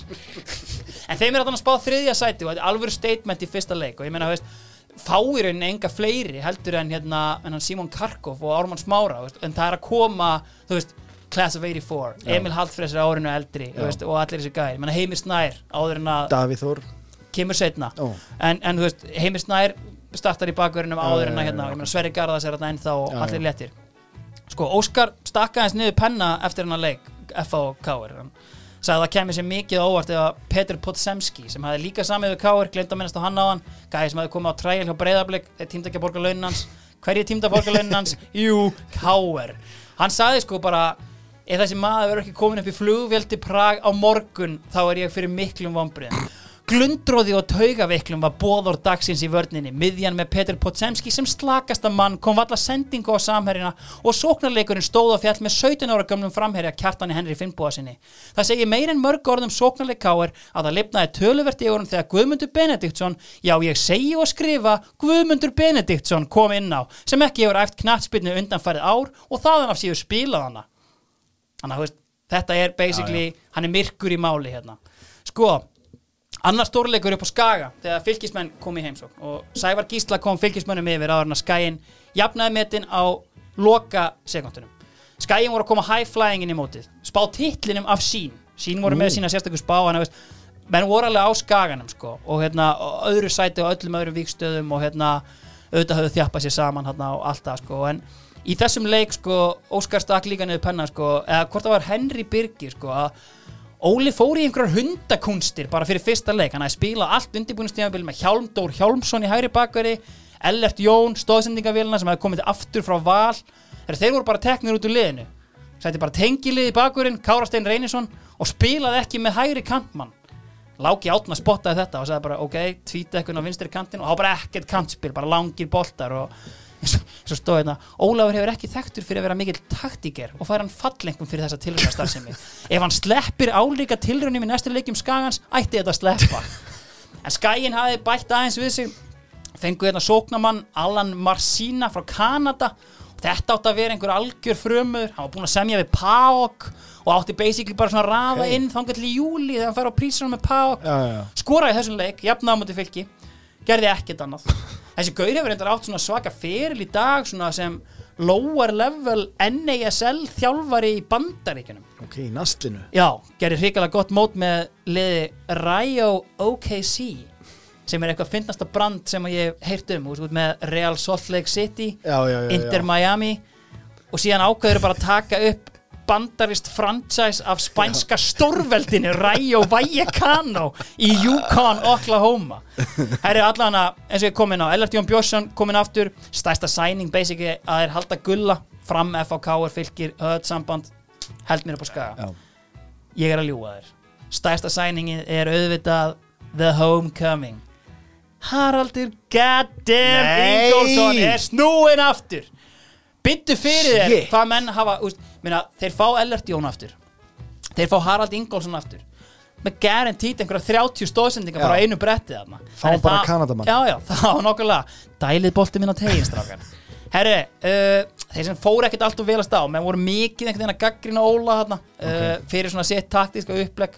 En þeim er að þannig að spá þriðja sæti og þetta er alvöru statement í fyrsta leik og ég meina, þú veist fáir en enga fleiri heldur en hérna en hann Simon Karkov og Ármann Smára veist, en það er að koma, veist Class of 84, Emil Hallfres er árinu eldri veist, og allir þessi gæri, Heimir Snær áður en að Davíð Þór kemur setna Ó. en, en Heimir Snær startar í bakverðinum áður en að hérna, Sverri Garðas er þarna ennþá og Já, allir já. léttir sko, Óskar stakka eins niður penna eftir hennar leik F.A. og K.R. hann sagði að það kemur sér mikið óvart eða Petur Potsemski sem hafði líka samið við K.R. glemt að minnast á hann á hann gæði sem hafði komið á træl hjá Breiðablик tímd ekki að borga launin hans hverju tímd að borga launin hans? Jú, K.R. hann sagði sko bara ef þessi maður verður ekki komin upp í flugvél til Prag á morgun þá er ég fyrir miklum vombriðum Glundróði og taugaveiklum var bóður dagsins í vörninni miðjan með Petur Potsemski sem slakasta mann kom valla sendingu á samherjina og sóknarleikurinn stóð á fjall með 17 ára gömlum framherja kjartani Henry Finnbúa sinni. Það segir meir en mörg orðum sóknarleik káir að það lifnaði töluvert í orðum þegar Guðmundur Benediktsson, já ég segi og skrifa Guðmundur Benediktsson kom inn á sem ekki hefur æft knattspilnu undanfærið ár og þaðan af síður spilað hana. Þannig að þetta er basically, hann er myrkur í máli hérna. Sko, annar stórleikur upp á Skaga þegar fylgismenn kom í heimsók og Sævar Gísla kom fylgismennum yfir áður en að Skæin jafnaði metin á loka sekundunum. Skæin voru að koma high flying inn í mótið, spá titlinum af sín, sín voru með sína sérstakku spá, hann veist, menn voru alveg á Skaganum sko og hérna öðru sæti og öllum öðrum víkstöðum og hérna auðvitað höfðu þjappað sér saman hérna og allt það sko en í þessum leik sko Óskar stakk líka niður penna sko eða hvort það var Henry Birgir sko að Óli fór í einhverjar hundakunstir bara fyrir fyrsta leik, hann hafði spilað allt undirbúinustíðanbíl með Hjálmdór Hjálmsson í hægri bakveri, Ellert Jón stóðsendingavélina sem hafði komið aftur frá val. Þegar þeir voru bara teknir út úr liðinu. Sætti bara tengilið í bakverinn Kárastein Reynisson og spilaði ekki með hægri kantmann. Láki átna spottaði þetta og sagði bara ok, tvíta eitthvað á vinstri kantin og þá bara ekkert kantspil, bara langir boltar og eins og- eins og stóð hérna Ólafur hefur ekki þekktur fyrir að vera mikill taktíker og fær hann fallengum fyrir þessa tilrunastarfsemi ef hann sleppir álíka tilrunum í næstu leikjum skagans, ætti þetta að sleppa. En skæin hafi bætt aðeins við sig. Fengu hérna sóknamann Alan Marsina frá Kanada. Þetta átti að vera einhver algjör frumur. Hann var búinn að semja við PAOK og átti basically bara svona að raða Ok. inn þangar til í júli þegar hann fær á prísunum með PAOK skoraði þessum leik, fylki. Gerði ekkert annað þessi gaur hefur reyndar átt svona svaka feril í dag svona sem lower level NASL þjálfari í bandaríkjunum. Ok, í nastlinu já, gerði hrikalega gott mót með liði Rio OKC sem er eitthvað fyndnasta brand sem ég hef heyrt um, út með Real Salt Lake City Já, já, já, Inter. Miami og síðan ákveður bara að taka upp bandarist franchise af spænska stórveldinu Rayo Vallecano í Yukon, Oklahoma. Það er allan að, eins og ég kom inn á Ellert Jón Björnsson komin aftur. Stærsta sæning basically að þeir halda gulla fram FHK er fylgir, höfð samband held mér upp á skaga. Ég er að ljúga þér. Stærsta sæningin er auðvitað The Homecoming. Haraldur goddamn! Ingolson er snúin aftur. Byttu fyrir þér Shit. hvað menn hafa úst, minna, þeir fá Ellert Jón aftur. Þeir fá Harald Ingolson aftur. Með guaranteed einhverja 30 stóðsendingar Já. bara á einu bretti þarna. Fá Þannig bara Kanadamann. já já, var nokkulega dælið bolti minn á tegin strákar. Herri, uh, þeir sem fóru ekkert allt og velast á menn voru mikið einhvern veginn að gaggrina Óla þarna, uh, fyrir svona sitt taktíska upplegg.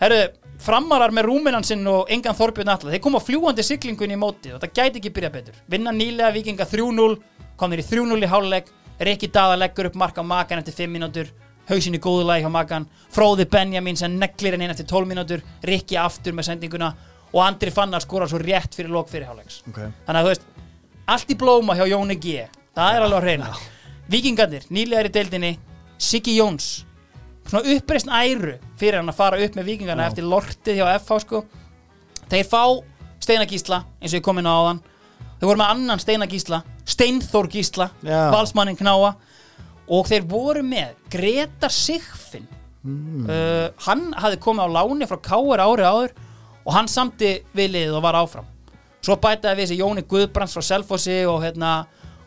Herru, framarar með rúminan sinn og engan Þorbjörn Atla, þeir koma fljúandi siglingunni í mótið og það gæti ekki byrjað betur. Vinna nýlega vikinga 3-0 komnir í 3-0 í háluleik Rikki Daða leggur upp mark á makan eftir 5 mínútur. Hausinn í góðu lagi hjá makan. Fróði Benjamin sem neglir henni inn eftir 12 mínútur. Rikki aftur með sendinguna og Andri Fannar skora svo rétt fyrir lok fyrir háluleiks Ok. þannig að þú veist, allt í blóma hjá Jóni G. Það er alveg að reyna vikingarnir, nýlegar í deildinni Siggi Jóns. Svona uppreist æru fyrir hann að fara upp með vikingarna eftir lortið hjá FH sko. Þeir fá Steinar Gísla eins og ég kom inn á áðan þeir voru með annan Steinar Gísla Steinþór Gísla, Já. valsmannin Knáa. Og þeir voru með Gretar Sigfinn. Uh, hann hafði komið á láni frá Káar árið áður og hann samti við liðið og var áfram. Svo bætaði við þessi Jóni Guðbrands frá Selfossi og hérna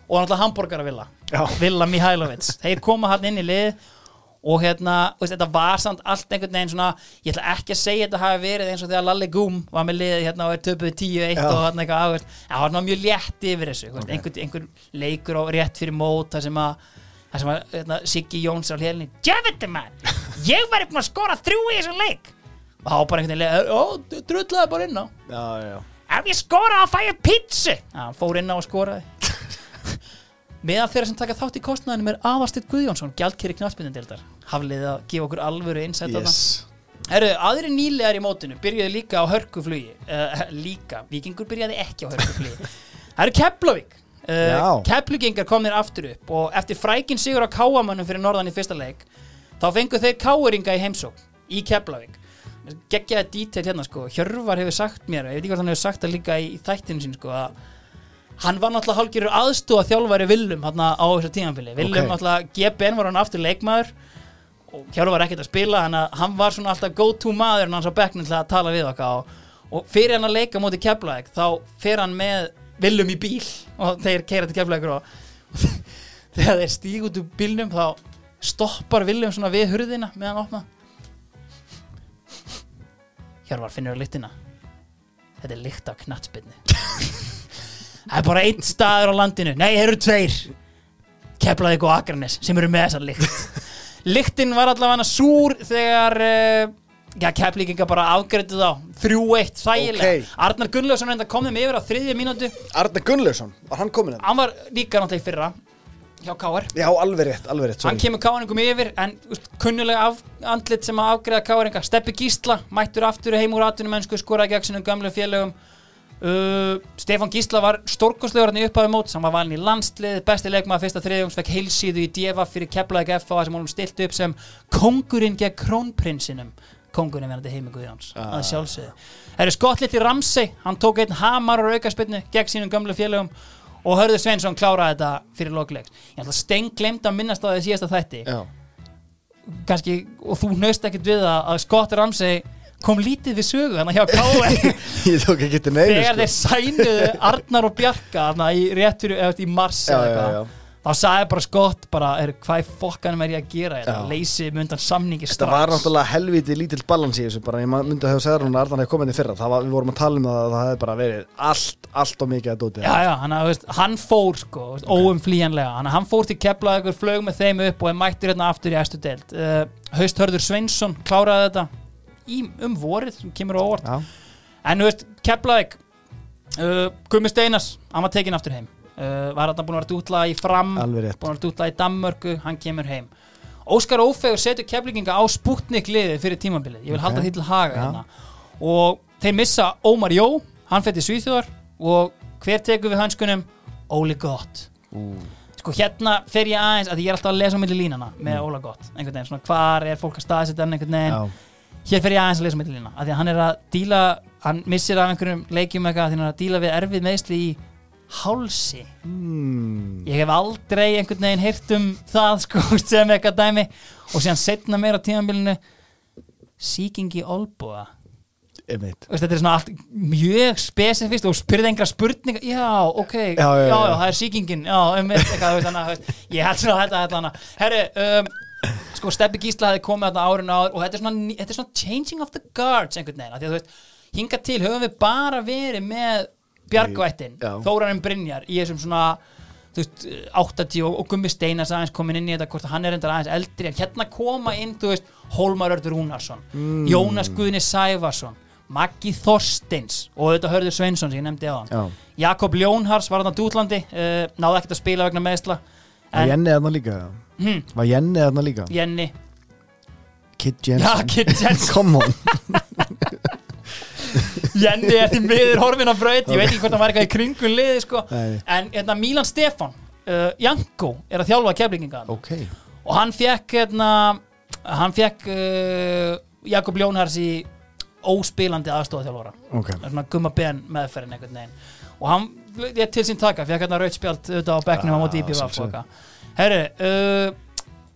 og náttúrulega hambúrgaravilla Já. Villa Mihailovic. Þeir koma hann inn í lið og hérna, veist, þetta var samt allt einhvern veginn svona, ég ætla ekki að segja þetta hafi verið eins og þegar Lalli Gúm var með liðið hérna og er töpuð 10-1 Já. og hann eitthvað, veist, það var svona mjög létt yfir þessu, okay. einhver, einhver leikur á rétt fyrir mót, það sem að það sem að hérna, Siggi Jóns á hliðinni. Djöfundi maður, ég var ekki að skora þrjú í þessum leik! Og þá bara einhvern veginn, ó, drullaði bara inn á. Já, já ef ég skora þá fæ ég pítsu hann fór inn á og skoraði meðan þeirra sem taka þátt í kostnaðinum er Aðarstitt Guðjónsson, gjaldkeri knarspindindildar hafliðið að gefa okkur alvöru innsætt Yes. Herru, aðri nýlegar í mótinu byrjuðu líka á hörkuflugi. Uh, líka, vikingur byrjaði ekki á hörkuflugi. Það eru Keflavík uh, Keflugingar komnir aftur upp og eftir frækin sigur á Káamönnum fyrir norðan í fyrsta leik þá fengu þeir Káeringa í heimsók í Keflavík. Geggjaði dítel hérna sko. Hjörvar hefur sagt mér, ég veit ekki hvað hann hefur sagt það líka í, í þættinu sín sko að hann var náttúrulega hálfgerður aðstóða þjálfari Willum hérna á þessu tímanfili Willum Ok. náttúrulega, GBN var hann aftur leikmaður og Hjörvar var ekkert að spila hann var svona alltaf go to maður hans á bekknum til að tala við okkar og, og fyrir hann að leika móti Keflavík þá fer hann með Willum í bíl og þeir keira til Keflavík og þegar þeir stíg út úr bílnum þá stoppar Willum svona við hurðina meðan opna Hjörvar finnur að lyktina. Þetta er lykt af knattspinni það er bara einn staður á landinu. Nei, þeir eru tveir. Keflavík og Akranes sem eru með þessar lykt. Lyktin var allavega súr þegar uh, já, Keflíkinga bara afgreitið á 3-1 þægilega. Ok. Arnar Gunnlaugsson reynda kom þeim yfir á þriðju mínútu. Arne Gunnlaugsson, var hann komin hérna? hann var líka náttúrulega í fyrra hjá Káar Já, alveg rétt, alveg rétt hann sorry. kemur káringum yfir en úst, kunnulega af, andlit sem að afgreða káringa Steppi Gísla, mættur aftur heim úr atvinnum mennsku, skoraði gegn sinum gamlu félögum uh, Stefán Gísla var stórkostlegur hann í upphafi mót hann var valin í landslið, besti leikmaður fyrsta þriðjóns fekk heilsíðu í DFA fyrir Keflavík FA sem hún stilt upp sem kongurinn gegn krónprinsinum. Kongurinn verðandi heimi Guðjóns Ah. að sjálfsögðu. Það eru skotlitt í Ramsey, hann tók einn hamar og aukaspinnu gegn sínum gamlu félögum og Hörður Sveinsson kláraði þetta fyrir lokleiks. Ég ætla stein glemt að minnast á því síðasta þætti. Já, kannski, og þú nöst ekkert við það að Scott Ramsey kom lítið við sögu hann hjá K.O. ég tók ekki til neinu þegar sko. þeir sænuðu Arnar og Bjarka þarna í rétt fyrir, eða í mars Já, já, já. þá sagði bara Scott bara, er, hvað fokkanum er ég að gera Já. leysi mundan samningi Þetta var strax. náttúrulega helviti lítill balans í þessu bara, ég myndi að hafa segður hún að Arðan hefði komið inn í fyrra. Var, við vorum að tala um það að það hefði bara verið allt, allt og mikið að dóti Já, já, hann, hann fór sko, okay. óumflýjanlega. Hann, hann fór til Keflavíkur, flög með þeim upp og mættur hérna aftur í æstu deild. Uh, Hausthörður Sveinsson kláraði þetta í, um vorið sem kemur á óvart. Já, en þú veist, Keflavík uh, Gummi Steinas, hann var tekin aftur heim. Uh, var hann búin að vera dútla í fram búin að vera dútla í Danmörku, hann kemur heim. Óskar Ófegur setur Keflinginga á Sputnik liðið fyrir tímabilið, ég vil Ok. halda því til haga Já. hérna. Og þeir missa Ómar Jó hann fyrir Svíþjóðar. Og hver tekur við hönskunum? Óli Gott. Ú. sko hérna fer ég aðeins að ég er alltaf að lesa á milli línana með Mm. Óla Gott. Einhvern veginn, svona hvar er fólk að staðsetja hann einhvern veginn? Já, hér fer ég aðeins að lesa á milli lína því að hann er að díla, hann missir af einhverjum leikjum eitthvað, því hann er að díla við erfið meðsli í hálsi. Mm. ég hef aldrei einhvern veginn heyrt um það sko sem eitthvað dæmi. Og síðan setna meira tímanbílinu síkingi Veist, þetta er svona allt mjög spesifist og spyrði engra spurninga. Já, ok, já, Já, já, já, það er síkingin já, um eitthvað, þú veist, þannig, að, þú veist, ég held svona þetta, þetta, hana herru, um, sko, Steppi Gísla hefði komið þarna árinu áður og þetta er svona, þetta er svona changing of the guards einhvern veginn, því að þú veist, hinga til höfum við bara verið með Bjargvættin, Já. Þórarinn Brynjar í þessum svona þú veist, 80 og, og Gummi Steinas aðeins komin inn í þetta hvort að hann er reyndar aðeins eldri en hérna koma inn, þú veist, Hólmar Örður Rúnarsson Mm. Jónas Guðni Sævarsson Maggi Þorsteins og auðvitað Hörður Sveinsson sem ég nefndi á hann Jakob Ljónhars var hann á Dútlandi uh, náði ekkert að spila vegna meðsla var en Jenni þarna líka? Hm, Var Jenni þarna líka? Jenny Kid Já, Jensen. Kid Jensen. Come on. Jenny er því miður horfin á braut ég veit ekki hvort hann var eitthvað í kringun liði sko. En hérna, Milan Stefán uh, Janko er að þjálfa keflinginga Ok. Og hann fekk hérna, hann fekk uh, Jakob Ljónhars í óspilandi aðstofaþjálfara ok, svona gumma ben meðferðin einhvern veginn. Og hann, ég til sín taka fekk hérna rautspjald auðvitað á bekknum á móti Ah, sjálfsögðu. eitthvað herru, uh,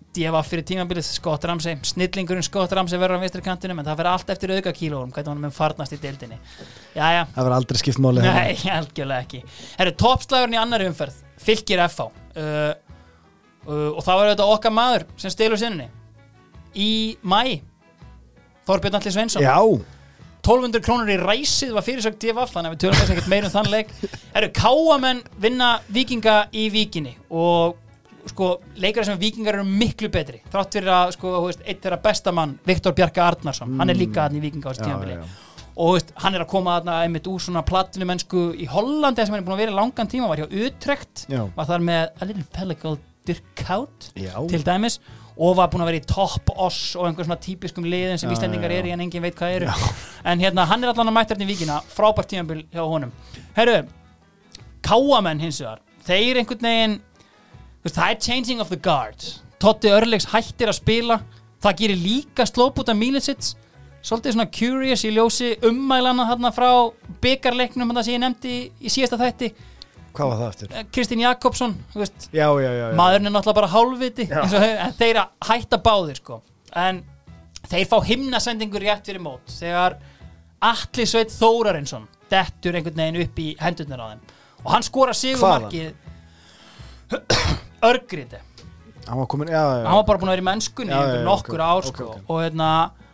DFF fyrir tímabilið Scott Ramsey, snillingurinn Scott Ramsey verður á vinstri kantinum en það verður allt eftir auka kílóum hvernig hann mun farnast í deildinni. Jæja, það verður aldrei skipt hérna. nei, algjörlega ekki. Herru, toppslagurinn í annari umferð fylgir FH uh, uh, og það var auðvitað okkar maður sem stelur sinni í mæ Þorbjörn Alli Sveinsson. Já, 1200 krónur í ræsið var fyrirsökt DFF þannig að við tölum þess ekkert meir um þann leik Eru káamenn vinna vikinga í vikinni og sko leikari sem vikingar eru miklu betri þrátt fyrir að sko, eitt þeirra bestamann Viktor Bjarka Arnarsson, hann er líka hann í vikinga á þessu Mm. Já. og veist, hann er að koma þarna einmitt úr svona platinu mennsku í Hollandi sem hann er búin að vera í langan tíma, var hjá Utrecht Já. var þar með a little fella called Dirk Kaut já. til dæmis og var búin að vera í top oss og einhver svona típiskum liðin sem Já, Íslendingar já, já. eru í en engin veit hvað eru. En hérna hann er allan að mæta hérna í vikina frábært tímabil hjá honum. Herru, káamenn hins vegar þeir einhvern veginn það er changing of the guard. Totti Örlegs hættir að spila. Það gerir líka slópúta Mílisits svolítið svona curious í ljósi ummælana þarna frá byggarleiknum sem ég nefndi í síðasta þætti hvað var það eftir? Eh, Kristín Jakobsson, þú veist já, já, já, já. maðurinn er náttúrulega bara hálfviti en þeir að hætta báðir sko. en þeir fá himnasendingur rétt fyrir mót þegar Atli Sveit Þórarinsson dettur einhvern veginn upp í hendurnar á þeim og hann skora sigumarkið örgriti hann var komin, já, já, já. hann var bara búin að vera í mennskunni Já, já, já, nokkur ok, ár sko. ok. og hérna,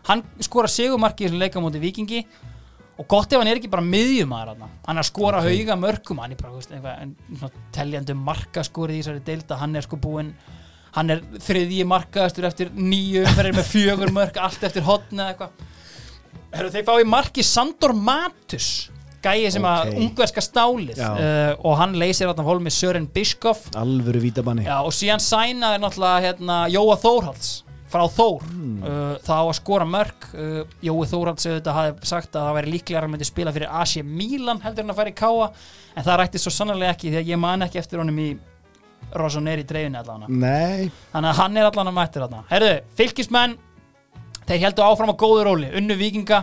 hann skora sigumarkið í leika móti vikingi og gott ef hann er ekki bara miðjumæður hann hann er að skora Ok. hauga mörkum hann er bara veist, svona, teljandi markaskorið í þessari deilda hann er sko búinn hann er þriðji markaðastur eftir nýju umferðir með fjögur mörk allt eftir hotn eða eitthvað. Þeir fá í marki Sandor Matus gæi sem að Ok. ungverska stálið. Uh, og hann leysir þarna hólmi Sören Biskoff alvöru vítabanni. Og síðan sænaði náttúrulega hérna, Jóa Þórhalds frá Þór. Uh, það á að skora mörg uh, Jói Þórhalds auðvitað hafði sagt að það væri líklega að hann myndi spila fyrir AC Milan heldur en að færi Káa en það rætti svo sannarlega ekki því að ég man ekki eftir honum í Rosaneri dreifinu nei, þannig að hann er allan að mættir þarna. Herðu, fylgismenn þeir heldur áfram á góðu róli. Unnu vikinga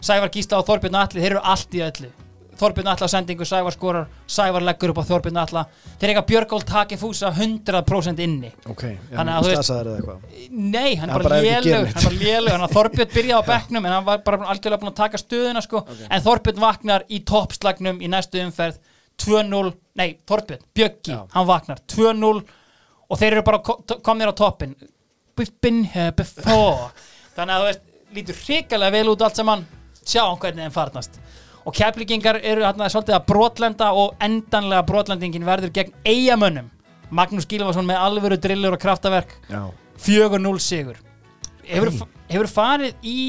Sævar Gísla og Þorbjörn Atli þeir eru allt í öllu Þorbjörn Atla á sendingu, Sævar skorar Sævar leggur upp á Þorbjörn Atla. Þeir eiga Björgól taki fúsa 100% inni. Ok já, Þannig að þú veist- eitthvað? Nei, hann Hann bara bara gefið hann bara lélugur, hann að Þorbjörn byrjaði á bekknum en hann var bara algjörlega búin að taka stöðuna sko. en Þorbjörn vaknar í toppslagnum í næstu umferð. 2-0 nei, Þorbjörn, Bjöggi, Já. hann vaknar. 2-0 og þeir eru bara komnir á toppin we've been here before. Þannig að þú veist, lítur hrikalega vel út allt saman, sjá hvernig þeim farnast og keflingingar eru hérna svolítið að brotlenda og endanlega brotlendingin verður gegn eigamönnum Magnús Gílvason með alvöru drillur og kraftaverk. Já, 4-0 sigur. Hefur, hefur farið í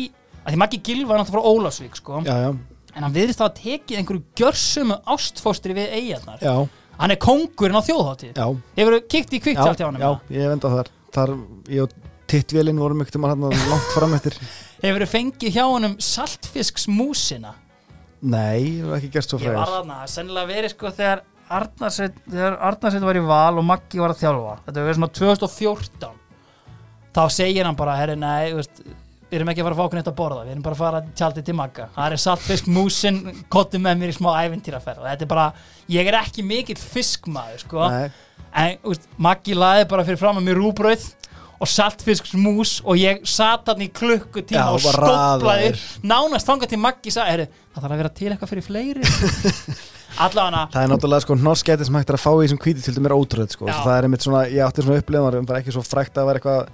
að því Maggi Gilva er náttúrulega frá Ólafsvík sko, já, já, en hann viðrist að tekið einhverju gjörssumu ástfóstri við eigarnar hann er kóngurinn á þjóðháttíð já, hefur kíkt í kvikt já, hjá honum? já, ég hef endað þar. Þar, ég og tittvélinn vorum ekkert um hann langt fram eftir. Hefur fengið hjá honum saltfisksmúsina nei, það var ekki gert svo ég var þarna, sennilega verið sko þegar Arnarsveit, þegar Arnarsveit var í val og Maggi var að þjálfa. Þetta var svona 2014 þá segir hann bara, herri, nei, veist við erum ekki að fara að fá okkur neitt að borða við erum bara að fara tjaldið til Magga. Það er saltfisk músin, kottum með mér í smá ævintýraferð. Þetta er bara, ég er ekki mikill fiskmaður sko. Nei, en veist, Maggi laði bara fyrir fram að mér rúbröð og saltfisks mús og ég sat hann í klukkutíma og raðaðir. nánast þangað til Maggi sagði, herri, það þarf að vera til eitthvað fyrir fleiri allavega það er náttúrulega sko norskæti sem hægt er að fá í þessum kvítitildum er ótrúð sko, Já. það er einmitt svona, ég átti svona upplifun það var ekki svo frækt að vera eitthvað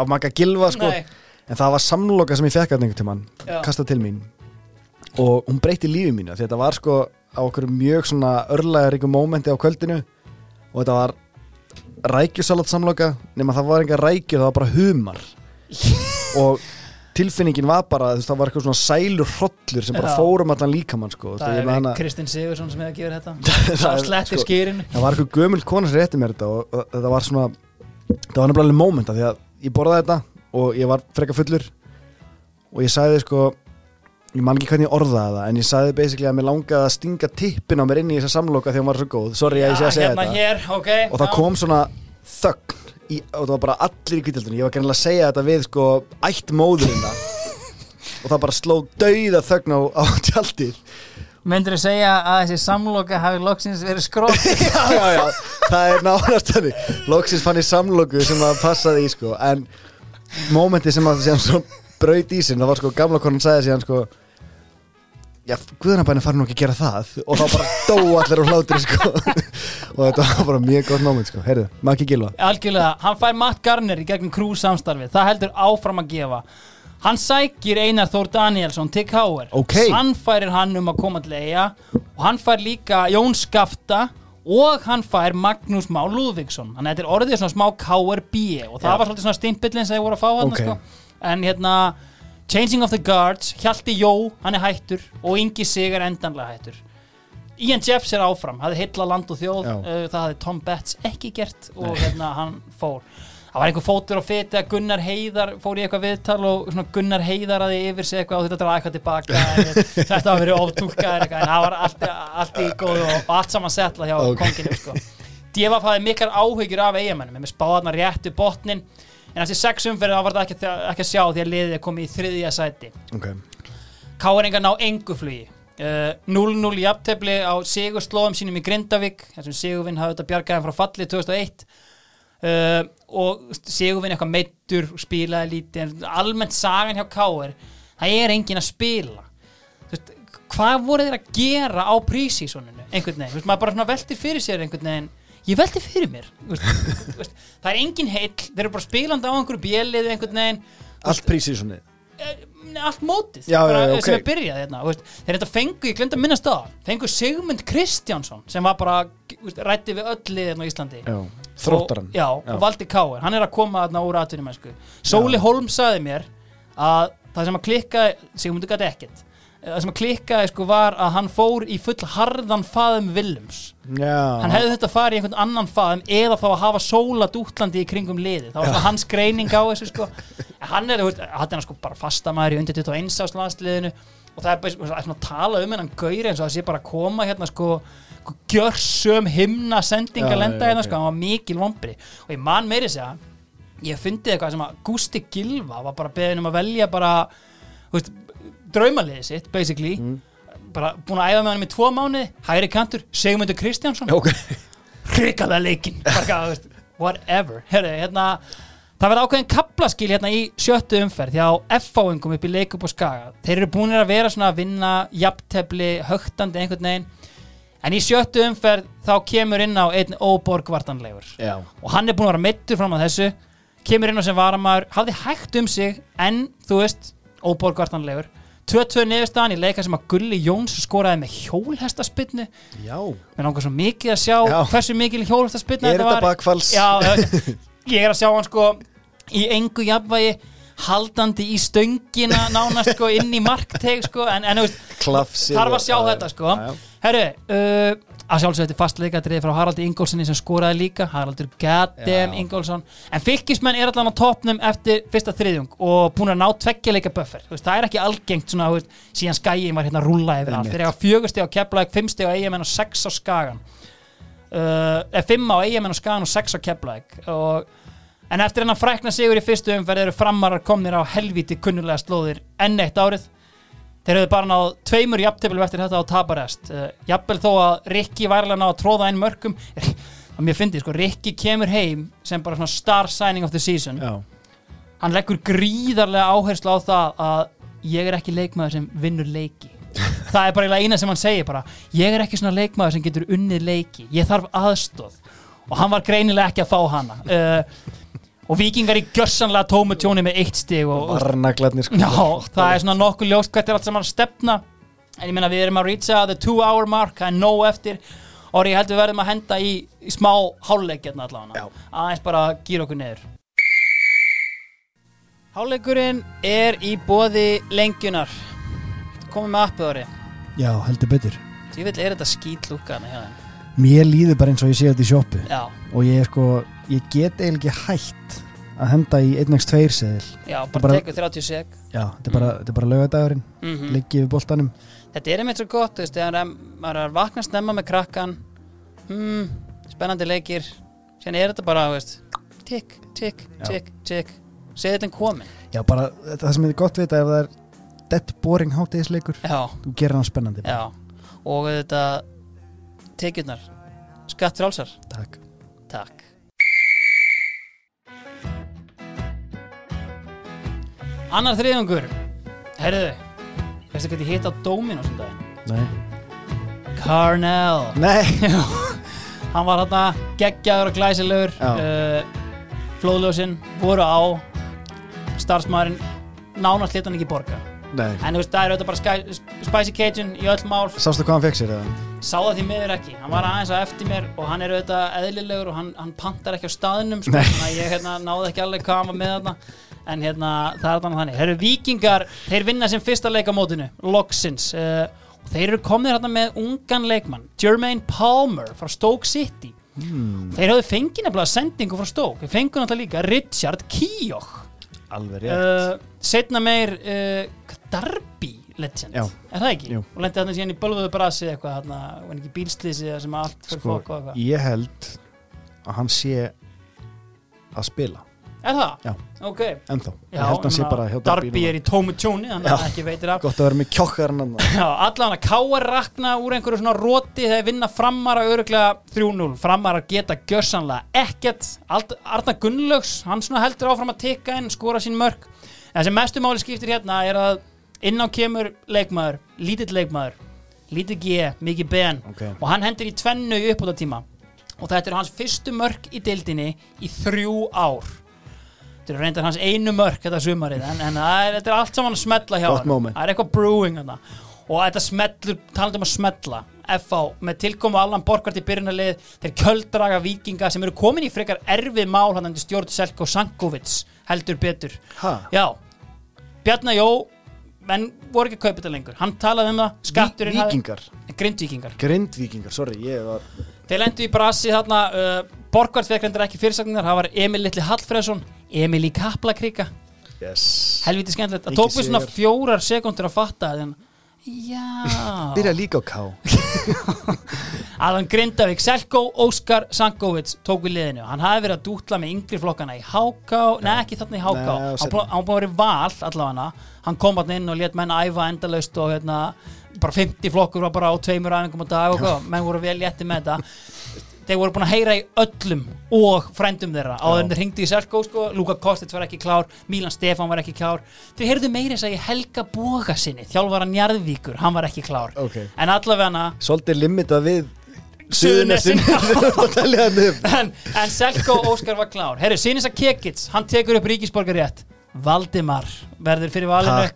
af makka gilva sko, Nei, en það var samloka sem ég fekk að einhvern tímann, Já. kastað til mín og hún breytti lífi mínu því þetta var sko á okkur mjög svona örlægaríku mómenti á kvöldinu og þetta var rækjusalat samloka nema það var enga rækjur, það var bara humar. Og tilfinningin var bara, þú veist, það var eitthvað svona sælur hrollur sem bara Já. fórum allan líkamann sko, þú veist, það ég er með hana- Kristinn Sigursson sem hefur gefið þetta. Það það er- slettir sko- skýrinu það var eitthvað gömul kona sem rétti mér þetta og, og þetta var svona það var nefnilega alveg mómenta því að ég borðaði þetta og ég var freka fullur og ég sagði sko ég man ekki hvernig ég orðaði það en ég sagði basically að mér langaði að stinga tippin á mér inn í þessa samloka því hún var svo góð. Sorry að ég sé að segja hérna þetta. hér, ok og það já. kom svona þögn í, og það var bara allir í kvítildunni ég var kannilega að segja þetta við sko ætt móðurina. Og það bara sló dauða þögn á, á tjaldið. Myndir þú segja að þessi samloka hafi loksins verið skrótt já, já, já, það er nánast þannig. Loksins fann ég samloku sem að passaði í sko. En mómenti sem að síðan svo braut í sin Það var sko gamla konan sagði síðan sko Já, Guðanabæni fari nú ekki að gera það. Og þá bara dó allir úr hlátri sko. Og þetta var bara mjög gott móment sko. Heyrðu, maður ekki gilva Algjörlega, hann fær Matt Garner í gegnum Crew samstarfið. Það heldur áfram að gefa. Hann sækir Einar Þór Danielsson til Káir Ok. Hann færir hann um að koma til eiga Og hann fær líka Jón Skafta Og hann fær Magnús Má Lúðvíksson. Þannig að þetta er orðið svona smá Káir B. Og það Já. var svolítið svona stimpillin sem ég voru að fá hann Ok. sko. En hérna Changing of the Guards, Hjalti Jó, hann er hættur Og Ingi Sig er endanlega hættur Ian Jeffs er áfram, hafði heilla land og þjóð uh, það hafði Tom Betts ekki gert og hérna hann fór það var einhver fótur á fyti að Gunnar Heiðar fór í eitthvað viðtal og Gunnar Heiðar aði yfir sig eitthvað og þetta draði eitthvað tilbaka þetta var verið oftúlka en það var allt, allt í góð og, allt saman setla hjá Ok. okay. konginu sko. Djefaf hafði miklar áhyggjur af eigamennum með spáðarna réttu botnin en eftir sex umferðið þá var þetta ekki, ekki að sjá því að liðið er komið í þriðja sæti. Ok. Káringar ná engu flugi. Uh, 0-0 í jafntefli á sigurslóðum sínum í Grindavík þessum Sigurvinn hafði þetta bjargaðin frá falli 2001 uh, og Sigurvinn eitthvað meittur spilaði lítið en almennt sagan hjá Káir það er engin að spila. Þú veist, hvað voru þeir að gera á prísísoninu einhvern veginn, Þú veist, maður bara svona veltir fyrir sér einhvern veginn ég velti fyrir mér veist, veist, það er engin heill, þeir eru bara spilandi á einhverju bjölið einhvern veginn Allt prísísonni Eh, allt mótið Já, bara, já, já, ok. sem er byrjað hérna, þeir þetta fengu, ég glemd að minnast það fengu Sigmund Kristjánsson sem var bara rætti við öll liðin á Íslandi. Já, þróttaran og, já, og Valdi Káir, hann er að koma þarna úr atvinnumensku Sóli Holm saði mér að það sem að klikkaði Sigmundur gæti ekkert Eh, það sem að klikkaði sko var að hann fór í full harðan faðum Willums Já. Hann hefði þetta farið í einhvern annan faðum eða þá að hafa sóla dútlandi í kringum liði það var svona hans greining á þessu sko. Hann er, þú veist, hann er sko bara fastamæður í undir 21 ás landsliðinu og það er bara það er svona að tala um hennan gauri eins og það sé bara að koma hérna sko gjörsum himna sendinga Já, lenda já, hérna sko, hann var mikil vombri og ég man meiri segja ég fundið eitthvað sem að Gústi Gilva var bara beðin um að velja bara þú veist, draumaliðið sitt basically. Bara búin að æfa með hann í tvo mánuði hægri kantur, Sigmundur Kristjánsson. Ok. Hrikalega veist, whatever. Herri, hérna, það verði ákveðin kaplaskil hérna í sjöttu umferð því að F-fáingum upp í leik upp á skaga. Þeir eru búinir að vera svona að vinna jafntefli, högtandi einhvern veginn. En í sjöttu umferð þá kemur inn á einn óborgvartanlegur Já. Og hann er búin að vera meittur fram á þessu. Kemur inn á sem varamæður, hafði hægt um sig en þú veist, óborgvartanlegur 2-2 niðurstaðan í leika sem að Gulli Jóns skoraði með hjólhestaspinnu Já mér langar svo mikið að sjá Já. hversu mikil hjólhestaspinna Er þetta bakfalls? Já, ég er að sjá hann sko í engu jafnvægi haldandi í stöngina nánast sko inn í markteg sko en, en veist, Klafsið þarf að sjá og- þetta sko Já, já. Herru, uh, að sjálfsögðu þetta er fast leikadrið frá Haraldi Ingólfssoni sem skoraði líka. Haraldur Já. Ingólfsson. En fylgismenn er allan á topnum eftir fyrsta þriðjung og búin að ná tveggja leika buffer. Veist, það er ekki algengt svona, veist, síðan skæin var hérna að rúlla yfir allt. Þeir eiga fjögusti á Keflæk, fimmsti á Eyjamenn og sex á Skagan uh, eða fimm á Eyjamenn og Skagan og sex á Keflæk og En eftir hennar frækna sigur í fyrstu umferð eru framarar komnir á helvíti kunnulega slóðir enn eitt árið. Þeir hefðu bara náð tveimur jafntefnum eftir þetta á taparest. Uh, jafnvel þó að Rikki værilega náð að tróða einn mörgum. að mér fyndi, sko, Rikki kemur heim sem bara svona star signing of the season. Já Hann leggur gríðarlega áherslu á það að ég er ekki leikmaður sem vinnur leiki. það er bara eina sem hann segir bara ég er ekki svona leikmaður sem getur unnið leiki. Ég þarf aðstóð. Og hann var greinilega ekki að fá hana. Uh, og vikingar í gjörsanlega tómu tjóni með eitt stig og, og Varnaglarnir sko. Já, það er svona nokkuð ljóst hvert er allt saman að stefna. En ég meina við erum að reacha the two hour mark það er nóg eftir. Og ég held við verðum að henda í, í smá hálfleik hérna allavega, aðeins bara gýra okkur niður. Hálfleikurinn er í bóði lengjunar. Komið með appið ári Já, heldur betur. Því vil er þetta skýt lúkaðna hjá þeim Mér líður bara eins og ég sé þetta í sjoppu. Já, og ég er sko, ég get eiginlega ekki hætt að henda í 1x2 seðil. Já, bara, bara- tekur 30 sek. Já, þetta er bara, er bara laugadagurinn mm mm. liggi við boltanum. Þetta er einmitt svo gott, þú veist, þegar maður er að vakna snemma með krakkan hmm, spennandi leikir. Síðan er þetta bara, þú veist tikk, tikk, tikk, tikk. Segði þetta en komin Já, bara það sem er gott við þetta ef það er dead boring hátegisleikur þú gerir hann spennandi. Já. Og þetta tekjurnar skatt frálsar, Takk takk annar þriðungur herðu, veistu hvað ég hitt á Dominos um daginn? Nei, Carnell Nei. Já. hann var hann geggjaður og glæsilegur Já. uh, flóðljósin voru á starfsmæðurinn nánast lit hann ekki borga Nei. en þú veist það er auðvitað bara sky, Spicy Cajun í öll mál Sástu hvað hann fekk sér eða? Sá það því miður ekki, hann var aðeins að eftir mér og hann er auðvitað eðlilegur og hann, hann pantar ekki á staðnum sko, þannig að ég hérna, náði ekki alveg hvað hann var með þarna. En hérna, það er þannig. Þeir eru vikingar, þeir vinna sem fyrsta leikamótinu loksins. Uh, og þeir eru komnir hérna með ungan leikmann Jermaine Palmer frá Stoke City. Hmm. þeir hafðu fengið nefnilega sendingu frá Stoke. Þeir fengu náttúrulega líka Richard Keogh. Alveg rétt. Uh, setna meir uh, Darby legend, Já. er það ekki? Jú. og lendi þarna síðan í bölvuðu brasi eitthvað þarna, og ekki bílslýsi sem allt fyrir Sko, fólk og eitthvað ég held að hann sé að spila er það? Já. ok ennþá Ég held að hann sé bara hjá Darby er í tómu tjóni þannig að Já. ekki veitir af Gott að vera með kjokkar hann Já, allan að K.R. rakna úr einhverju svona roti þegar vinna framara öruglega 3-0, framara geta gjössanlega ekkert, Ald- Arna Gunnlaugs hann svona heldur áfram að tikka inn skora sín mörg, en sem mestu máli skiptir hérna er að inn á kemur leikmaður, lítill leikmaður lítið G, mikið Ben. Ok. og hann hendur í tvennu í uppbútatíma og þetta eru hans fyrstu mörg í deildinni í þrjú ár. Þetta eru reyndar hans einu mörg þetta sumarið, en, en er, þetta er allt saman að smetla hjá hann, það er eitthvað brewing þarna. og þetta smellur, talandi um að smetla FH, með tilkomu Allan Borgart í byrjunarlið, þeir kjöldraga vikinga sem eru komin í frekar erfið mál hann endur stjórn Selko Sankovic heldur betur, Ha? já. Bjarnar Jó menn voru ekki að kaupa þetta lengur. Hann talaði um það, skatturinn Víkingar? Grindvíkingar. Grindvíkingar, sorry, ég var Þeir lendu í brasi þarna uh, Borgvart fekk reyndar ekki fyrirsagnar það var Emil Litli Hallfreðsson Emil í Kaplakrika. Yes. Helviti skemmtilegt. Það tók við svona fjórar sekundur að fatta en, já. Byrja líka á K. Alan Grindavík, Selko, Óskar Sankovic tók við liðinu, hann hafi verið að dútla með yngri flokkana í HK, nei ekki þarna í HK Nei, hann búið- að vera val allavega. Hann kom hann inn og let menn æfa endalaust og hérna, bara 50 flokkur var bara á tveimur dag og menn voru vel létti með þetta þeir voru búin að heyra í öllum og frændum þeirra. Áður en þeir hringdi í Selko sko, Luka Kostic var ekki klár Milan Stefán var ekki klár. Þeir heyrðu meira þess að ég Helga Boga sinni þjálfara Njarðvíkur, hann var ekki klár. Ok. en allavega Svolítið limitað við upp. En, en Selko Óskar var klár. Herru, Sinisa Kekits, hann tekur upp ríkisborgarétt Valdimar verður fyrir valinu.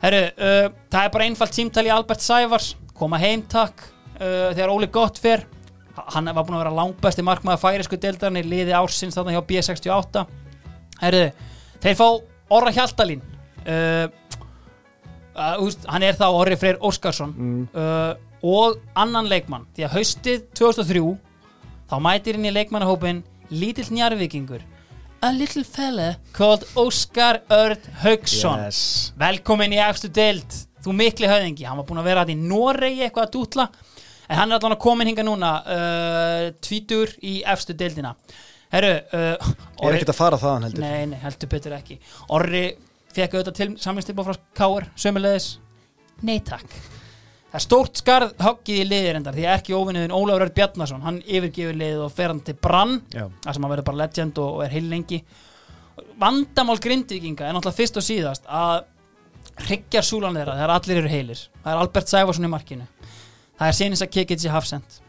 Herru, uh, það er bara einfalt símtal í Albert Sævars. Koma heim takk. Uh, þegar Óli Gott fer hann var búin að vera langbæsti markmaður færisku deildarinn í liði ársins þarna hjá B68 Herru, þeir fá Orra Hjaltalín. Uh, uh, úst, hann er þá Orri Freyr Óskarsson. Uh, og annan leikmann. Því að haustið 2003 þá mætir inn í leikmannahópin lítill njarvíkingur a little fella called Óskar Örd Haugsson. Yes. Velkomin í efstu deild. Þú mikli höfðingi, hann var búin að vera í Noregi eitthvað að dútla en hann er allan að komin hinga núna uh, tvítur í efstu deildina. Herru uh, Ég er ekkert að fara þaðan heldur. Nei, nei, heldur betur ekki. Orri fekk auðvitað til samlingstilbá frá Káur sömulegis, nei takk. Það er stórt skarð hoggið í liðir endar því ekki óvinniðin Ólafur Örd Bjarnason hann yfirgefur liðið og fer hann til Brann Já. þar sem hann verður bara legend og, og er heil lengi vandamál grindvikinga er náttúrulega fyrst og síðast að hryggjar súlan þeirra þegar allir eru heilir. Það er Albert Sæfarsson í markinu það er Sinisa Kekits í Hafsend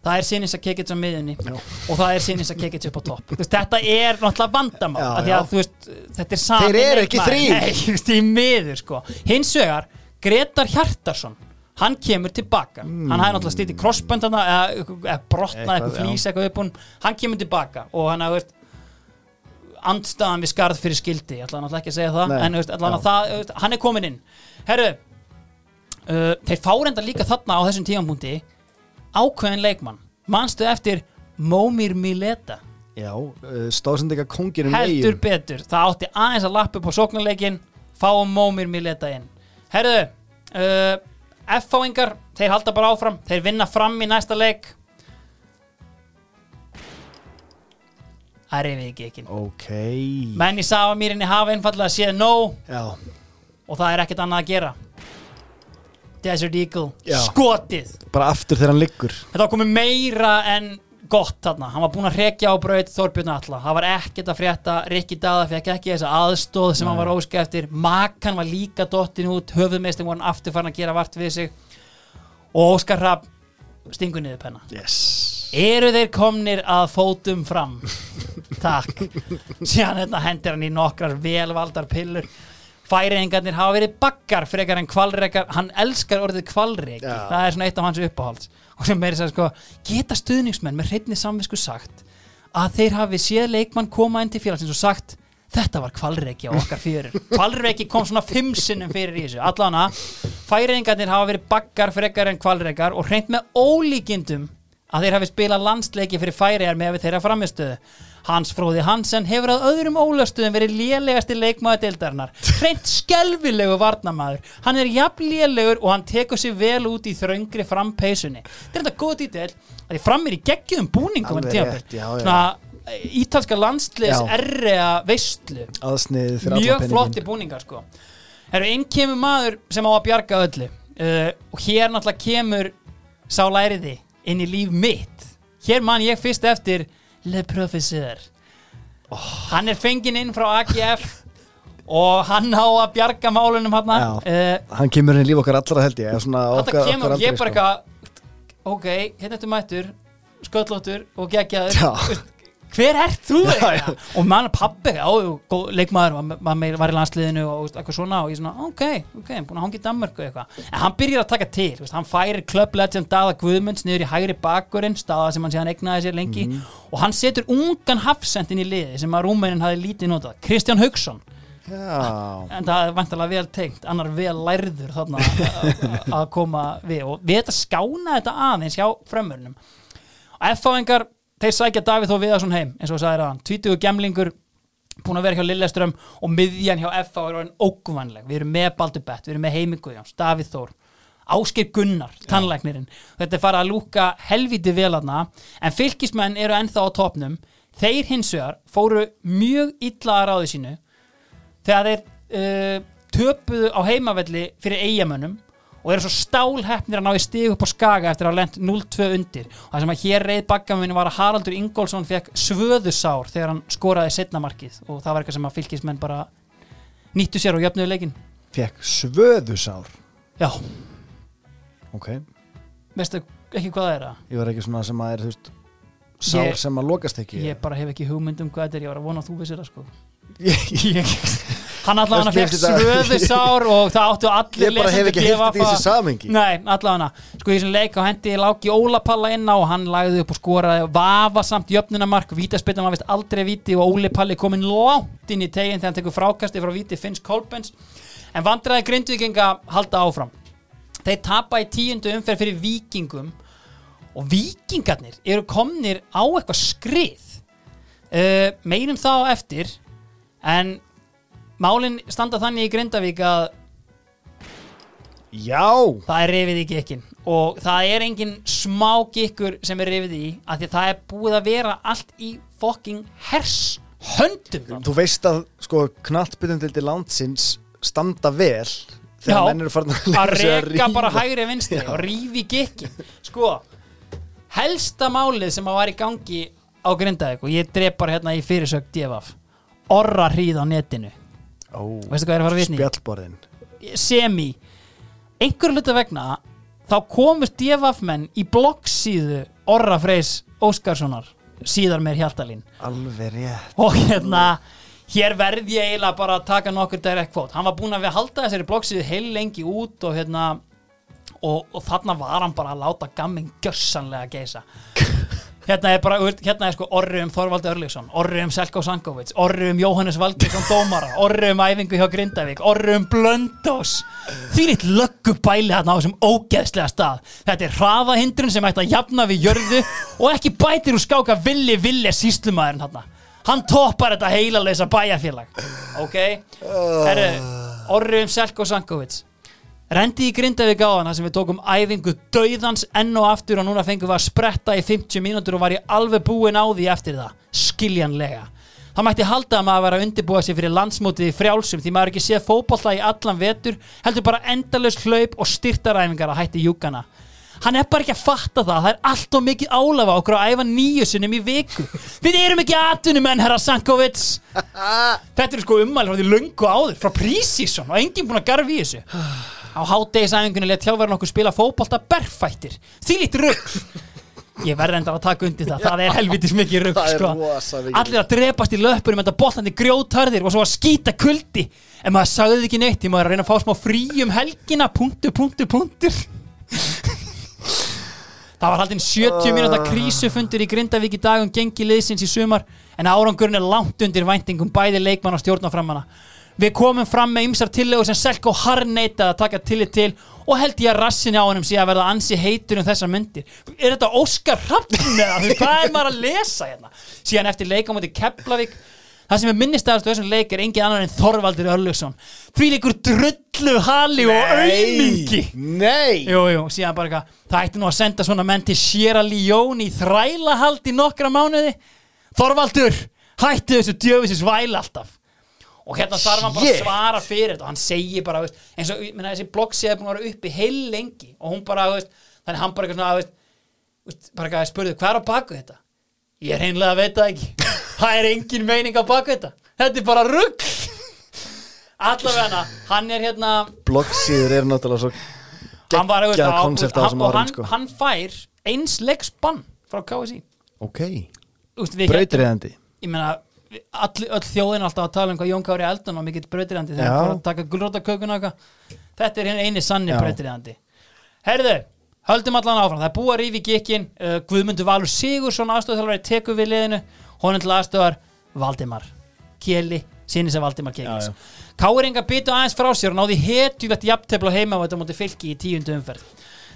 það er Sinisa Kekits á miðunni Já. og það er Sinisa Kekits upp á topp. Veist, þetta er náttúrulega vandamál Já, að veist, þetta er sami Þeir eru ekki miður sko. Hins vegar, Gretar Hjartarsson hann kemur tilbaka. Hann hafði náttúrulega stýtt í crossböndana eða, eða brotnað Eitthvað, flýs eitthvað upp hún hann kemur tilbaka og hann hafði andstaðan við skarð fyrir skildi. Ég ætla náttúrulega ekki að segja það Nei. en veist, að það, hann er komin inn. Herru uh, þeir fá reynda líka þarna á þessum tímanbúndi ákveðin leikmann. Manstu eftir Mómir Mileta? Já, uh, stóðsendika kongirinn heldur betur, það átti aðeins að lappa upp á sóknarleikin, fáum Mómir Mileta inn. Herru uh, F-fáingar, þeir halda bara áfram. Þeir vinna fram í næsta leik. Það reyfið ekki ekki Ok. Menn í Savamýrinni hafa einfallega séð nóg. Já, og það er ekkert annað að gera Desert Eagle. Já. Skotið. Bara aftur þegar hann liggur. Þetta var komið meira en gott þarna. Hann var búinn að hrekja á braut Þorbjörn Alla Það var ekkert að frétta. Rikki Dada fekk ekki þessa aðstóð sem hann var óska eftir. Makan var líka dottin út. Höfuðmeistin voru hann aftur farin að gera vart við sig. Og Óskar Rapp stingur niður penna. Yes. Eru þeir komnir að fótum fram? Takk. Síðan hérna hendir hann í nokkrar velvaldar pillur Færiðingarnir hafa verið baggar frekar en kvalrekar Hann elskar orðið kvalreki Já. Það er svona eitt af hans uppáhalds. Og sem meiri sagði sko Geta stuðningsmenn með hreinni samvisku sagt Að þeir hafi séð leikmann koma inn til félagsins og sagt Þetta var kvalreki á okkar fyrir Kvalreki kom svona fimm sinnum fyrir í þessu. Allana, færiðingarnir hafa verið baggar frekar en kvalrekar Og hreint með ólíkindum að þeir hafi spilað landsleiki fyrir færiðar með þeirra framistöðu Hans Fróði Hansen hefur að öðrum ólöstuðum verið lélegasti leikmaður deildarinnar. Hreint skelfilegu varnamaður hann er jafn lélegur og hann tekur sér vel út í þröngri frampeysunni. Þetta er þetta góð dítil að því fram er í geggjum búningum eh, ítalska landsliðs Já. errea veistlu mjög flotti búningar sko. Herru, inn kemur maður sem á að bjarga öllu uh, og hér náttúrulega kemur sá læriði inn í líf mitt. Hér man ég fyrst eftir Le Professeur. Hann er fenginn inn frá AGF og hann á að bjarga málunum hann uh, Hann kemur inn í líf okkar allra held ég þetta kemur, ég er bara sko. eitthvað ok, hérna ertu mættur sköllóttur og geggjaður hver ert þú Já, já. og mann pappi, já, góð leikmaður var, var, í landsliðinu og eitthvað svona og ég svona, ok, ok, búin að hangi í eitthvað, en hann byrjar að taka til veist, hann færir Club Legend Dada Guðmunds niður í hægri bakkurinn, staða sem hann síðan eignaði sér lengi Mhm. og hann setur ungan hafsendin í liði sem að rúmenin hafi lítið notað, Kristján Haugsson Já, en það er vantarlega vel tengt annar vel lærður þarna að- koma við. Og við þetta skána þetta aðeins hjá frömmurnum. F-fáingar, þeir sækja Davíð Þó Viðarsson heim eins og þú sagðir aðan, 20 gemlingur búin að vera hjá Lilleström og miðjan hjá FH er orðin ógvanleg við erum með Baldur Bett, við erum með Heimi Guðjóns Davíð Þór, Ásgeir Gunnar tannlæknirinn, þetta er farið að lúka helviti vel aðna, en fylkismenn eru ennþá á topnum, þeir hins vegar fóru mjög illa að ráði sínu þegar þeir uh, töpuðu á heimavelli fyrir eigamönnum og eru svo stálheppnir að ná í stig upp á skaga eftir að hafa lent 0-2 undir. Og það sem að hér reið bakkaminu var að Haraldur Ingólfsson fekk svöðusár þegar hann skoraði setnamarkið og það var eitthvað sem að fylgismenn bara nýttu sér og jöfnuðu leikin fekk svöðusár? Já, Ok, veistu ekki hvað það er að ég var ekki svona sem að er þú veist Sár Ég- sem að lokast ekki ég bara hef ekki hugmynd um hvað þetta er, ég var að vona að þú vissir það sko. Ég, hann allavega fekk svöðusár og það áttu allir ég bara hef ekki heilt þetta í þessi samengi Nei, allavega. Sko í þessum leik á hendi Láki Ólapalla inn á og hann lagði upp og skoraði vafa samt jöfnunamark, vítaspillan var vist aldrei víti og Óli Palli kominn langt inn í teginn þegar hann tekur frákasti frá víti Finns Kolbens en vandræði grindvikinga halda áfram. Þeir tapa í tíundu umferð fyrir vikingum og vikingarnir eru komnir á eitthvað skrið. Uh, meirum þá eftir en málin standa þannig í Grindavík að Já, það er rifið í gekkin og það er engin smá gekkur sem er rifið í af því að það er búið að vera allt í fucking hers höndum þú veist að sko knattbytundildi landsins standa vel þegar Já, menn eru farin að, að reka rífa. bara hægri vinstri Já. og rífi gekkin sko, helsta málið sem að var í gangi á Grindavík og ég dref bara hérna í fyrirsögn djefaf orra hríð á netinu Ó, veistu hvað er að fara að vitni? spjallborðin. Semi. Einhverju hluta vegna þá komust DFF-menn í bloggsíðu Orra Freys Óskarssonar síðar með Hjaltalín. Alveg rétt. Og hérna hér verð ég eiginlega bara að taka nokkur direct quote. Hann var búinn að við halda þessari bloggsíðu heil lengi út og hérna og, og þarna var hann bara að láta gamming gjörsanlega geisa hérna er bara, hérna er sko orri um Þorvaldi Örlíksson, orri um Selko Sankovic orri um Jóhannes Valdirsson Dómara orri um æfingu hjá Grindavík, orri um Blöndós því litt löggu bæli hérna á þessum ógeðslega stað. Þetta er hraðahindrun sem ætti að jafna við jörðu og ekki bætir úr skáka villi villi síslumæðurinn hérna hann toppar þetta heilaleysa bæjarfélag. Ok, herru orri um Selko Sankovic Rendi í Grindavík á þar sem við tókum æfingu dauðans enn og aftur og núna fengum við að spretta í 50 mínútur og var ég alveg búinn á því eftir það skiljanlega. Það mætti halda að maður var að undirbúa sig fyrir landsmótið í frjálsum því maður ekki séð fótbolta í allan vetur heldur bara endalaus hlaup og styrtaræfingar að hætti júkana hann er bara ekki að fatta það það er allt og mikið álafa okkur að æfa nýju sinnum í viku. Við erum ekki atvinnumenn herra Sankovits þetta er sko ummæli frá því löngu áður frá Prísísson og enginn búin að garfi í þessu á hátegisæfingunni let þjálfverðin okkur spila fótbolta berfættir. Því lít rugg ég verði enda að taka undir það. Það er helvitis mikið rugg sko. allir að drepast í löpunum enda bollandi grjótarðir og svo að skýta kuldi. En maður sagði ekki neitt því maður að reyna að fá smá frí um helgina. Punktur, punktur, punktur. Það var haldinn 70 mínúta krísufundur í Grindavík í dag um gengi liðsins í sumar en árangurinn er langt undir væntingum bæði leikmann og stjórnaframanna. Við komum fram með ymsar tillögur sem Selko harneitað að taka tillit til og held ég að rassinni á honum sé að verða ansi heitur um þessar myndir. Er þetta Óskar Rappn þú veist, hvað er maður að lesa hérna? Síðan eftir leikamóti Keflavík Það sem er minnistæðast á þessum leik er engin annar en Þorvaldur Örlugsson Því leikur drullu hali og auðmingi Nei. Jú, jú, síðan bara eitthvað Það ætti nú að senda svona menn til Sierra Leone í þrælahald í nokkra mánuði. Þorvaldur, hætti þessu djöfisins væl alltaf Og hérna þarf hann bara að svara fyrir þetta. Og hann segir bara, veist, eins og minna, þessi bloggsíða er búin að vera uppi heil lengi. Og hún bara, veist, þannig hann bara eitthvað svona, veist, bara eitthvað spurði, hvað er á baku þetta? Ég er einlega að veit það ekki. Það er engin meining á baku þetta. Þetta er bara rugg Allavega hann er hérna Bloggsíður er náttúrulega svo á- konsept á þessum árum sko. hann fær eins leiksbann frá KSI Ok. Héldum- Brautriðandi ég meina all, öll þjóðin alltaf að tala um hvað Jón Kári Eldon og mikill brautriðandi þegar hann fór að taka eitthvað. Þetta er eini sanni Já. brautriðandi herðu, höldum allan áfram. Það er búið að rífi gikkin uh, Guðmundur Valur Sigursson aðstofþjálfari tekur við liðinu. Honum til aðstofar Valdimar Kjeli, sinni sem Valdimar já. Káringa byttu aðeins frá sér og náði hetjulegt jafntefla heima á þetta móti fylki í tíundu umferð.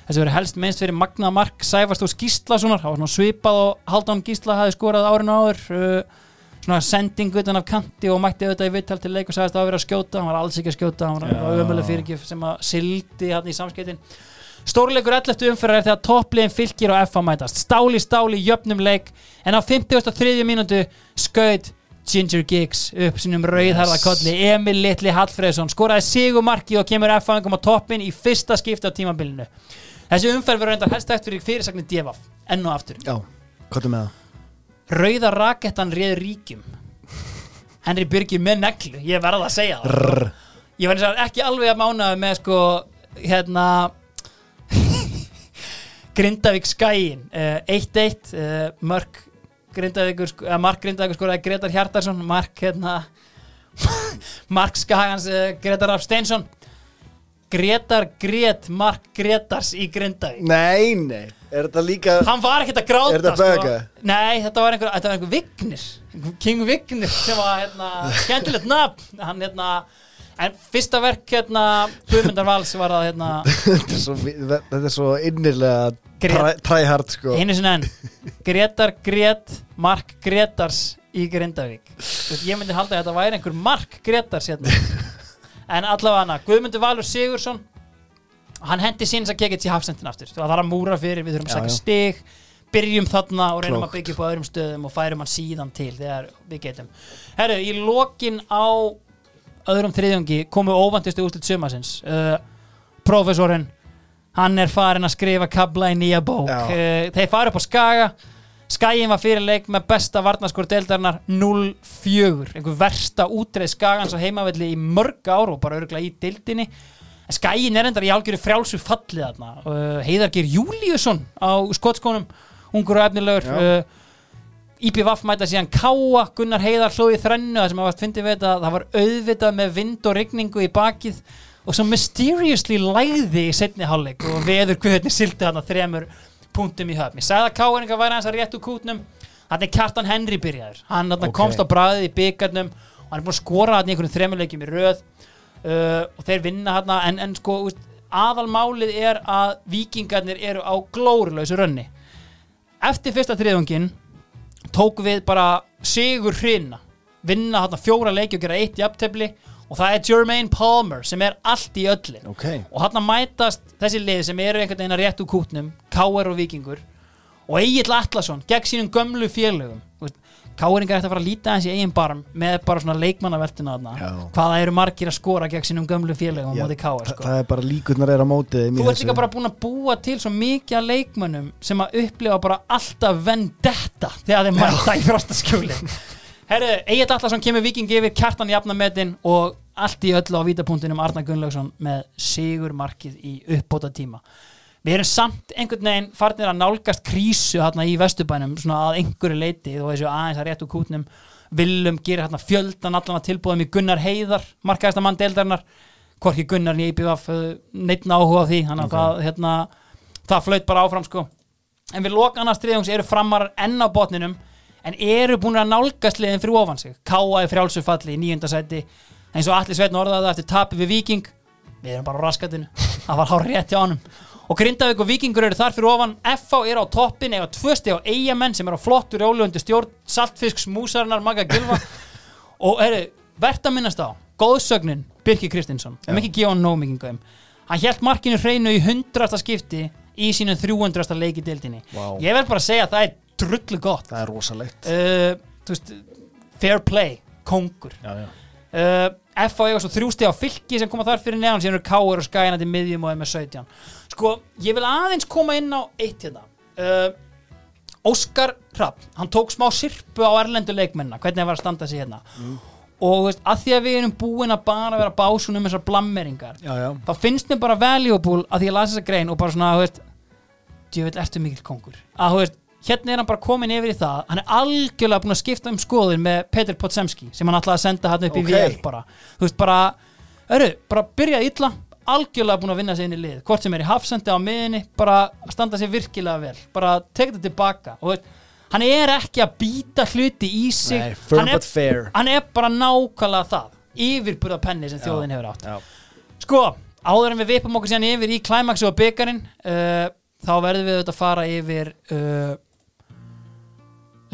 Þessi verið helst minnst fyrir Magna Mark Sæfast og Gíslasonar, það var svona svipað og Haldán Gísla hafi skorað árinu áður. Uh, svona sending utan af kanti og mætti auðvitað í vittal til leik og sagðist að vera að skjóta, hann var alls ekki að skjóta hann var ömuleg fyrirgjöf sem að sildi hann í samskeitin Stórleikur 11. umferðar er þegar toppliðin fylgir og FA mætast stáli stáli jöfnum leik en á 53. mínútu skaut Ginger Giggs upp sinum rauðharða kolli Emil Litli Hallfreðsson skoraði sigumarki og kemur FA á toppin í fyrsta skipti á tímabilinu þessi umferð verður reyndar helst eftir fyrir fyrirsagnir Devaf enn og aftur Já, hvað er með það? Rauða rakettan réð ríkjum. Henry Birgir með neglu ég verða að segja það. Rrr. ég og ekki alveg að mánaði með sko hérna Grindavík skæin uh, 1-1 uh, Mörk Grindavíkur sko, uh, Mark Grindavíkur skoraði Gretar Hjartarsson Mark hérna Mark Skagans uh, Gretar Raff Steinsson Gretar Gret Mark Gretars í Grindavík. Nei, nei. Er þetta líka hann var ekkert að gráta Er þetta böga? nei, þetta var einhver, þetta var einhver Vignir. King Vignir sem var hérna, skemmtilegt nafn. Hann hérna en fyrsta verk hérna Guðmundar Vals var að hérna. Þetta, er svo, þetta er svo try, tryhard sko. Einu sinni enn. Gretar Gret Mark Gretars í Grindavík. Ég myndi halda að þetta væri einhver Mark Gretars hérna en allavega hana, Guðmundur Valur Sigursson hann hendi síns að kekja til hafsendin aftur. Það þarf að múra fyrir, við þurfum að já. stig byrjum þarna og reynum Klókt. að byggja upp á öðrum stöðum og færum hann síðan til þegar við getum. Herru, í lokin á öðrum þriðjungi komu óvantistu úrslit sumasins uh, profesorinn hann er farin að skrifa kabla í nýja bók. Uh, þeir fara upp á Skaga Skagin var fyrir leik með besta varnaskor deildarinnar 0-4 einhver versta útreið Skagans á heimavelli í mörg ár og bara örgulega í deildinni. En Skagin er endar í algjöru frjálsu fallið þarna. Uh, Heiðargir Júliusson á skotskónum ungur og efnilegur. Uh, IPVF mæta síðan Káa Gunnar Heiðar hlóði þrennu það sem að fyndi við þetta það var auðvitað með vind og rigningu í bakið og svo mysteriously lægði í setni hálfleik og veður guðurni sildi þarna þremur punktum í höfn. Ég sagði að Káaninga væri hans að rétt úr kútnum. Þannig Kjartan Henry byrjaður. Hann þarna Ok. komst á bræðið í byggarnum og hann er búin að skora hann í einhverjum þremuleikjum í röð uh, og þeir vinna hann en, en sko aðalmálið er að vikingarnir eru á glórulausu rönni. Eftir fyrsta þriðungin tók við bara sigur hrina. Vinna þarna fjóra leiki og gera eitt jafntefli og það er Jermaine Palmer sem er allt í öllu Ok. og hann mætast þessi lið sem eru einhvern veginn að rétt úr kútnum K.R. og Víkingur og Egil Atlasson gegn sínum gömlu félögum K.R.ingar ætti að fara að líta hans í eigin barm með bara svona Já. hvaða eru margir að skora gegn sínum gömlu félögum á móti K.R. Sko Það er bara líkurnar er þeim í Þú ert líka bara búin að búa til svo mikið af leikmönnum sem að upplifa bara alltaf vendetta þegar þeir mæta í frostaskjóli Herru, Egil Allarsson kemur viking yfir kjartan jafnametin og allt í öllu á vítapunktinum Arnar Gunnlaugsson með sigur markið í uppbóta tíma Við erum samt einhvern veginn farnir að nálgast krísu hérna í Vesturbænum svona að einhverju leiti og þessu aðeins að rétt úr kútnum. Willum gerir hérna fjöldan allan tilbúðum í Gunnar Heiðar markaðasta mann deildarinnar hvorki Gunnar í IPVF neitt áhuga á því þannig að það, hérna, það flöut bara áfram sko. En við loka annars þriðjóngs eru framarar enn á botninum en eru búin að nálgast liðin fyrir ofan sig? Káa í frjálsufalli í nýjunda sæti. Eins og allir sveitn orðaði eftir tapi við Viking við erum bara á raskatinu. Það var hár rétt hjá honum. Og Grindavík og Vikingur eru þar fyrir ofan. FH er á toppin eða tvö steg á eigamenn sem er á flottur rólundi stjórn saltfisks músarinnar Magga Gilva og eru verðt að minnast á góðsögnin Birki Kristinsson. Við ekki gefa hann gauðum hann hjælt markinu hreinu í hundrasta skipti í sínum 300. leiki deildinni. Vá. ég verð bara að segja að það er drullu gott. Það er rosalegt. uh, fair play kongur. Já, já. uh, F á eiga svo þrjústi á fylki sem koma þar fyrir neðan síðan eru Káur og skæna til miðjum og er með 17 sko, ég vil aðeins koma inn á eitt hérna. Uh, Óskar Rapp, hann tók smá sirpu á erlendu leikmennina, hvernig það var að standa sig hérna. Og þú veist, að því að við erum búin að bara vera básun um þessar blammeringar Já, þá finnst mér bara valuable að því að lasa þessa grein og bara svona, þú veist djöfull ertu mikill kongur? Að þú veist, hérna er hann bara komin yfir í það. Hann er algjörlega búin að skipta um skoðun með Peter Potsemski sem hann ætlaði að senda hann upp í Ok. VF bara, þú veist bara öru, bara byrjað illa algjörlega búin að vinna sig inn í lið, hvort sem er í hafsendi á miðinni, bara standa sig virkilega vel, bara tekja þetta tilbaka. Og veist, hann er ekki að býta hluti í sig, Nei, hann, er, hann er bara nákvæmlega það. Yfirburða penni sem þjóðin hefur átt. Já. Sko, áður en við vipum okkur síðan yfir í klæmaksu og byggarinn uh, þá verðum við auðvitað að fara yfir uh,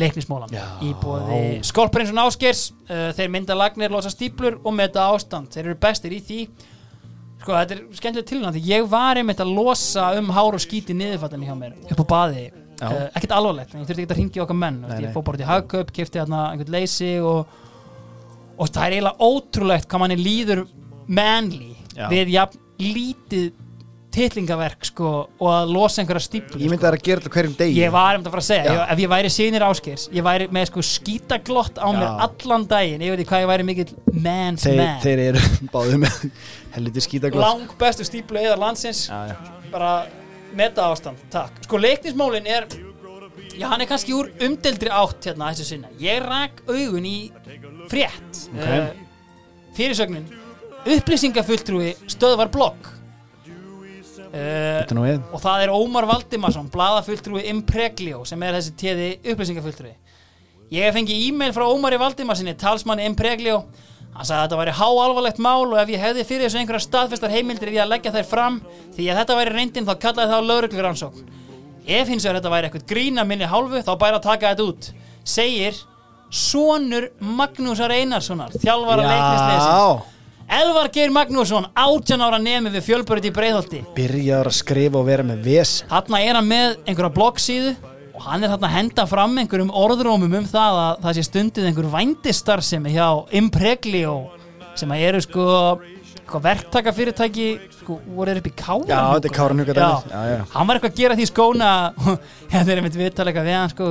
leiknismólan í bóði Skolprinsson Áskers uh, þeir mynda lagnir, losa stíplur og meta ástand. Þeir eru bestir í því. Sko, þetta er skemmtilega tilvæg því ég var einmitt að losa um hár og skíti niðurfattan hjá mér upp á baði. Uh, ekkert alvarlegt, en ég þurfti ekki að ringi okkar menn. Nei, nei, ég fór bara til Hagkaup, kefti hérna einhvern leysi og, og það er eiginlega ótrúlegt hvað manni líður manly Já. við jafn lítið titlingaverk sko og að losa einhverja stíplu Ég myndi að það er að gera þetta á hverjum degi. Ég var um þetta að fara að segja, ég, ef ég væri sínir áskers ég væri með sko skítaglott á mér Já. allan daginn, ég veit ekki hvað ég væri mikill man's Þeir, man þeir eru báðið með helviti skítaglóð. lang bestu stíplu eða landsins Já, já. bara meta ástand, takk sko leiknismólin er já hann er kannski úr umdeldri átt hérna þessu sinna, ég rak augun í frétt Ok. uh, fyrirsögnin upplýsingafulltrúi stöðvar blogg uh, við. og það er Ómar Valdimarsson blaðafulltrúi Impreglio sem er þessi téði upplýsingafulltrúi ég hef fengið e-mail frá Ómari Valdimarssoni talsmanni Impreglio hann sagði að þetta væri háalvarlegt mál og ef ég hefði fyrir þessu einhverja staðfestar heimildir í að leggja þær fram því að þetta væri reyndin þá kallaði það lauruglur ansókn ef hins vegar þetta væri eitthvað grína minni hálfu þá bæri að taka þetta út segir sonur Magnúsar Einarssonar þjálfara leiknisleisi Já. Elvar Geir Magnússon 18 ára nemi við fjölbörði í Breiðholti Byrjaður að skrifa og vera með ves. Þarna er hann með einhverja bloggsíðu og hann er þarna að henda fram einhverjum orðrómum um það að það sé stundið einhver vændistarfsemi hjá Impreglio sem að eru sko sko, verktaka fyrirtæki sko, voru upp í Káran Já, þetta er. Já, já. hann var eitthvað að gera því skóna hérna er einmitt viðtalega við hann sko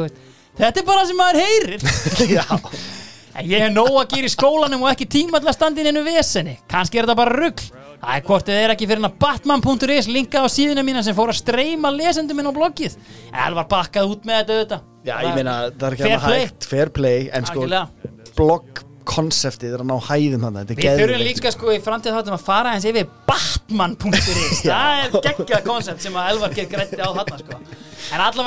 þetta er bara sem maður heyrir ég hef nóg að gera í skólanum og ekki tíma til að standa inn einu vesenni. Kannski er þetta bara rugg. Það er hvort þið er ekki fyrir hann að batman.is linka á síðuna mína sem fór að streyma lesendum minn á bloggið. Elvar bakkað út með þetta auðvitað. Já, ég meina, það er ekki play. hægt. Fair play. En sko, Algjörlega. Blogg-konseptið er að ná hæðum hann. Við þurfum líka sko í framtíð þáttum að fara eins yfir batman.is. það er geggjað koncept sem að Elvar ger grætti á þarna sko.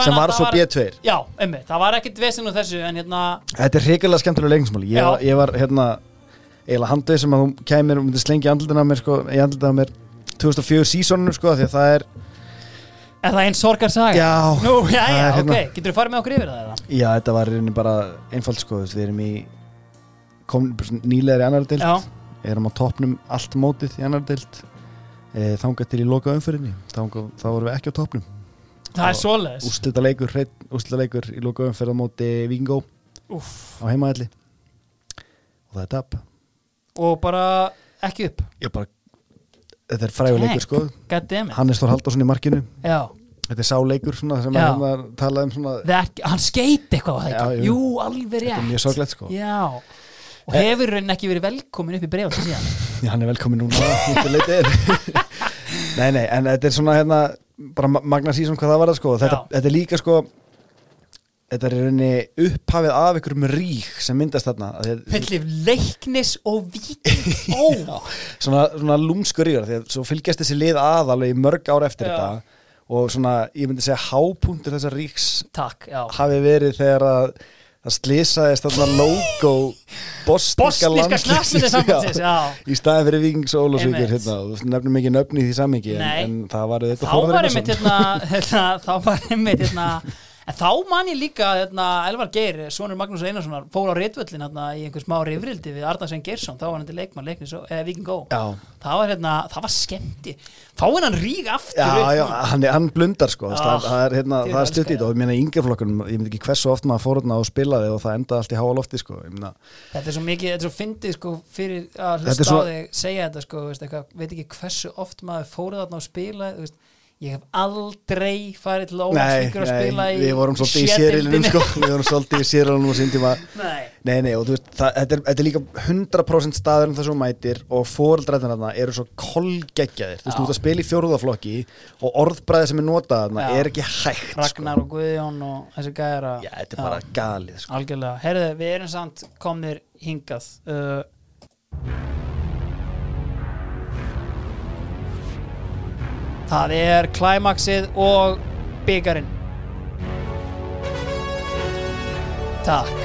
Sem var svo B2. Já, ummi, það var ekkit vesen úr þessu en hérna, Þetta er hrigalega skemmtilega leiknismál ég, ég var hérna eiginlega handið sem að hún kæmir og myndi slengja andlutin á mér sko, í andlutin á mér 2004 sísoninu sko því að það er er það einn sorgar saga? Já, Nú, já, já, hérna- ok, getur þú farið með okkur yfir það eða? já þetta var rauninni bara einfalt sko við erum í kom, nýlegar í annar dild Já, erum á toppnum allt mótið í annar deild. E, þangað til í loka umferðinni þangað, þá vorum við ekki á toppnum. Það er svoleiðis. úrslita leikur, leikur í loka á móti Víkingó á heimaðalli og það er tap. Og bara ekki upp. Ég bara þetta er fræguleikur sko. Hannes Þór Halldórsson í markinu. Já. Þetta er sáleikur svona sem Já. að hérna talaði um svona Ekki, hann skeiti eitthvað á Já, jú. jú, alveg rétt þetta er mjög sorglegt sko. Já og hefur raunin ekki verið velkomin upp í bregð Já, hann er velkomin núna. Nei, nei, en þetta er svona hérna, bara ma- magna síðan hvað það var sko. Þetta, þetta er líka sko þetta er rauninni upphafið af einhverjum rík sem myndast þarna. Pillif leiknis og víking ó, svona, svona lúmskur ríkar því að svo fylgjast þessi lið að alveg í mörg ár eftir Já. þetta. Og svona, ég myndi segja hápunktur þessar ríks takk, já. hafi verið þegar að það slýsaðist þarna logo bosniska já. í staðin fyrir og Einmitt. hérna, og þú nefnum ekki nöfni í því samingi en, en það var þá var einmitt hérna, hérna þá var einmitt hérna en þá man ég líka hérna, Elvar Geir, sonur Magnús Einarssonar fór á ritvöllin hérna, í einhver smá rifrildi við Arnarsson Geirsson, þá var hann til leikmann leiknis eða Viking Go. Já. það var hérna, það var skemmti. Fá hennan rík aftur Já, já, hann, er- hann blundar sko. Ah, það, það er, hérna, er stutt í þetta. Og ég meina í yngjaflokkunum, ég myndi ekki hversu oft maður fór hérna og spilaði og það endaði allt í háa lofti sko. Ég meina, þetta er svo mikið, þetta er svo fyndið sko fyrir að er hlusta á þig segja þetta sko, veist, eitthvað, veit ekki hversu oft maður fóruð ég hef aldrei farið til nei, Ólagsvíkur að spila nei, í við vorum svolítið í C-deildinni. sko, við vorum svolítið í sérilinum og síndíma nei, Nei, nei, og þú veist, það, þetta, er, þetta er líka 100% staður um þessu mætir og fóreldræðina þarna eru svo kolgeggjaðir þú veist, Já. þú ert að spila í fjórðaflokki og orðbræði sem er notað þarna Já. er ekki hægt Ragnar og Guðjón og þessi gæra sko. Já, þetta er bara galið sko. algjörlega, herðu, við erum samt komnir hingað uh, það er klæmaksið og byggarinn takk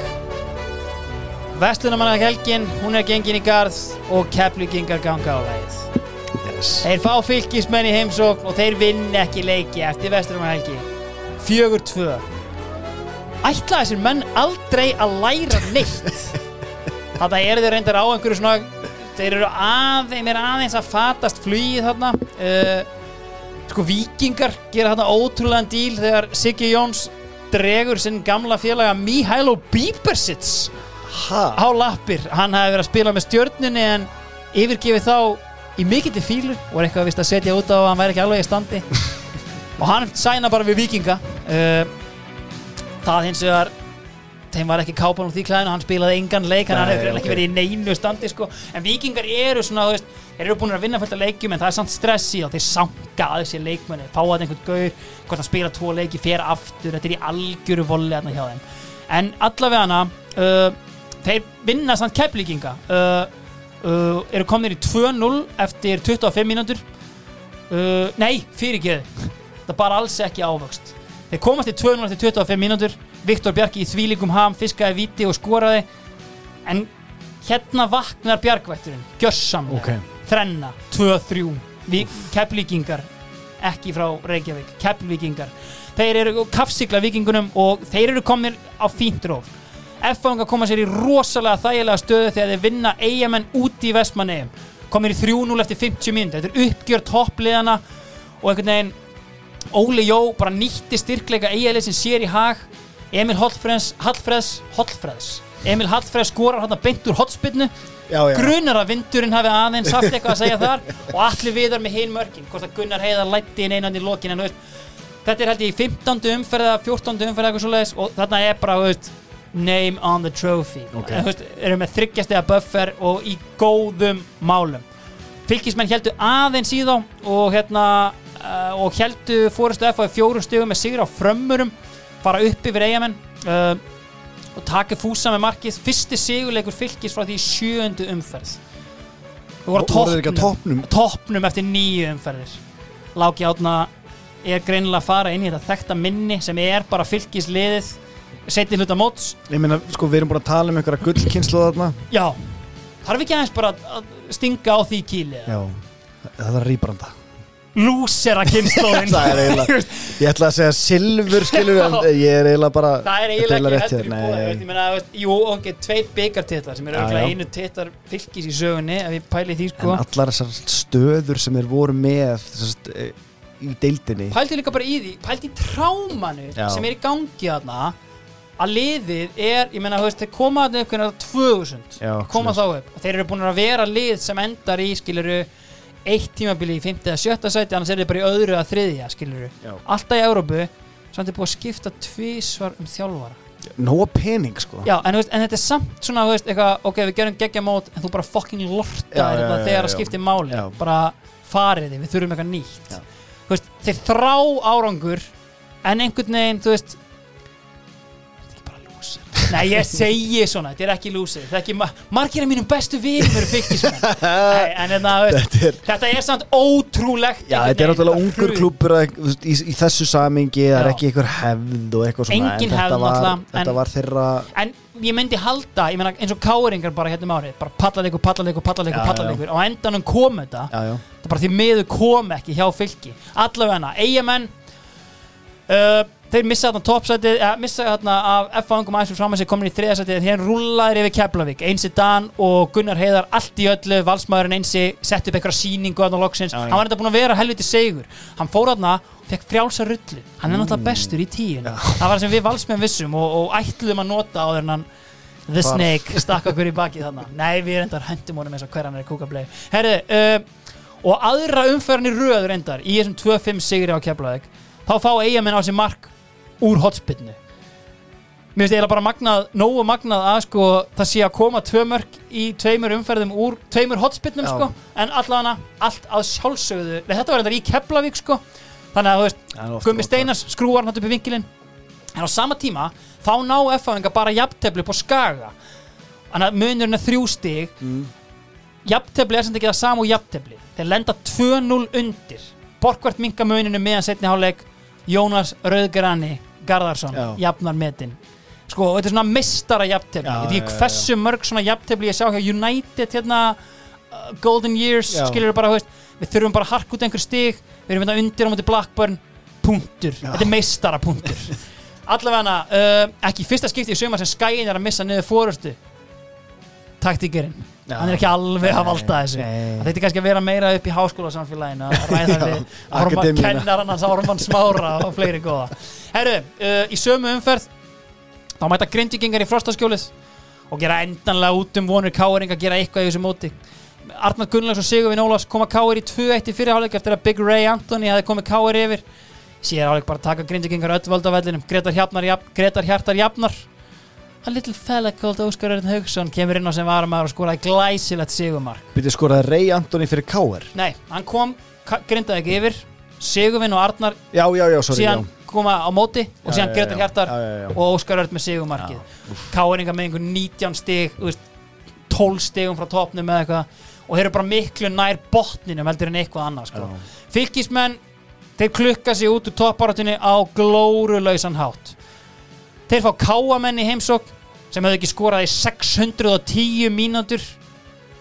Vestlunamanna helgin, hún er gengin í garð og keflugingar ganga á lægið yes. Þeir fá fylgismenn í heimsókn og þeir vinn ekki leiki eftir Vesturumar helgi. Fjögur tvö. Ætla þessir menn aldrei að læra neitt. Þetta eru þeir reyndar á einhverju svona, þeir eru að, þeim er aðeins að fatast flugið þarna. Uh, sko vikingar gera þarna ótrúlegan díl þegar Siggi Jóns dregur sinn gamla félaga Mihailo Bíbersits á lappir. Hann hafi verið að spila með stjörnunni en yfirgefið þá í mikill fílu og er eitthvað vist að setja út á að hann væri ekki alveg í standi. Og hann sæna bara við vikinga uh, það hins vegar þeim var ekki kápan úr því klæðinu hann spilaði engan leik, hann hefur ok. ekki verið í neinu standi sko. en vikingar eru svona þú veist, þeir eru búin að vinna fullt af leikjum en það er samt stress í og þeir sanga að þessi leikmenni fá að einhvern gaur, hvort hann spila tvo leiki fer aftur, þetta er í algjöru volli hjá þeim. En allavega hana uh, þeir vinna samt keflíkinga uh, uh, eru komnir í 2-0 eftir 25 mínútur. Uh, nei, fyrirgeðu það bara alls ekki ávöxt þeir komast í 2-0 eftir 25 mínútur. Viktor Bjarki í þvílíkum ham fiskaði viti og skoraði. En hérna vaknar Bjarkvætturinn gjörsamlega, Ok. þrenna 2-3, Vi- keflíkingar ekki frá Reykjavík keflíkingar, þeir eru kafsikla vikingunum og þeir eru komnir á fínt ról F-fanga koma sér í rosalega þægilega stöðu þegar þeir vinna eigamenn úti í Vestmanneum komir í 3-0 eftir 50 mínútur. Þetta er uppgjör toppliðana og einhvern veginn Óli Jó bara nýtti styrkleika eiginlega sem sér í hag Emil Hallfreds Hallfreds, Hallfreds Emil Hallfreds skorar hann beint úr hotspinnu grunar að vindurinn hafi aðeins haft eitthvað að segja þar og allir viðar með hinn mörkin hvort að Gunnar Heiðar lætti inn einandi í lokin en þetta er held ég í 15. umferð eða 14. umferð eitthvað svoleiðis og þarna er bara, veist, name on the trophy Ok. en, veist, erum með þryggjastega buffer og í góðum málum fylgismenn heldur aðeins í þá og hérna uh, og heldur fórustu F á fjórum stugum með sigur á frömmurum fara upp yfir eigamenn uh, og taka fúsa með markið. Fyrsti sigurleikur fylgis frá því í sjöundu umferð. Við vorum toppnum, toppnum? toppnum eftir nýju umferðir. Láki Átna er greinilega að fara inn í þetta þekta minni sem er bara fylgisliðið setið hluta móts. Ég meina, sko, við erum búin að tala um einhverja gullkynslu þarna. Já, þarf ekki aðeins bara að- stinga á því eða? Já, það er rýbranda lúsera kynnslóðin það er eiginlega ég ætla að segja silfur skilur en Já. ég er eiginlega bara Það er eiginlega ekki heldur veist, ég meina, Jú, ok, tveir byggartitlar sem Já, auðvitað einu titlar fylgis í sögunni ef ég pæli því sko. En allar þessar stöður sem þeir voru með sest, í deildinni. Pældi líka bara í því, pældi í trámanu sem er í gangi þarna að liðið er, ég meina, þeir koma þarna upp hvernig 2000, Já, koma þá upp. Og þeir eru búin að vera lið sem endar í skiluru eitt tímabili í 5. eða 7. sæti annars er þeir bara í öðru eða þriðja skiluru Já. alltaf í Európu samt er búið að skipta tvísvar um þjálfara nóga pening sko Já, en, veist, en þetta er samt svona, veist, eitthvað, ok, við gerum geggja mót en þú bara fucking lorta þetta þegar það skiptir máli Já. bara farið þið, við þurfum eitthvað nýtt veist, þeir þrá árangur en einhvern veginn, þú veist lúsir. Nei, ég segi svona, þetta er ekki lúsir. Þetta er ekki, ma margir af mínum bestu vinum eru fylgismenn Nei, en þetta, veist, þetta er þetta er samt ótrúlegt Já, þetta er náttúrulega ungur klúpur í, í þessu samingi, það er ekki einhver hefð og eitthvað svona Engin hefð náttúrulega, Þetta en- var þeirra En ég myndi halda, ég meina eins og káringar bara hérna um árið, bara pallalegur, pallalegur, pallalegur, pallalegur, á endanum kom þetta. Já, já, það bara því miður kom ekki hjá fylki. Allavega eigamenn uh, þeir missa þarna toppsætið ja, missa þarna af F-fangum aðeins fyrir fram að sig komin í þriðasætið þeir rúllaðir yfir Keflavík. Einsi Dan og Gunnar Heiðar allt í öllu valsmaðurinn Einsi sett upp eitthvað síningu þarna loksins, hann var þetta búin að vera helviti segur. Hann fór þarna fekk frjálsa rullu. Hann er náttúrulega bestur í tíun það var sem við valsmenn vissum og, og ætluðum að nota á hann The. Snake stakk okkur í bakið þarna. Nei, við reyndar hendum honum eins og hver hann er kúkablei Herðu, uh, og aðra umferðin í röð reyndar í þessum 2-5 sigri á Keflavík þá fá eigamenn á sér mark úr hotspinnu Mér finnst eiginlega bara magnað, nógu magnað að sko það sé að koma tvö mörk í tveimur umferðum úr tveimur hotspinnum Já. sko en allavega allt að sjálfsögðu. Nei, þetta var reyndar í Keflavík sko þannig að þú veist, Gummi Steinars skrúar hann upp í vinkilinn. En á sama tíma þá ná F-fáinga bara jafntefli upp á skaga. Þannig að munurinn er þrjú stig. Mm. jafntefli er sem þetta ekki það sama og jafntefli. Þeir lenda 2-0 undir. Borkvært minka muninu meðan setni hálfleik. Jónas Rauðgrani Garðarsson, Já. jafnar metin. Sko, þetta er svona mistara jafntefli. Já, ég veit já, ekki já, hversu mörg svona jafntefli ég sjá hjá United hérna uh, Golden Years, Já. skilur bara, veist, við þurfum bara að harka út einhver stig við erum hérna undir á móti Blackburn punktur, þetta er meistara punktur allavega uh, ekki fyrsta skipti í sumar sem skæin er að missa niður fórustu taktíkerinn. Hann er ekki alveg að valda þessu. þetta kannski að vera meira upp í háskóla samfélaginu að ræða við Ármann akademíuna. kennaran hans Ármann Smára og fleiri góða. Herru, uh, í sömu umferð þá mæta grindvikingar í frostaskjólið og gera endanlega út um vonur káering að gera eitthvað í þessu móti. Arnar Gunnlaugs og Sigurvin Ólafs koma káir í 2-1 í fyrirháleik eftir að Big Ray Anthony hafi komið káir yfir. Síðan áleik bara taka grindvikingar öll völd á vellinum. Gretar, Hjarnar, Jafn, Gretar Hjartar Jafnar a little fella called Óskar Örn Haugsson kemur inn á sem varamæður og skoraði glæsilegt sigumark Býtið skoraði Ray Antoni fyrir K.R. Nei, hann kom, grindaði ekki yfir. Sigurvin og Arnar Já, já, já, sorry síðan já. koma á móti og síðan Gretar. Hjartar og Óskar Örn með sigumarkið Káringa með einhver 19 stig þú veist, 12 stigum frá topnum eða eitthvað. Og þeir eru bara miklu nær botninum heldur en eitthvað annað sko. Fylgismenn þeir klukka sig út úr topparatunni á glórulausan hátt. Þeir fá káamenn í heimsókn sem hefðu ekki skorað í 610 mínútur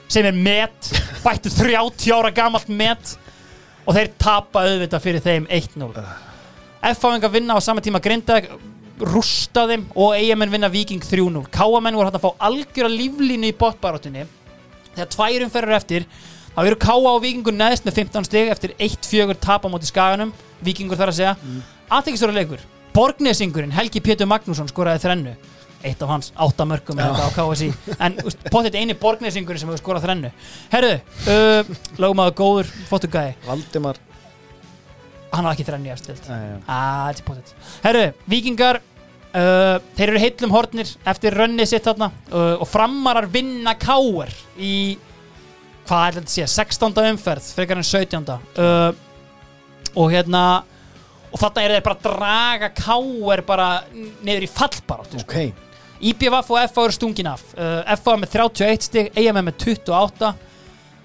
sem er met bættu 30 ára gamalt met og þeir tapa auðvitað fyrir þeim 1-0 F-fáingar vinna á sama tíma Grindag rústa þeim og eigamenn vinna Viking 3-0 Káamenn voru hægt að fá algjöra líflínu í botbarátunni þegar tværum ferur eftir þá eru Káa og Vikingur neðst með 15 stig eftir 1-4 tap á móti skaganum Vikingur þar að segja. Mm. aðtekistóra leikur. Borgnesingurinn Helgi Pétur Magnússon skoraði þrennu eitt af hans átta mörgum eða eitthvað á KSI en potið eini Borgnesingurinn sem hefur skorað þrennu Herðu, uh, lögum góður fótugæði Valdimar hann var ekki þrennu í potið. Herru, vikingar uh, þeir eru heillum hornir eftir rönnið sitt þarna uh, og framarar vinna káar í hvað er þetta að sé, 16. umferð frekar en 17. Uh, og hérna og þarna er þeir bara að draga káar bara niður í fallbaráttu sko. Ok, IBVF og FA eru stungin af uh, FA með 31 stig, EM er með 28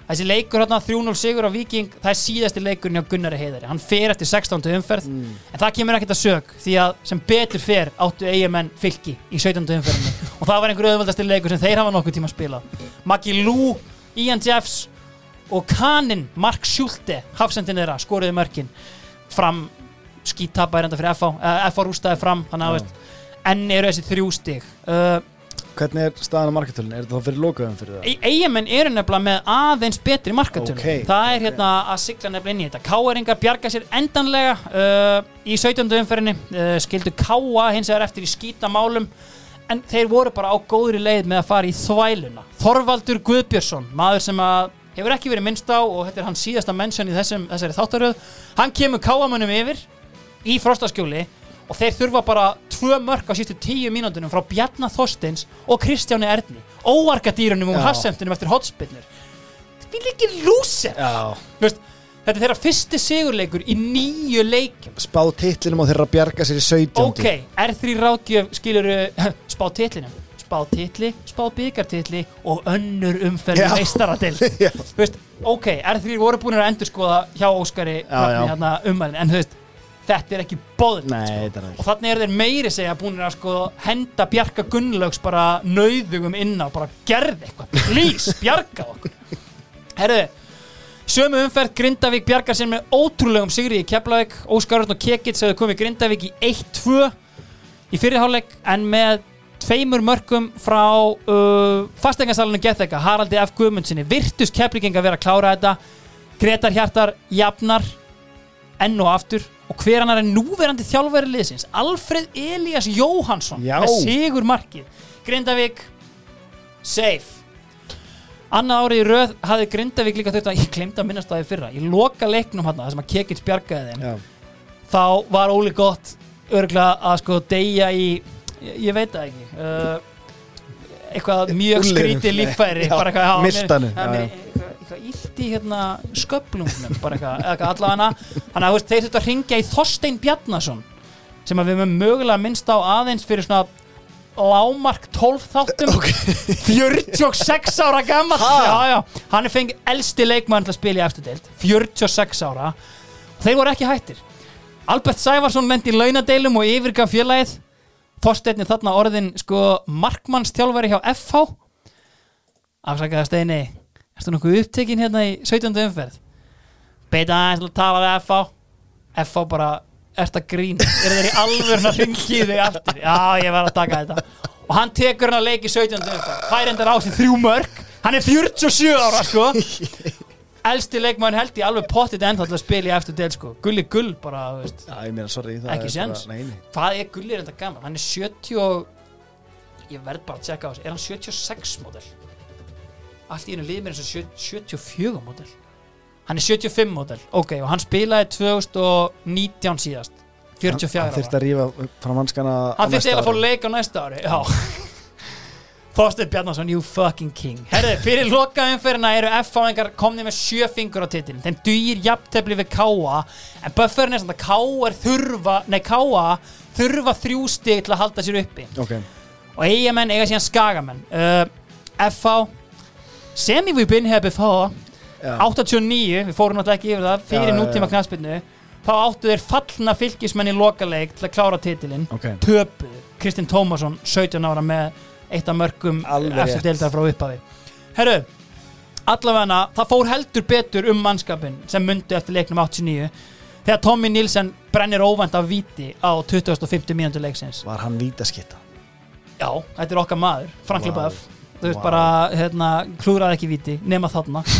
þessi leikur hérna 3-0 sigur á Viking, það er síðasti leikurinn hjá Gunnari Heiðari, hann fer eftir 16. umferð en það kemur ekkert að sög því að sem betur fer áttu EM fylki í 17. umferðinu og það var einhver auðvöldasti leikur sem þeir hafa nokkuð tíma að spila Maggi Lú, Ian Jeffs og Kanin, Mark Schulte hafsendin þeirra, skoriði mörkin fram skítapa er enda fyrir FH uh, FH rústaði fram, þannig að Já. Enn eru þessi þrjú stig? Uh, Hvernig er staðan á markatölun? Er þá fyrir lokaðum fyrir það? Eyjamenn eru nefnilega með aðeins betri markatölu. Ok, það er hérna að sigla nefnilega inn í þetta. Káeringar bjarga sér endanlega uh, í 17. umferðinni. Uh, skildu Káa hins vegar eftir í skítamálum. En þeir voru bara á góðri leið með að fara í þvæluna. Þorvaldur Guðbjörnsson, maður sem að hefur ekki verið minnst á og þetta er hans síðasta mennsjön í þessum, þessari þáttaröð. Hann kemur Káamönnum yfir í frostaskjóli og þeir þurfa bara tvö mörk á sístu tíu mínúndunum frá Bjarnar Þorsteins og Kristjáni Erni óarkadýrunum og Já. hassendunum eftir hotspinnur líkir lúser Já Veist, þetta er þeirra fyrsti sigurleikur í nýju leikum Spá titlinum og þeirra bjarga sér í 17 ok, R3 ráðgjöf skilur spá titlinum spá titli, spá byggartitli og önnur umferð Já. meistaradel Já. þú veist, ok, R3 voru búin að endur skoða hjá Óskari Já, já. hérna, umælin, en þú veist þetta er ekki bóðið Nei, er það og þannig eru þeir meiri segja búin að sko henda Bjarka Gunnlaugs bara nauðugum inn á, bara gerð eitthvað. Please, bjarga okkur. Herru, sömu umferð Grindavík bjargar sér með ótrúlegum sigri í Keflavík, Óskar Örn og Kekits hefur komið Grindavík í 1-2 í fyrirháleik en með tveimur mörkum frá uh, fasteignasalunum Getheka, Haraldi F. Guðmundsinni virtus Keflíking að vera að klára þetta. Gretar Hjartar jafnar enn og aftur og hver annar er núverandi þjálfæri liðsins Alfred Elias Jóhansson Já. með sigur markið Grindavík safe annað árið í röð hafði Grindavík líka þurft að ég glemt að minnast það í fyrra í loka leiknum hann það sem að Kekits bjargaði þeim Já, þá var Óli gott örgulega að sko deyja í ég, ég veit það ekki uh, eitthvað mjög Úllinum. skrítið líffæri Já, bara eitthvað, já, miltanu, já, já, mér-. Eitthvað, illt í hérna sköplungnum bara eitthvað, allavega þannig að þeir þurftu að ringja í Þorstein Bjarnason sem að við mögum mögulega minnst á aðeins fyrir svona lámark 12 þáttum. 46 ára gammal hann er fengið elsti leikmann til að spila í eftir deild 46 ára. Þeir voru ekki hættir. Albert Sævarsson lendi í launadeilum og yfirgaf félagið. Þorsteinn er þarna orðin sko markmannstjálfari hjá FH afsakaði Steini erstu nokkuð upptekinn hérna í 17. umferð? Beita aðeins að tala við FH FH bara ert að grín er þeir í alvörn að ringi þig aftur? Já ég var að taka þetta. Og hann tekur hann að leiki 17. umferð. Fær endar á sig þrjú mörg hann er 47 ára sko. Elsti leikmann held ég alveg pottit ennþá til að spila í eftir del sko. Gulli gull bara veist. Já, ég meina, sorry það Ekki er séns. bara- Nei, nei. Hvað er gullir þetta gaman hann er 70 og ég verð bara að tjekka á þessu. Er hann 76 módel allt í einu líð mér eins og 70 74 módel. Hann er 75 módel. Ok og hann spilaði 2019 síðast. 44 Hann þurfti ára að rífa frá mannskana hann þurfti eiginlega að fá leik á næsta ári já. Þorstein Bjarnason, you fucking king. Herðu, fyrir lokaumferðina eru F-fáingar komni með sjö fingur á titilin þeim dugir jafntefli við Káa en bufferin er samt að er þurfa nei, Káa þurfa þrjú stig til að halda sér uppi. Ok, og eigamenn eiga síðan skagamenn. Uh, FH sem been here before. Já. 89, við fórum náttúrulega ekki yfir það fyrir Já, nútíma knafspilnu þá áttu þeir fallna fylgismenn í lokaleik til að klára titilin Ok, töpuðu Kristinn Tómasson 17 ára með eitt af mörgum eftir deildar frá upphafi. Herru, allavega það fór heldur betur um mannskapin sem myndi eftir leiknum 89 þegar Tommy Nilsen brennir óvænt af víti á 2050 mínútur leiksins. Var hann vítaskitta Já, þetta er okkar maður, Frank Vá. Leboeuf Þú veist Vá. bara, hérna, klúraði ekki víti nema þarna.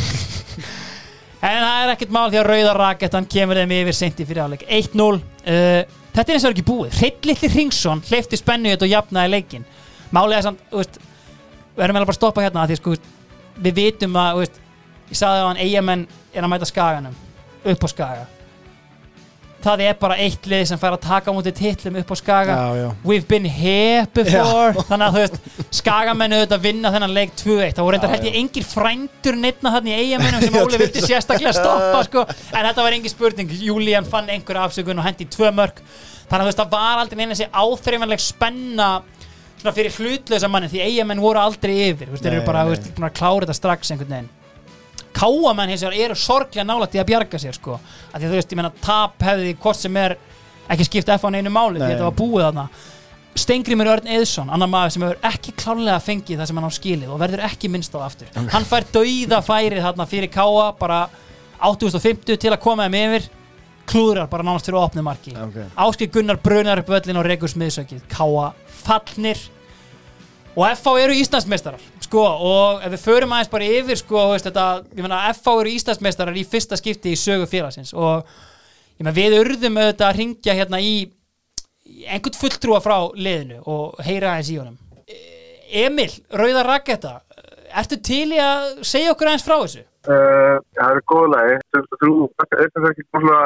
En það er ekkert mál því að Rauðar Rakettan kemur þeim yfir seinti fyrir áleik 1-0 uh, Þetta er eins og ekki búið. Hreitt litli Hringsson hleyfti spennu og jafnaði leikin er samt, þú veist Við erum bara að stoppa hérna Því sko, við vitum að, þú veist Ég sagði að hann eigamenn er að mæta skaganum Upp á skaga Það er bara eitt lið sem fær að taka á mútið titlum upp á skaga. Já, já. We've been here before. Þannig að þú veist, skagamennu auðvitað vinna þennan leik 2-1 Það voru reyndar Já, held ég engir frændur neittna þarna í eigamennum sem Óli vildi sérstaklega stoppa sko. En þetta var engin spurning. Júlían fann einhverja afsökun og hendi tvö mörg Þannig að þú veist, það var aldrei neina þessi áþreifanleg spenna Svona fyrir hlutlösa manni Því eigamenn voru aldrei yfir. Þú veist, Þeir eru bara, að klára þetta strax einhvern veginn Káamenn hins vegar eru sorglega nálægt í að bjarga sér sko. að því að þú veist, ég meina tap hefði hvort sem er ekki skipt F á neinu máli því Nei. þetta var búið þarna. Steingrimur Örn Eðsson, annar maður sem hefur ekki klálega fengið það sem hann á skilið og verður ekki minnst á aftur. Hann fær dauða færið þarna fyrir Káa bara 850 til að koma þeim yfir. Klúðrar bara nánast fyrir opnið marki. Ok. Áskil Gunnar brunar upp völlin og rekur smiðsökið. Káa fallnir. Og FH eru Íslandsmeistarar sko og ef við förum aðeins bara yfir sko veist, þetta, FH eru Íslandsmeistarar í fyrsta skipti í sögu félagsins og meina við urðum auðvitað að ringja hérna í einhvern fulltrúa frá liðinu og heyra aðeins í honum. E- Emil, Rauða Raketta ertu til í að segja okkur aðeins frá þessu? Uh, það er góð lagi. Þú veist það ekki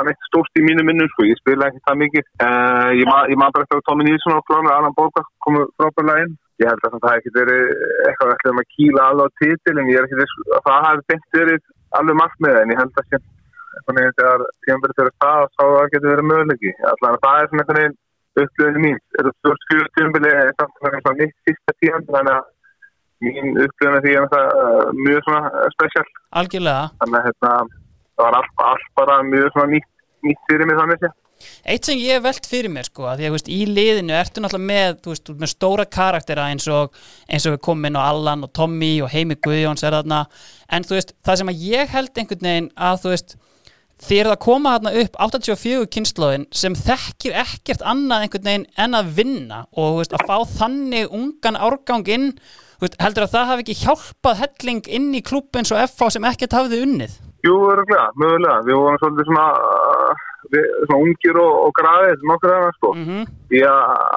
neitt stórt í mínu minnum sko. Ég spila ekki það mikið. Uh, ég ma- man bara eftir að Tómi Nýðsson og Klánar Annan Bóka komu frábærlega inn. Ég held að það hef ekki verið eitthvað að ætlaðum að kýla alveg á titil en ég er viss að það hafi beint verið alveg markmið en ég held að sé einhvern veginn þegar tímanbyrði fyrir það þá það getur verið möguleiki. Allavega það er svona einhvern veginn upplöðinu mín. Þetta er stort mín upplöðinu því er það uh, mjög svona spesial Algjörlega. Þannig að hérna, það var allt, allt bara mjög svona nýtt, nýtt fyrir mig þannig sé. Eitt sem ég velt fyrir mér sko að því að veist, í liðinu ertu náttúrulega með, veist, með stóra karaktera eins og, eins og við komum inn á Allan og Tommy og Heimi Guðjóns er þarna. En veist, það sem að ég held einhvern veginn að þú veist, þið eruð að koma þarna upp 84 kynnslóðin sem þekkir ekkert annað einhvern veginn en að vinna og veist, að fá þannig ungan árgang inn veist, heldur að það hafi ekki hjálpað helling inn í klubb eins og FH sem ekkert hafði unnið Jú, öruglega, mögulega. Við vorum svolítið svona, uh, við, svona ungir og, og graðið, nokkur aðeins, sko. mm Ég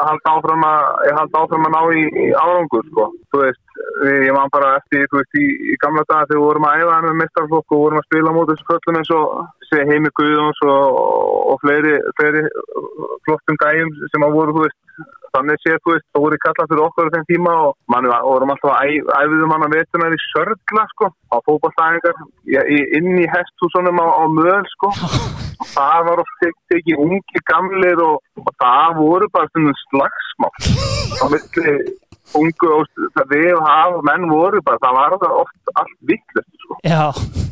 haldi áfram að, ég haldi áfram að ná í, í árangur, sko. Þú veist, ég man bara eftir, þú veist, í, í gamla daga þegar við vorum að æfa með mestarflokk og vorum að spila mót þessu köllum eins og sé Heimi Guðjóns og, og fleiri, fleiri flottum gæjum sem að voru, þú veist, þannig séð, þú veist, það voru kallað fyrir okkur á þeim tíma og mann var, vorum alltaf að æfiðum hann að vetunar í sörgla, sko, á fótballstæðingar, inn í hesthúsunum á, á möl, sko. Og það var oft tek- tekið ungi gamlir og, og það voru bara stundum slagsmál á milli ungu og það við hafa menn voru bara, það var það oft allt vittlust, sko.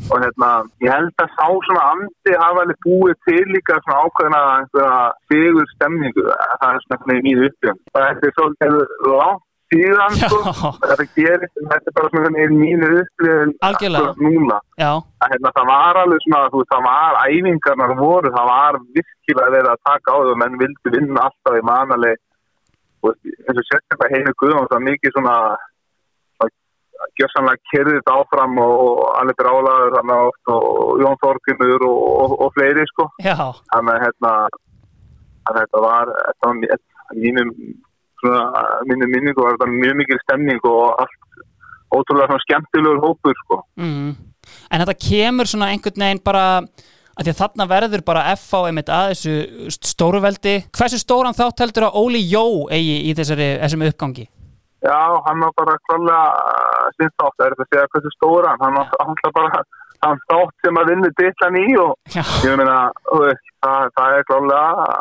Og hérna, ég held að sá svona andi hafa alveg búið til líka svona ákveðina einhverja sigur stemningu það er svona veginn í uppjönd og þetta er svolítið langt síðan sko, þetta gerist þetta er bara svona veginn mínu upplifin Algjörlega. núna. Að hérna, það var alveg svona, þú það var æfingarnar voru, það var virkilega verið að taka á þau og menn vildi vinna alltaf í manaleg eins og sérstaklega Guðvang það var mikið svona gjössanlega kerðið þetta áfram og, alveg brálaður og Jón Þorkinur og, og, og fleiri sko. Þannig að hérna að þetta var, mínum minningu var þetta mjög mikil stemning og allt ótrúlega skemmtilegur hópur sko. Mm. En þetta kemur svona einhvern veginn bara að því að þarna verður bara FH einmitt að þessu stóruveldi Hversu stóran þátt heldur að Óli Jó eigi í þessari, þessum uppgangi? Já, hann var bara klálega sinn þátt, er þetta að segja hversu stóra hann, hann var hann var bara hann þátt sem að vinna ditlan í og Já, ég meina, það, það er klálega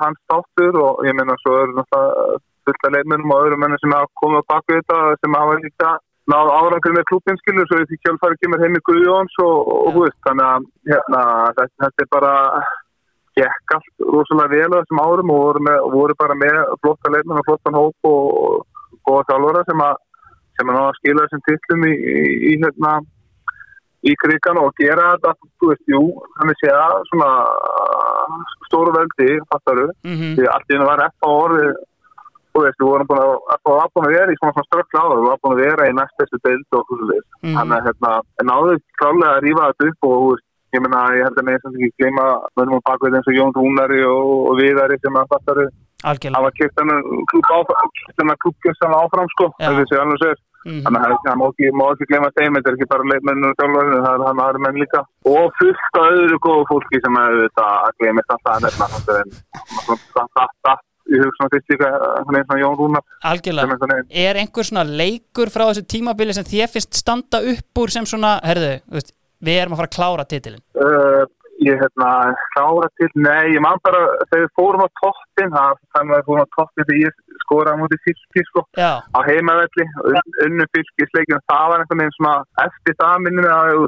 hans þáttur og ég meina, svo eru náttúrulega fullt af leikmennum og öðrum mennum sem hafa komið á baku þetta sem hafa líka náð árangur með klubbin skilur, svo því kjálfari kemur heim í Guðjóns og, og, þú veist, þannig að hérna, þetta, þetta er bara gekk allt rosalega vel á þessum árum og voru, með, voru bara með flotta leikmenn og flottan hóp og, góða þjálfara sem að sem að ná að skila þessum titlum í, í, í hérna í krigan og gera þetta, þú veist, jú, þannig sé að svona stóru veldi, fattaru, mm því allt í hennu var eftir orðið, þú veist, við vorum búin að, eftir að búin að vera í svona svona strökla áður, við varum búin að vera í næst þessu deild og þú veist, Mhm. þannig að hérna, en náðu klálega að rífa þetta upp og, þú veist, ég meina, ég held að með þess að ekki gleyma mönnum á bakveit eins og Jón Rúnari og, og Viðari sem að algjörlega hafa kert þennan klúb áfram, þennan klúbkjössan áfram, sko, mm Þannig að það má ekki, má ekki glemma þeim, þetta er ekki bara leikmennur og þjálfarinn, það er hann aðri menn líka. Og fullt af öðru góðu fólki sem er auðvitað að glemist alltaf að nefna. Þetta ég hugsa svona fyrst líka, hann er svona Jón Rúnar, sem Algjörlega er. Er einhver svona leikur frá þessu tímabili sem þér finnst standa upp úr sem svona, herðu, veist, við erum að fara að klára titilin Uh, ég hérna, klára til, nei, ég man bara, þegar við fórum á toppin, það þannig að við fórum á toppin þegar ég skoraði á móti fylki, sko. Já, á heimavelli, un, unnu fylgisleikin það var einhvern veginn svona eftir það minnum að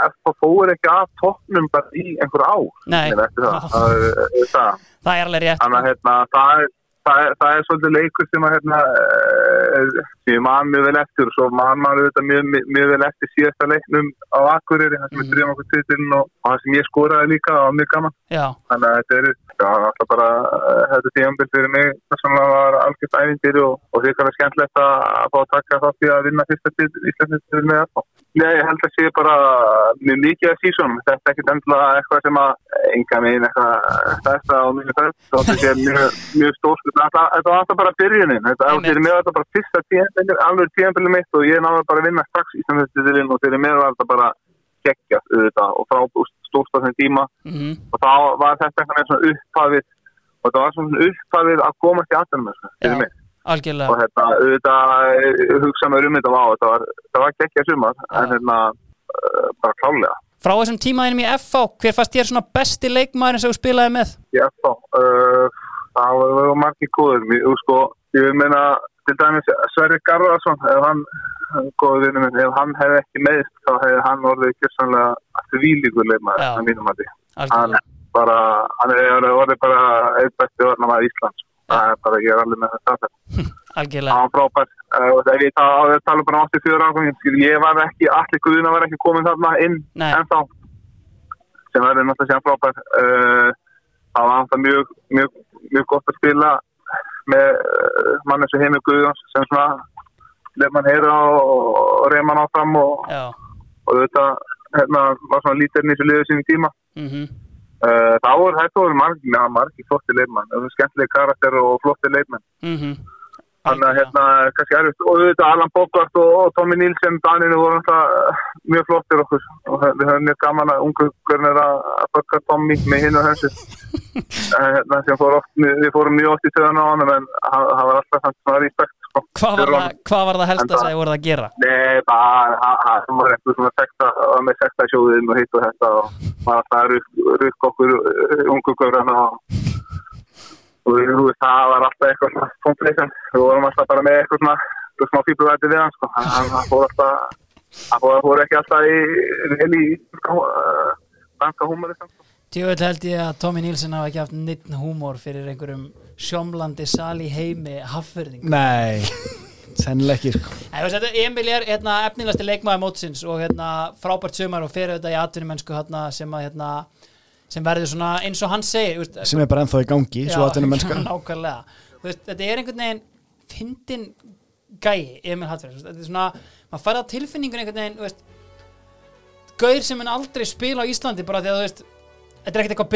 það fór ekki að toppnum bara í einhver ár. Nei. minnum við eftir það, er- alveg rétt. Þannig að hérna, það, er- svolítið leikur sem að hérna, eh, ég man mjög vel eftir og svo man maður auðvitað mjög, mjög, mjög vel eftir síðasta leiknum á Akureyri, það sem við drifum okkur titilin og, og það sem ég skoraði líka og mjög gaman. já, Þannig að þetta er, alltaf bara, eh, þetta tíambil fyrir mig, það var algjört ævindir og, og því kannar skemmtilegt að að fá að taka þátt í að vinna fyrsta til Íslandið með það. Já, ég held að sé bara mjög mikið að sísónum. Þetta er ekkert endilega eitthvað sem að enga megin eitthvað stærsta og mjög var fyrir var tíambil, alveg tíambilið mitt og ég náði bara að vinna strax Íslandið og fyrir mér var þetta bara geggjast auðvitað og frá á þenn tíma. Mhm, og þá var þetta eitthvað svona upphafið og þetta var svona upphafið að komast í aðdæmum fyrir Já. mig. algjörlega. Og þetta auðvitað eh, hugsa mér um þetta var, þetta var geggja sumar en hérna uh, bara klálega frá þessum tímaðinum í FH, hver fannst þér svona besti leikmaðurinn sem þú spilaði með? ég eftir uh, það var, var margir góður sko, ég vil meina til dæmis Sverri Garðarsson ef hann góður vinnu minn, ef hann hefði ekki meðist þá hefði hann orðið kjörsanlega þvílíkur leikmaður Já. að mínum að því hann bara, hann er orðið bara einn besti varnamaður Íslands. Það er bara, ég er alveg með þetta algjörlega. Hann var frábær. Uh, og þegar ég tala, bara um 84 ákvæmum ég var ekki, allir guðuna var ekki komin þarna inn Nei. ennþá. Sem verður náttúrulega síðan frábær. Uh, það var alltaf mjög, mjög, mjög gott að spila með uh, mann eins og heimi Guðjóns sem svona lef mann heyra og, og reyð mann áfram og, og þetta hérna, var svona lítirinn í þessu liðu sínum tíma. Mhm, Uh, þá voru þetta margir, margir flotti leifmann, skemmtilegi karakter og flotti leifmann. mhm Þannig að hérna, kannski erfitt, og auðvitað Allan Bogart og, og Tommy Nilsen, Daninu voru alltaf mjög flottir okkur og við höfum mjög gaman að ungu görnir að bögga Tommy með hinn og þessu. hérna, sem fór oft, við fórum mjög oft í töðan á hann, en hann hann var alltaf samt svona respekt, sko. hvað var, það, hvað var það helst að segja voruð að gera? Nei, bara, hann- hann var eitthvað svona sekta, með sekta sjóðum og hitt og þetta og var alltaf rukk- okkur uh, ungu görnir og og við, þú veist, það var alltaf eitthvað svona kompleksum, við vorum alltaf bara með eitthvað svona, eitthvað smá fíbluvæti við hann, sko, hann fór alltaf, hann fór, fór ekki alltaf í, danska húmori, sko. Tjóðvel held ég að Tommy Nílsen hafa ekki haft nýtt húmor fyrir einhverjum sjómlandi sali heimi haffverðing Nei, sennileg ekki sko. Emil er hérna, efnilegasti leikmaður mótsins og hérna, frábært sumar og fyrir þetta í atvinnumennsku hérna, sem, að, hérna, sem verður svona eins og hann segir veist, sem er bara ennþá í gangi, Þú veist, þetta er einhvern veginn fyndin gæi Emil Hallfjörð þetta er svona, maður færða tilfinningun einhvern veginn veist, gaur sem hann aldrei spila á Íslandi bara því að þetta er ekkert eitthvað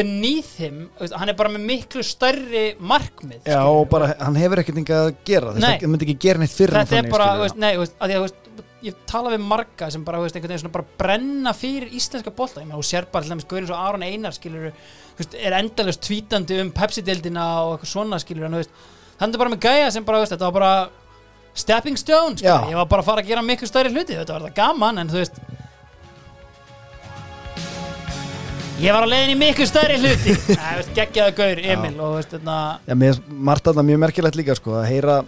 þú veist, hann er bara með miklu stærri markmið Já, og bara, hann hefur ekkert enga að gera þetta myndi ekki gera neitt fyrir þetta er bara, nei, að því að ég tala við marga sem bara, veist, einhvern veginn svona bara brenna fyrir íslenska bolta, ég meina, þú sér bara til dæmis Gaurin svo Aron Einar, skilur veist, er endalust tvítandi um Pepsi-deildina og eitthvað svona, skilur, en þú veist hann er bara með gæja sem bara, veist, þetta var bara stepping stone, skilur, Já. ég var bara að fara að gera miklu stærri hluti, þetta var þetta gaman, en þú veist. Ég var á leiðin í miklu stærri hluti. Geggjaði Gaur, Emil og, veist, þetta, Já, mér margt að það mjög merkilegt líka sko, að heyra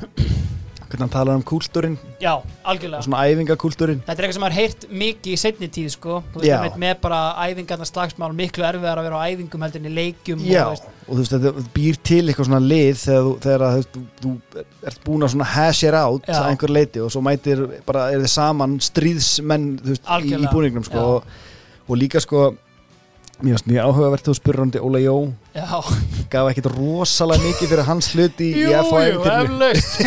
hvernig hann talar um kúltúrin já, algjörlega. Og svona æfingakúltúrin Þetta er eitthvað sem maður heyrt mikið í setni tíð sko. Veist, með bara æfingarna slagsmál miklu erfiðar að vera á æfingum heldur en í leikjum Já, og, og þú veist, þetta býr til eitthvað svona lið þegar þegar að, þú, þú, ert búin að svona hash it out Já. að einhver leiti og svo mætir bara, er þið saman stríðsmenn veist, í, í búningnum sko, og, og líka sko finnst mjög áhugavert þú spurður hann til Óla Jó. Já, gaf ekkit rosalega mikið fyrir hans hlut í, FHM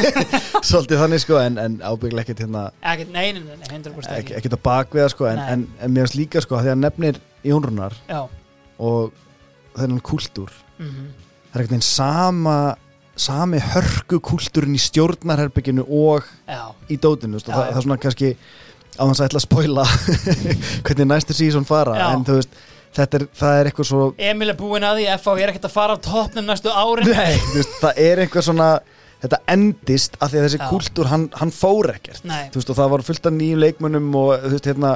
svolítið þannig sko en, en ábygglega ekkit hérna Ekkert, nei, nei, nei, 100% ekki, að bakviða sko en, en, en mér finnst líka sko því að nefnir Jónrunar Já, og þennan kúltúr. Mhm, það er ekkert einn sama sami hörku kúltúrin í stjórnarherbygginu og já, í dótinu Já, það, já. það er svona kannski á hans að ætla að spoila hvernig næstu sísón fara Já. en þú veist, þetta er, það er eitthvað svo Emil er búinn að því FH er ekkert að fara á toppnum næstu árin. Nei, veist, það er eitthvað svona þetta endist af því að þessi Já. kúltúr hann, hann fór ekkert. Nei. þú veist, og það var fullt af nýjum leikmönnum og þú veist, hérna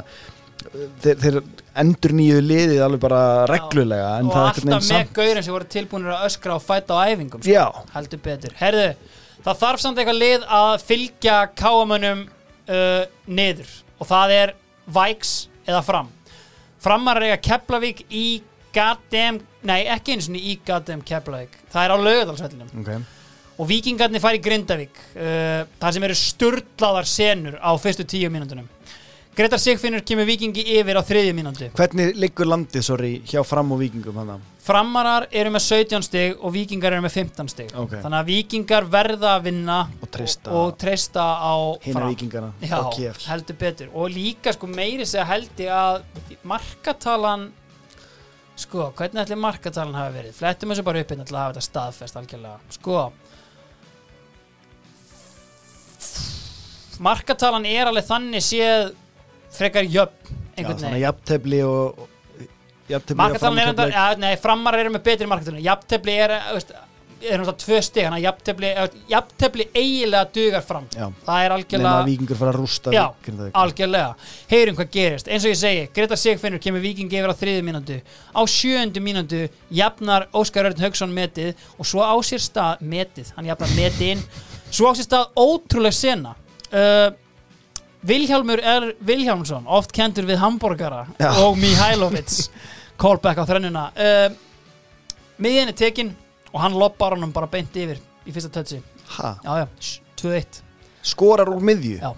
þeir, þeir endur nýju liðið alveg bara reglulega en og það er alltaf með samt gaurin sem voru tilbúinir að öskra og fæta á æfingum sko. Já, heldur betur. Herðu, það þarf samt eitthvað lið að fylgja káamönnum uh, niður. Og það er Vikes eða Fram Framar er eiga Keflavík í goddamn, nei ekki eins og í goddamn Keflavík. Það er á laugadalsvellinum ok. Og vikingarnir fara í Grindavík uh, þar sem eru sturlaðar senur á fyrstu tíu mínúndunum Gretar Sigfinnur kemur vikingi yfir á þriðju mínúndu Hvernig liggur landið, sorry, hjá fram og vikingum hann Framarar eru með 17 stig og vikingar eru með 15 stig. Ok. þannig að vikingar verða að vinna Og treysta- og, treysta á Hina Fram. vikingana Já, kef heldur betur. Og líka sko meiri segja held ég að markatalan sko, hvernig ætli markatalan hafi verið? Flettum þessu bara upp inn til að hafa þetta staðfest algjörlega. Sko markatalan er alveg þannig séð frekar jöfn. Einhvern veginn. jafntefli og er framar eru með betri markatalan jafntefli er, eh, er náttúrulega tvö stig þannig að jafntefli, eh, jafntefli eiginlega dugar fram. Já. það er Nema algjörlega að vikingur fara að rústa Já, algjörlega. Heyrum hvað gerist, eins og ég segi Greta Sigfinnur kemur vikingi yfir á þriði mínútu. Á sjöundu mínútu jafnar Óskar Örn Haugsson metið Og svo á sér stað, metið, hann jafnar metið inn. Svo á sér stað ótrúleg sena. Uh, Vilhjálmur er Vilhjálmsson Oft kendur við hambúrgara Já. Og Mihailovic Callback á þrennuna. Uh, Miðin er tekin Og hann lobbar honum bara beint yfir Í fyrsta tötsi Ha, Já, já, 2-1 skorar úr miðju? Já.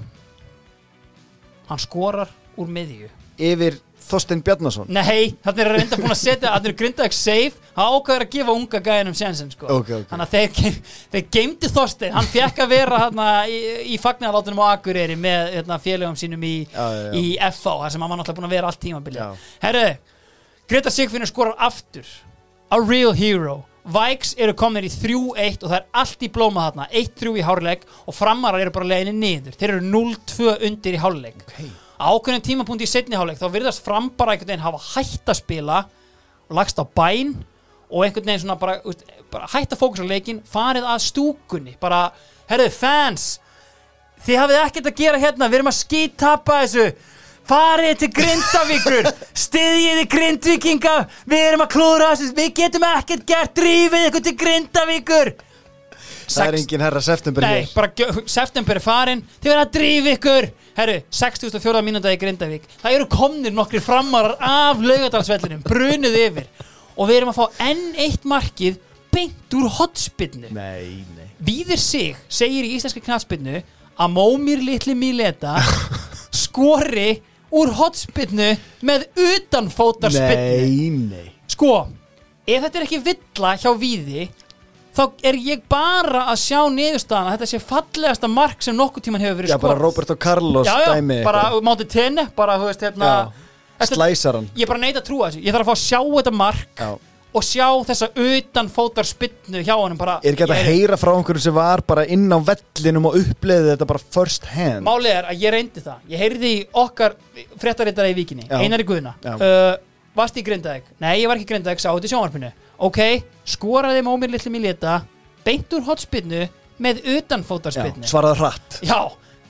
Hann skorar úr miðju. Yfir Þorstein Bjarnason Nei, þannig er reynda búin að setja Þannig er grindaðið safe Hann ákveður að gefa unga gæðinum sjensin sko. Ok, ok. Þannig að þeir, þeir geimdi Þorstein Hann fekk að vera hana, í, í fagnaðalátunum á Akureyri með hérna, félögum sínum í, Já, já, já. í FH þar sem hann var náttúrulega búin að vera allt tímabili. Herru, Greta Sigfinnur skorar aftur A real hero Vikes eru komin í 3-1 og það er allt í blóma þarna 1-3 í hárleik og framarar eru bara leiðinni niður þeir eru 0-2 undir í hárleik okay. Á ákveðnum tímapunkti í setni hálfleik þá virðast fram bara einhvern veginn hafa hætt að spila og lagst á bæn og einhvern veginn svona bara, úst, bara hætt að fókusa leikin farið að stúkunni bara, herruðu, fans þið hafið ekkert að gera hérna við erum að skítapa þessu. Farið til Grindavíkur stiðjiði Grindvíkinga við erum að klúra þessu, við getum ekkert gert drífið ykkur til Grindavíkur Það er engin herra september Nei, hér. bara september er farin. Þið verða að drífa ykkur. Herru, 64. mínúta í Grindavík. Það eru komnir nokkri framarar af laugadalsvellinum Brunuð yfir. Og við erum að fá enn eitt markið Beint úr hotspinnu Nei, nei. Víðir sig, segir í íslenska knafspinnu Að mómir litli Mileta Skori úr hotspinnu Með utanfótarspinnu Nei, nei. Sko, ef þetta er ekki villa hjá Víði þá er ég bara að sjá niðurstaðan að þetta sé fallegasta mark sem nokkuð tíman hefur verið Já, bara skorað. Roberto Carlos já, já, dæmi bara eitthvað. mátu tenni bara, þú veist, hérna Já, Þetta- Slæsar hann ég bara neita að trúa þessu, ég þarf að fá að sjá þetta mark Já og sjá þessa utan fótar spinnu hjá honum bara Er ekki hægt að Ég- heyra frá einhverju sem var bara inn á vellinum og uppleiði þetta bara first hand Málið er að ég reyndi það Ég heyrði í okkar fréttarittara í vikinni Já. Einari Guðna Já. uh, Varst í Grindavík? Nei, ég var ekki í Grindavík, sá þetta í sjónvarpinu Ok, skoraði mómir litli Mileta Beint úr hotspinnu með utanfótarspinnu svaraði hratt. Já,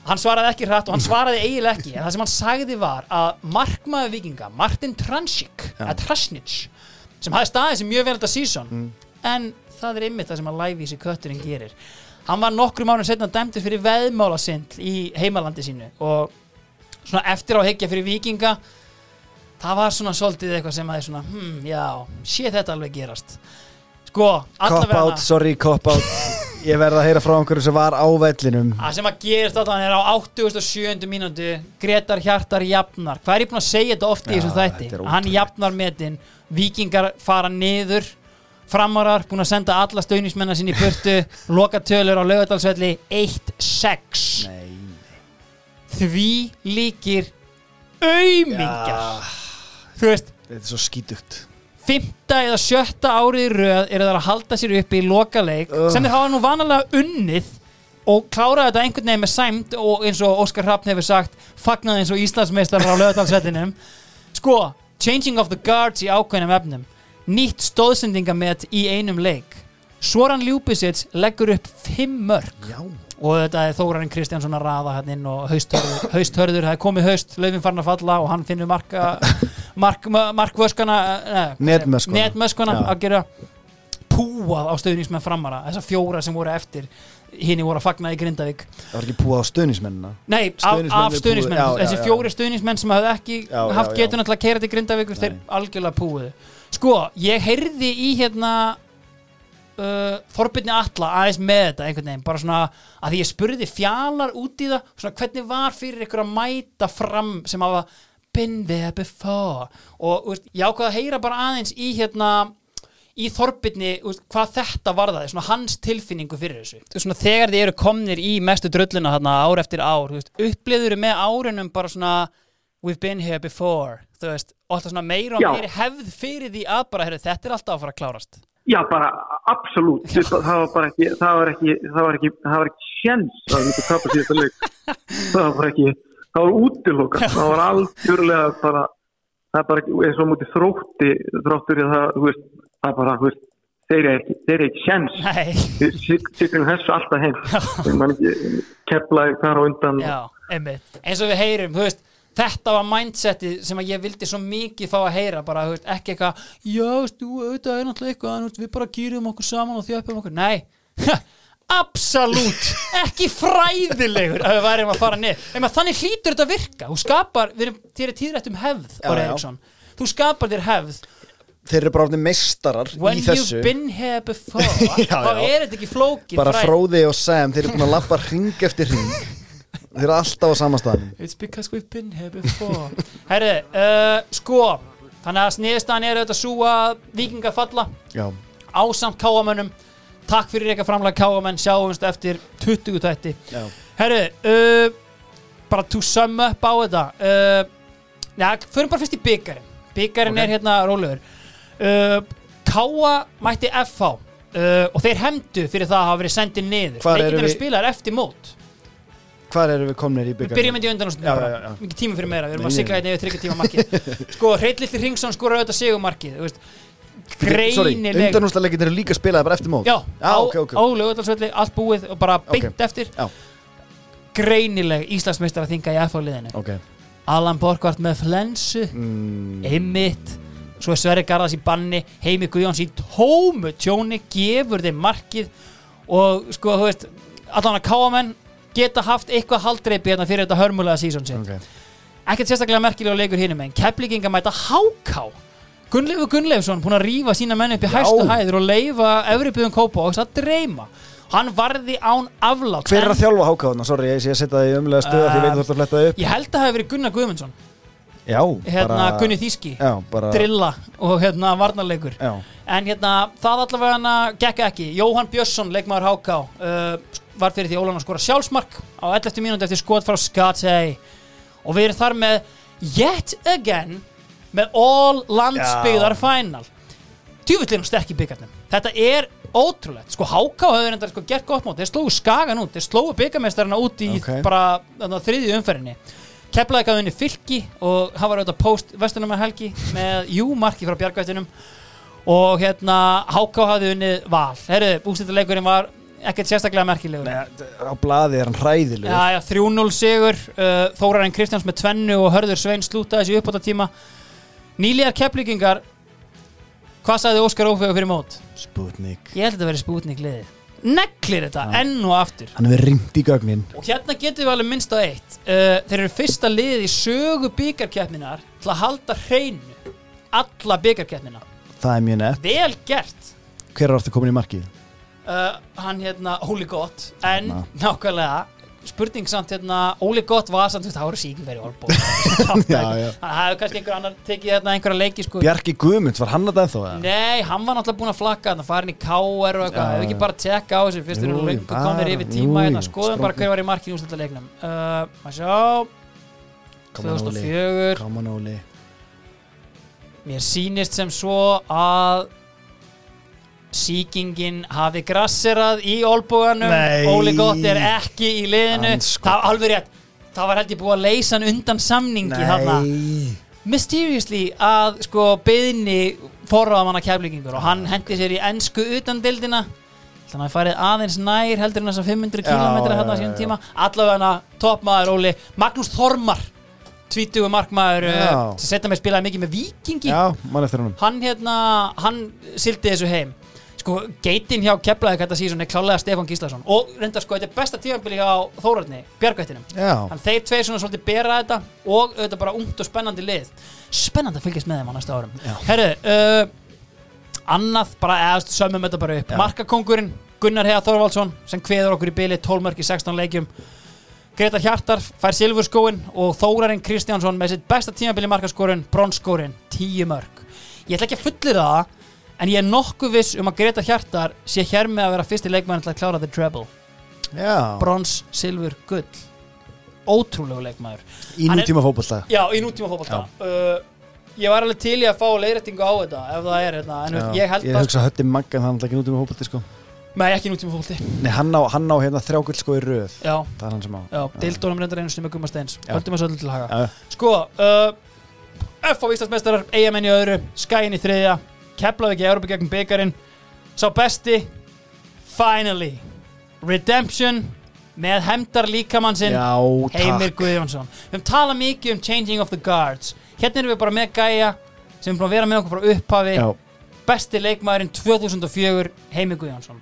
hann svaraði ekki hratt og hann svaraði eiginlega ekki. En það sem hann sagði var að markmaður vikinga, Martin Transik sem hafði staðið sem mjög vel þetta sísón en það er ymmið það sem að lævísi kötturinn gerir. Hann var nokkrum árið setna dæmdur fyrir veðmálasindl í heimalandi sínu og svona eftir á hyggja fyrir vikinga það var svona svolítið eitthvað sem að er svona hmm, já, sé þetta alveg gerast. Sko, Cop allavega out, sorry, cop out. Ég verð að heyra frá einhverju sem var á vellinum. Það sem að gerist allan er á 87. mínútu Gretar Hjartar jafnar. Hvað er ég búin að segja þetta oft í Já, þessum þætti? þetta er Hann jafnar metin Víkingar fara niður Framarar búin að senda alla stöðnismennar sinni í burtu Lokatölur á laugadalsvelli 1-6 Nei, Því líkir Aumingjar Þú veist þetta er svo skítugt. Fymta eða sjötta árið í röð eru þar að halda sér uppi í lokaleik sem þeir hafa nú vanalega unnið og kláraði þetta einhvern veginn með sæmt og eins og Óskar Hrafn hefur sagt fagnaði eins og Íslandsmeistar á lögadalsvettinum sko, changing of the guards í ákveðnum efnum. Nýtt stóðsendingamett í einum leik. Soran Ljúbisits leggur upp fimm mörg Já. Og þetta er Þórarinn Kristjánsson að raða hann inn og hausthörður, hausthörður það er komið haust, laufin farin að falla og hann finnur marka mark, markvöskana eh, netmöskvana Já. að gera púað á stöðnismenn framara þessar fjóra sem voru eftir hinn voru að fagna í Grindavík. Það var ekki púið á stöðnismennina Nei, af, já, þessi fjóri stuðnismenn sem hafði ekki Já, haft til að keira til Grindavíkur þeir algjörlega púið sko, ég heyrði í hérna uh, Þorbirni Alla aðeins með þetta einhvern veginn, bara svona að því ég spurði fjalar út í það svona hvernig var fyrir ykkur að mæta fram sem hafa been there before. Og veist, ég ákvað að heyra bara aðeins í hérna í Þorbirni, veist, hvað þetta varðaði svona hans tilfinningu fyrir þessu. Þú svona, þegar þið eru komnir í mestu drulluna þarna ár eftir ár, upplifður með árunum bara svona we've been here before, þú veist og alltaf svona meira og Já. meiri hefð fyrir því að bara, heyrðu, þetta er alltaf að fara að klárast. Já, bara absolutt, það var bara ekki, það var ekki, það var ekki, það var ekki sjens að getum tapast í þetta leik. Það var bara ekki, það var útilokað, það var algjörlega bara, það er bara eins og mútið þrótti, þróttur í það, veist, það er bara, þú veist, þeir eru ekki, þeir eru ekki sjens. Siglum þessu alltaf heim, keflaði þar á undan. já, einmitt. Eins og við heyrum, þú veist þetta var mindsetið sem að ég vildi svo mikið fá að heyra, bara, veist, ekki eitthvað já, þú, auðvitað er náttúrulega eitthvað við bara gýrum okkur saman og þjöpum okkur. Nei, absolutt ekki fræðilegur. Að við værim að fara niður, en þannig hlýtur þetta að virka, þú skapar, við erum þér er tíðrætt um hefð, Já, já. Þú skapar þér hefð. Þeir eru bara orðin meistarar when you've been here before þá er þetta ekki flókið Bara fræði. Fróði og Sam, þeir eru búin að lappa ring eftir ring Þeir eru alltaf á sama staðnum. It's because we've been here before. Herri, uh, sko Þannig að sniðstan er auðvitað svo að vikingar falla. Ásamt káamönnum Takk fyrir eitthvað framlega káamenn Sjáumst eftir 20 tætti já. Herri, uh, bara to sum up á þetta. Uh, Já, förum bara fyrst í byggarinn Byggarinn Ok. er hérna rólegur. Uh, Káa mætti FH uh, og þeir hemdu fyrir það að hafa verið sendið niður. Erum eru við- spilaðar eftir mót. Hvar eru við komnir í Við byggarinn? byrjum þetta í undanúrstum Já, bara, já, já. mikið tíma fyrir meira, við erum að sigla þetta yfir tryggja tíma markið. Sko, Hreitlilli Ringsson skorar greinileg. undanúrstaleggin eru líka spilaði bara eftir mót. Já, á, ok, ok. á lögutalsvelli, allt búið og bara beint Ok. eftir. Já. greinileg Íslandsmeistar að þinga í FH-liðinu Ok. Alan Borgvart með flensu. Mm, einmitt. Svo er Sverri Garðars í banni Heimi Guðjóns í tómu tjóni gefur þeim markið. Og sko, þú veist allan að káamenn geta haft eitthvað haldreipi hérna fyrir þetta hörmulega sísón sitt. Ok. Ekkert sérstaklega merkilega leikur hinum en Keflinginga mæta háká Gunnleifur Gunnleifsson búin að rífa sína menn upp í hæstu hæður og leifa Evribjörn Kópa og að dreyma. Hann varði án aflátt Hver er að þjálfa hákáðuna? Sorry, ég sé að setja það í umlega stöða því ég veit að þú ert að fletta upp. Ég held að það hefði verið Gunnar Guðmundsson. Já, hérna bara Gunni Þíski Já, bara drilla og hérna varnarleikur. Já, en hérna það allavega gekk ekki. Jóhann Björnsson, leikmaður HK uh, var fyrir því Ólan að skora sjálfsmark á 11. mínúti eftir skot frá Skatei og við erum þar með yet again með all landsbyggðar final. Tjúvillin sterk í byggarnum þetta er ótrúlegt. Sko HK hefur enda sko, gert gott mót. Þeir slógu skagan út, þeir slógu byggarmestarina út í Ok. bara þarna, þriðju umferðinni. Keflaði gaf henni fylki og hann var auðvitað post vestunum með helgi með jú marki frá bjargvættinum. Og hérna HK hafði unnið val. Herru, ústættileikurinn var ekkert sérstaklega merkilegur. Nei, á blaði er hann hræðilegur. Já, já, 3-0 sigur uh, Þórarinn Kristjáns með tvennu og Hörður Svein slúta þessi uppbóta tíma Nýliðar kepplíkingar Hvað sagði Óskar Ófegur fyrir mót? Sputnik. Ég held að þetta verið spútnik liðið. Neglir þetta enn og aftur. Hann hefur ringt í gögnin. Og hérna getum við alveg minnst á eitt. Uh, Þeir eru fyrsta liðið í sögu byggarkeppninar til að halda hreinu alla byggarkeppnina Það er mjög nett. Vel gert. Hver er aftur komin í markið? uh, Hann hérna, Óli Gott En Na. nákvæmlega Spurning samt hérna, Óli Gott var samt Það voru Já, já. Það hefur kannski einhver annar tekið hérna einhverja leiki sko. Bjarki Guðmunds, var hann að það eða? Nei, hann var náttúrulega búinn að flakka þannig að farin í KR og eitthvað, hefur ekki bara tjekka á þessu fyrst erum jú, lengur komnir bara, yfir tíma hérna, jú, skoðum bara strákar. hver var í markinu úrslita leiknum uh, maður sjá, Come on, Óli. 2004 Come on, Óli. Mér sýnist sem svo að síkingin hafi grasserað í olbúganum Nei. Óli Gott er ekki í liðinu. Það alveg rétt. Það var held ég búið að leysa hann undan samningi þarna. Mysteriously að sko beðinni forraðamanna keflingingur og hann hendi sér í ennsku utan dildina þannig að það farið aðeins nær heldur en þess að 500 Já, km hérna á já. tíma. Allavega hana toppmaður Óli Magnús Þormar 20 markmaður uh, sem setja mig spilaði mikið með vikingi Já, hann hérna, hann sildi þessu heim sko, geitin hjá Keflaði þetta síðan er klálega Stefán Gíslason. Og reyndar sko, þetta er besta tífambili hjá Þórarni, Bjargvættinum. Já, Þannig þeir tveir svona svolítið bera þetta og auðvitað bara ungt og spennandi lið. Spennandi að fylgjast með þeim á næsta árum. Já. Herru, uh, annað, bara eðast sömum þetta bara upp. Markakongurinn Gunnar Heiða Þorvaldsson sem kveður okkur í bili 12 mörg í 16 leikjum. Gretar Hjartar fær silfurskóin og Þórarinn Kristjánsson með sitt besta tímabili markaskorun bronskórin 10 mörg ég ætla ekki að fullir það en ég er nokkuð viss um að Gretar Hjartar sé hér með að vera fyrsti leikmann til að klára the treble. Já, brons, silfur, gull. Ótrúlegu leikmaður. Í Hann er- nútíma fótbolta. Já, í nútíma fótbolta. Uh, Ég var alveg til í að fá leiðrættingu á þetta ef það er hérna, en ég held Ég að hugsa að hötti maggan þannig að ekki nútíma fótbolti sko. Nei, ekki nútíma fótbolti. Nei, hann á, hann á hérna þrjágull sko í röð. Já, Það er hann sem á. Já, deildónum reyndar einu sinni með Gumma Steins. Já. Höldum að svolítið til haga. Já, Sko, uh, F á Íslandsmeistarar Eyjamenn í öðru, Skæin í þriðja Keflavík í Európa gegn byggarinn Sá besti Finally Redemption með hemdar líkamann sinn Já, Heimir Guðjónsson. Við höfum talað mikið um changing of the guards. Hérna erum við bara með gæja sem er búin að vera með okkur frá upphafi. Já, besti leikmaðurinn 2004 Heimir Guðjónsson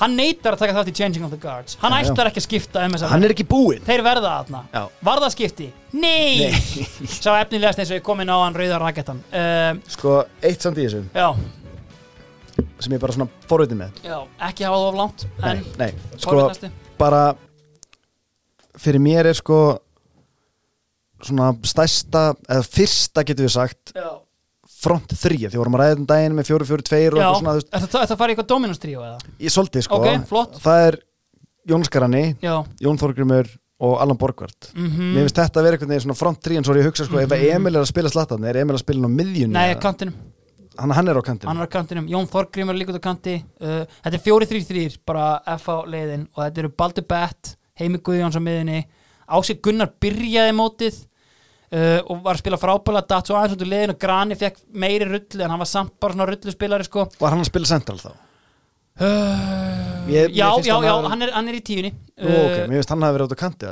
Hann neytar að taka þátt í changing of the guards. Hann Já, ætlar ekki að skipta um hann er ekki búinn. Þeir verða þarna. Já. Var það skipti? Nei, Sá efnilegast eins og ég komin á hann rauðar rakettan uh, Sko, eitt samt í þessu. Já, sem ég bara svona forvitið með. Já, ekki hafa það of langt Nei, nei, sko, bara fyrir mér er sko svona stærsta eða fyrsta getur við sagt Já, front 3, því vorum að ræða um daginn með 4-4-2 og eitthvað svona, þú veist, Þetta þetta farið í eitthvað Dominus tríó eða? ég svolítið sko. Ok, flott. það er Jón Skarani, Já. Jón Þorgrymur og Allan Borgvart. Mm mér finnst þetta að vera einhvern veginn svona front 3 en svo er ég að hugsa sko, ef Emil er að spila slattan er Emil að spila hann á miðjunni Nei, eða? kantinum. Hann, hann er á kantinu hann er á kantinum, Jón Þorgrímur er líka út á kanti. Uh, þetta er 4-3-3 bara FH leiðin. Og þetta eru Baldur Bett Heimi Guðjóns á miðinni Ási Gunnar byrjaði mótið uh, og var að spila frábæla datt svo aðeins út úr leiðin og Grani fekk meiri rullu en hann var samt bara svona rullu spilari sko. Var hann að spila central þá? uh, Mér- já, finnst já, hann já, hafa- hann er, hann er í tíunni. Nú, ok, mér finnst hann hafi verið út á kanti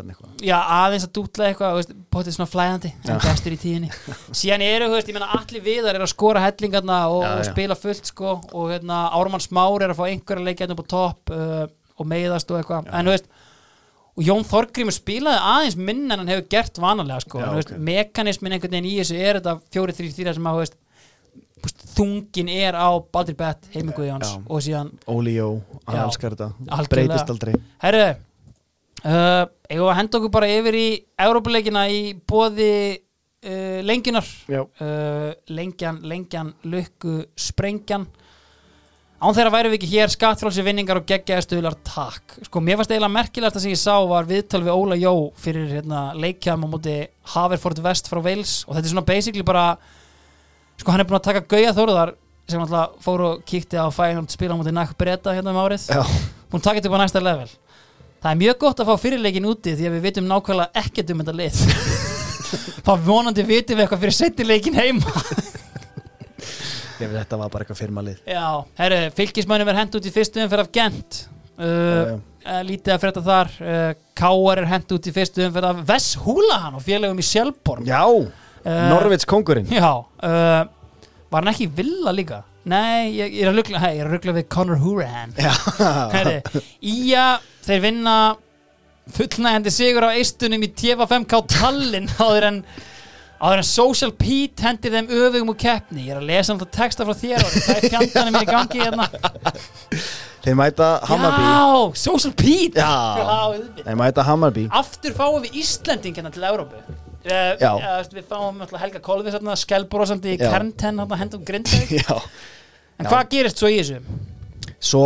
já, aðeins að dútla eitthvað potið svona flæðandi, en bestur í tíunni. Síðan eru, þú veist, ég meina allir viðar er að skora hellingarna og, Já, og já. spila fullt sko, og hérna, Ármann Smár er að fá einhverja leikja hérna á topp uh, og meiðast og eitthvað, en þú veist og Jón Þorgrímur spilaði aðeins minn en hann hefur gert vanalega sko, Já, en, þú veist, ok. mekanismin einhvern veginn í þessu er þetta 4-3-4 sem að, veist, þungin er á Baldur Bett, Heimi Guðjóns Já. og síðan Óli Jó, hann elskar þetta. Breytist aldrei. Herru, uh, eigum við að henda okkur bara yfir í Európuleikina í bóði uh, lengjunar? Uh, lengjan, lengjan, lukku sprengjan án þeirra væri við ekki hér skattfrálsi vinningar og geggjaði stuðlar takk. Sko mér fannst eiginlega merkilegt að sem ég sá var viðtal við Óla Jó fyrir hérna, leikjum á móti Haverford West frá Wales og þetta er svona basically bara sko hann er búin að taka Gauja Þóruðar sem alltaf fór og kíkti á Feyenoord spila á móti Nakk Breta hérna um árið. Já, búin að taka þetta upp á næsta level. Það er mjög gott að fá fyrirleikin úti því að við vitum nákvæmlega ekkert um þetta lið. Þá vonandi vitum við eitthvað fyrir settileikin heima ég veit þetta var bara eitthvað firmalið já, herru, fylgismönnum er hent út í fyrstu umferð af Gent. Uh, já. uh, lítið að frétta þar. Uh, Káar er hent út í fyrstu umferð af Vess Húlahan og félagum í Sjálfborg Já, uh, Norvits kongurinn já var hann ekki villa líka? Nei, ég, ég er að ruggla, ég er að ruggla við Conor Hurahan Já, Herri, Ía, þeir vinna fullnægjandi sigur á eistunum í TF5K Tallinn áður en áður en Social Pete hendir þeim öfugum úr keppni. Ég er að lesa alltaf texta frá þér og það er fjandanum mér í gangi hérna. Þeir mæta Hammarby. Já, Social Pete. Já. Þeir mæta Hammarby. Aftur fáum við Íslending hérna til Európu uh, Já. Við fáum Helga Kolvis hérna, skellbrósandi í Já. Kernten hérna, hendum Já, En hvað gerist svo í þessu? svo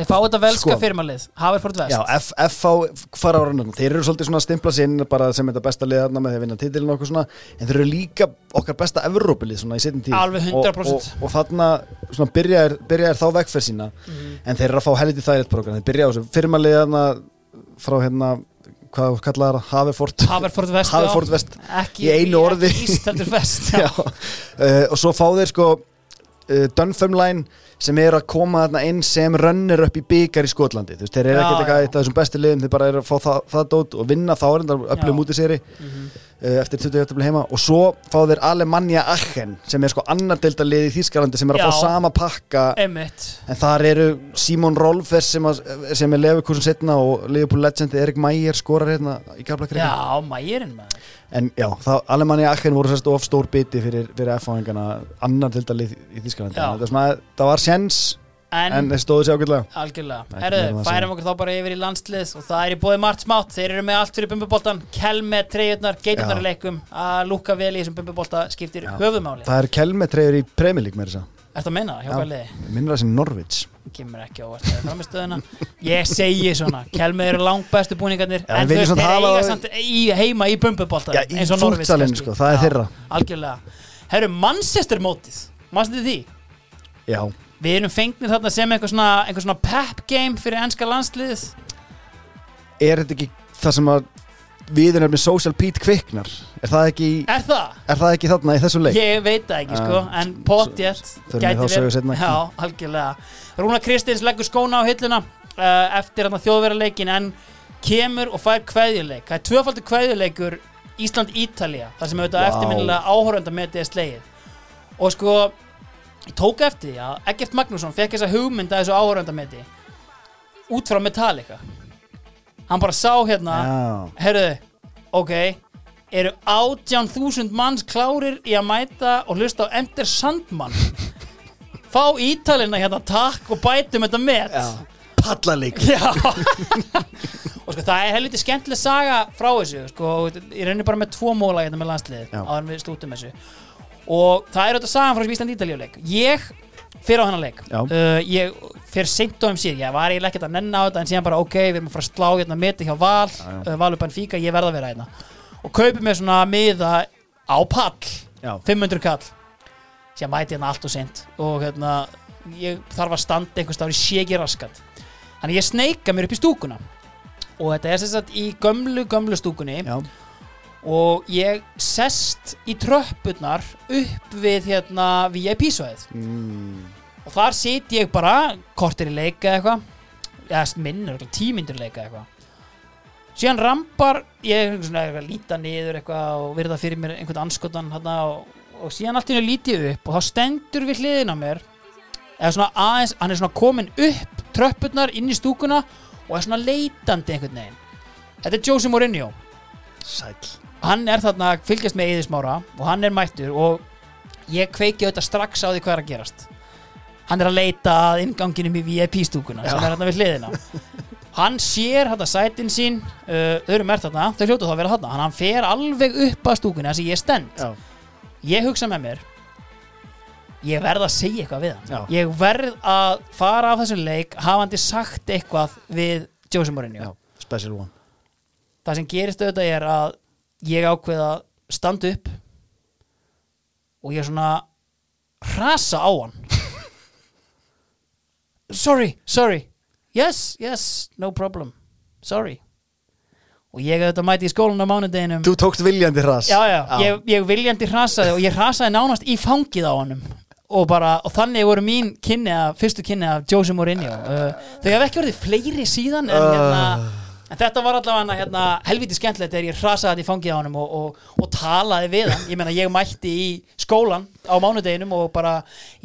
Þeir fá þetta velska Sko. firmalið Haverford West. Já, FH fara á rannum Þeir eru svolítið svona stimpla sinn bara sem þetta besta liðarna með því að vinna titilin og okkur svona. En þeir eru líka okkar besta Evrópilið svona í setjum tíð. Alveg 100%. og, og, og þarna svona byrjaðir, byrjaðir þá vekkferð sína. Mhm. en þeir eru að fá helviti þægilegt program þeir byrja á þessu firmaliðarna frá hérna hvað kallaði það, Haverford. Haverford West Haverford. West. Ekki, ekki Íst heldur West Já, uh, og svo fá þeir sko Dunfermline sem eru að koma þarna inn sem rönnir upp í byggar í Skotlandi. Þú veist, þeir eru ekkert eitthvað eitt af þessum bestu liðum þeir bara eru að fá það, það dót og vinna þá er þetta öflugum út í séri Mhm. uh, eftir 20 jæftabli heima. Og svo fá þeir Alemannia Aachen sem er sko annar deildalið í Þýskalandi sem er að Já. fá sama pakka. Einmitt. En þar eru Simon Rolfers sem, að, sem er Leverkusen setna og Liverpool legend Erik Mæger skorar hérna í Gablakreika Já, mægirinn maður. En já, Alemannia Aachen voru sérst of stór biti fyrir, fyrir F-fáingana annar deildalið í Þýskalandi. Já. það, var sjens En, en þeir stóðu sér ágætlega. Algjörlega. Það að færum okkur þá bara yfir í landslið og það er í bóði margt smátt. Þeir eru með allt fyrir bumbuboltan Kell með treyjurnar, geiturnar Já. í leikum að lúka vel í þessum bumbubolta skiptir Já. höfumáli það er kelmetreyður í Premier League með þess Ertu að meina það? Hjá hvað liði? minnur það sem Norwich. Kemur ekki á að það er framistöðuna Ég segi svona, Kell með eru langt bestu búningarnir Já, En þeir hafa eiga það- í, heima í bumbubolta Já, í fullsalinn, sko, það er Herru, já, Við erum fengnir þarna sem einhver svona, einhver svona pep game fyrir ennska landsliðið er þetta ekki það sem að við erum með Social Pete kviknar er það ekki, Er það? er það ekki þarna í þessu leik? Ég veit það ekki sko, Ah, en potjett förum við. Já, algjörlega Rúna Kristins leggur skóna á hilluna uh, eftir þjóðverðarleikin en kemur og fær kveðjuleik Það er tvöfaldur kveðjuleikur Ísland-Ítalía þar sem auðvitað wow. eftirminnilega áhöröndametið er slegið og sko ég tók eftir því að Egert Magnússon fekk þessa hugmynd að þessu áhöröndameti út frá Metallica. Hann bara sá hérna já, herruðu, ok eru 18.000 manns klárir í að mæta og hlusta á Enter Sandman? Fá ítalina hérna takk og bætum þetta pallaleik Já. og sko það er helviti skemmtileg saga frá þessu sko, ég reynir bara með tvo móla hérna með landslið Já. áður en við stútum þessu og það er þetta sagan frá þessu Ísland Ítalíuleik ég fyrir á hennar leik. Já. uh, ég fyrir seint á um síð ég var eiginlega ekkert að nenna á þetta en síðan bara ok, við erum að fara að slá hérna meti hjá Val já. uh, Valur Benfica, ég verð að vera hérna. Og kaupi mér svona miða á pall já, 500 kall. Sem mæti hérna allt og seint og hérna ég þarf að standa einhvers staðar í séki raskat. Þannig ég sneika mér upp í stúkuna. Og þetta er sagt í gömlu gömlu stúkunni. Já, og ég sest í tröppurnar upp við hérna VIP svæðið mm, og þar sit ég bara kortir í leika eitthvað. Eða minnur, tímyndur leika eitthvað. Síðan rampar ég líta niður eitthvað og virða fyrir mér einhvern anskotan hana, og, og síðan allt í hennu líti ég upp og þá stendur við hliðin á mér. Eða svona aðeins, hann er svona komin upp tröppurnar inn í stúkuna og er svona leitandi einhvern veginn. Þetta er Jose Mourinho. Sæll hann er þarna að fylgjast með Eðismára og hann er mættur og ég kveiki auðvitað strax á því hvað er að gerast. Hann er að leita að inganginum í VIP stúkuna sem er þarna við hliðina. Hann sér þetta sætin sín uh, þau eru mert þarna, þau hljótu þá að vera þarna. Hann fer alveg upp að stúkuna þess að ég er stend. Já, ég hugsa með mér ég verð að segja eitthvað við hann. Já. ég verð að fara af þessum leik hafandi sagt eitthvað við Jose Mourinho. Já, special one. Það sem gerist auðvitað er að ég ákveð að standa upp og ég svona hrasa á hann. Sorry, sorry. Yes, yes, no problem. Sorry. Og ég auðvitað mæti í skólan á mánudeginum. Þú tókst viljandi hras. Já, já, Ég, ég viljandi hrasaði og ég hrasaði nánast í fangið á honum. Og, bara, og þannig voru mín kynni af, fyrstu kynni af Jose Mourinho. Uh, þau hef ekki verið fleiri síðan en, hérna, en þetta var allavega hérna, helviti skemmtilegt þegar ég hrasaði þetta í fangið á honum og, og, og talaði við hann. Ég meina ég mætti í skólan á mánudeginum og bara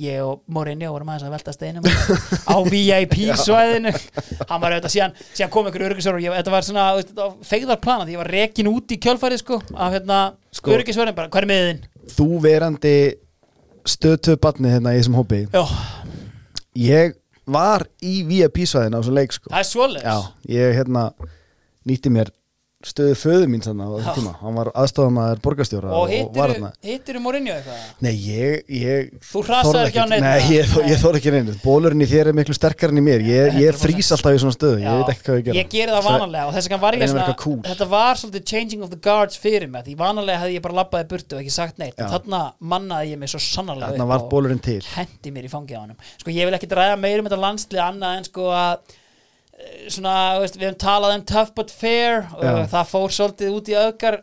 ég og Mourinho vorum aðeins að velta steinum á VIP svæðinu. Hann var auðvitað síðan, síðan kom einhver öryggisverður og þetta var svona feigðarplan að ég var rekin út í kjölfarið sko, af hérna, Sko- öryggisverðin bara, hver er miðin? þú verandi stöðtöð batni hérna í þessum hópi. Já, ég var í VIP svæðin á þessum leik sko. Það er Já, ég hérna nýtti mér stöðu föðu mín þannig á Já. þessum tíma hann var aðstofamaður borgarstjóra og var hittir hittir Mourinho eitthvað? Nei, ég, ég Þú hrasaðir þorði ekki á neinu? Nei, ég, Nei. ég þór ekki neinu Bólurinn í þér er miklu sterkar en í mér Ég, ég 100%. frýs alltaf í svona stöðu, ég veit ekki hvað ég gera Ég geri það vanalega og þess vegna var ég að svona cool. Þetta var svolítið changing of the guards fyrir mig Því vanalega hefði ég bara labbaði burtu og ekki sagt neitt Já. En þarna mannaði ég mig svo sannarlega og hendi mér í honum Sko ég vil ekki svona, þú veist, við höfum talað um tough but fair og það fór svolítið út í öðgar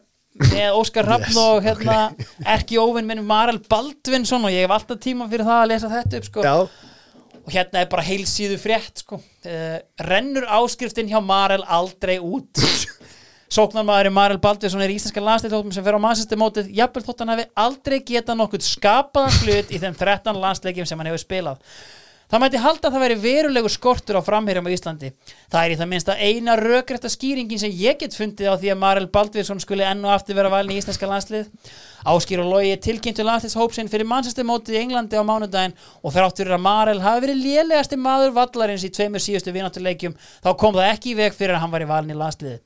með Óskar Yes, og hérna erki óvinn minn Marel Baldvinsson og ég hef alltaf tíma fyrir það að lesa þetta upp sko. Og hérna er bara heilsíðu frétt sko. uh, rennur áskriftin hjá Marel aldrei út. Sóknarmaðurinn Marel Baldvinsson er íslenska landsleiktóttum sem fer á mannsæsti mótið jafnvel þótt hann hafi aldrei getað nokkuð skapaðan hlut í þeim 13 landsleikjum sem hann hefur spilað. Það mæti halda að það væri verulegu skortur á framherjum á Íslandi. Það er í það minnsta eina rökrætta skýringin sem ég get fundið á því að Marel Baldvinsson skuli enn og aftur vera valin í íslenska landslið. Áskýr og Lógi tilkynntu landslýshópsinn fyrir mannsæsti mótið í Englandi á mánudaginn og þráttur að Marel hafi verið lélegasti maður vallarins í tveimur síðustu vináttuleikjum þá kom það ekki í veg fyrir að hann var í valin í landsliðið.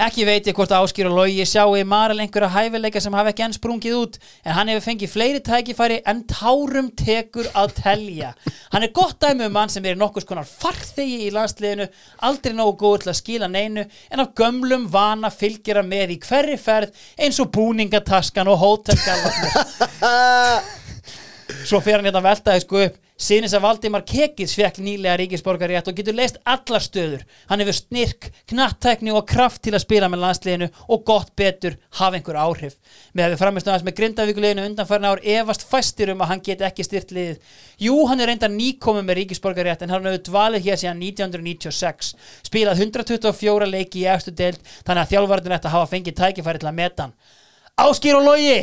Ekki veit ég hvort Áskýr og Logi sjáu í Marel einhverja hæfileika sem hafa ekki enn sprungið út en hann hefur fengið fleiri tækifæri en tárum tekur að telja. Hann er gott dæmi um mann sem er nokkus konar farþegi í landsliðinu, aldrei nógu góð til að skila neinu en af gömlum vana fylgjara með í hverri ferð eins og búningataskan og hótelgallarnir. Svo fer hann hérna að velta þess sko upp Sinnes að Valdimar Kekis fekk nýlega ríkisborgarétt og getur leist allar stöður. Hann hefur snirk, knattækni og kraft til að spila með landsliðinu og gott betur hafa einhver áhrif. Með að við framistu aðeins með grindavíkuleginu undanfærin ár efast fæstir um að hann get ekki styrt liðið. Jú, hann er reynda nýkomið með ríkisborgarétt en hann hefur dvalið hér síðan 1996. Spilað 124 leiki í eftir deild þannig að þjálfvartin ætti að hafa fengið tækifæri til að meta hann. Áskýr og logi!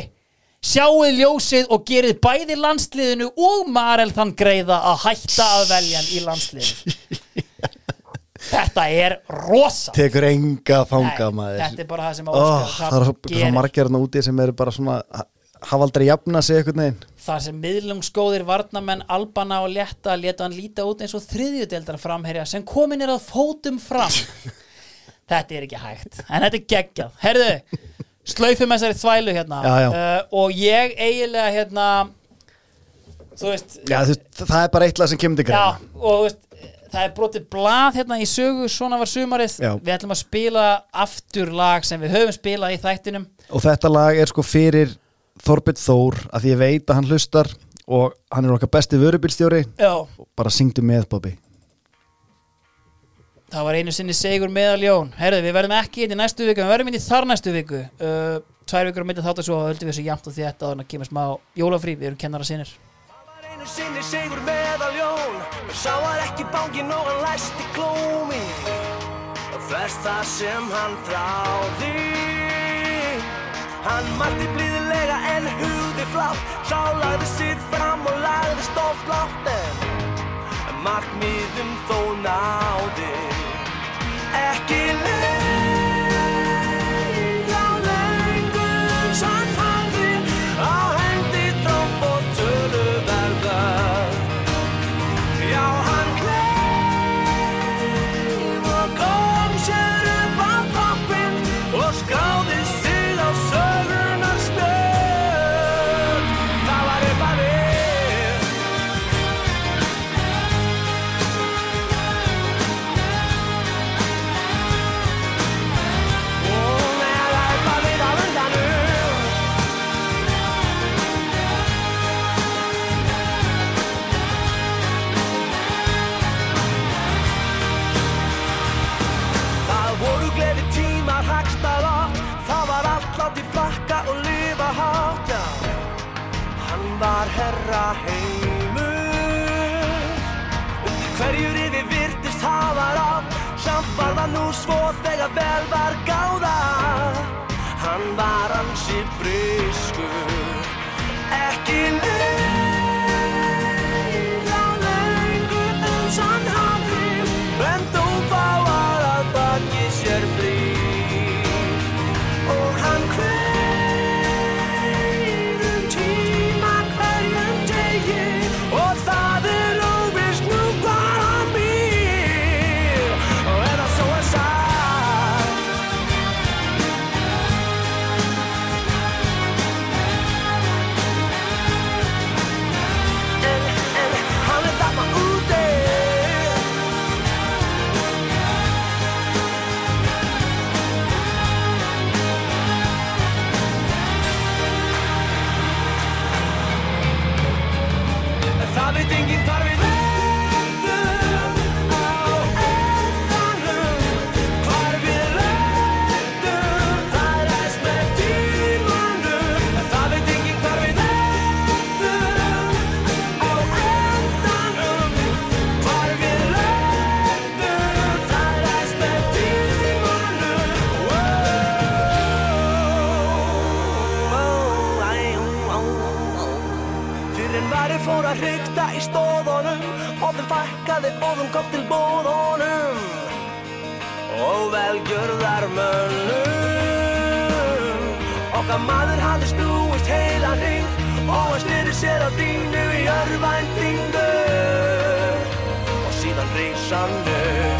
Sjáuð ljósið og gerið bæði landsliðinu og Marel þann greiða að hætta að velja hann í landsliðinu. Þetta er rosa. Tekur enga fanga maður Þetta er bara það sem oh, Óskar Það er svo- svo margir hérna úti sem eru bara svona hafa aldrei jafna sig einhvern veginn. Það sem miðlungsgóðir varnamenn Albana og Letta leta hann líta út eins og þriðjudeldar framherja sem komin er að fótum fram. Þetta er ekki hægt en þetta er geggjað. Herðu, slaufum þessari þvælu hérna. Já, já. Uh, og ég eiginlega hérna þú veist Já, þú, veist, það er bara eitthvað sem kemur til greina. Og veist það er brotið blað hérna í sögu svona var sumarið, við ætlum að spila aftur lag sem við höfum spilað í þættinum. Og þetta lag er sko fyrir Þorbjörn Þór að því ég veit að hann hlustar og hann er okkar besti vörubilstjóri Já, bara syngdu með Bobby Það var einu sinni segur meðal jón. Herðu, við verðum ekki inn í næstu viku Við verðum inn í þar næstu viku. Uh, Tvær vikur á myndi þátt að svo höldum við þessu jafnt og þétt að hann kemur smá jólafrí. Við erum kennara sinir. Það var einu sinni sigur meðaljón Men sá var ekki bangin og hann læsti klómi Og flest það sem hann þráði. Hann mætti blíðilega en hugði flátt. Sá lagði sér fram og lagði stofblátt En markmiðum þó náði. Ekki lengra var herra heimur. Hverjur yfir virtist hafa rátt Samt var það nú svo þegar vel var gáða Hann var ansi briskur Ekki leira fækkaði þeim kom til bóðunum og velgjörðar mönnum okkar maður hafði snúist heilan ring og hann styrir sér á dínu í örvæntingu. Og síðan reys hann upp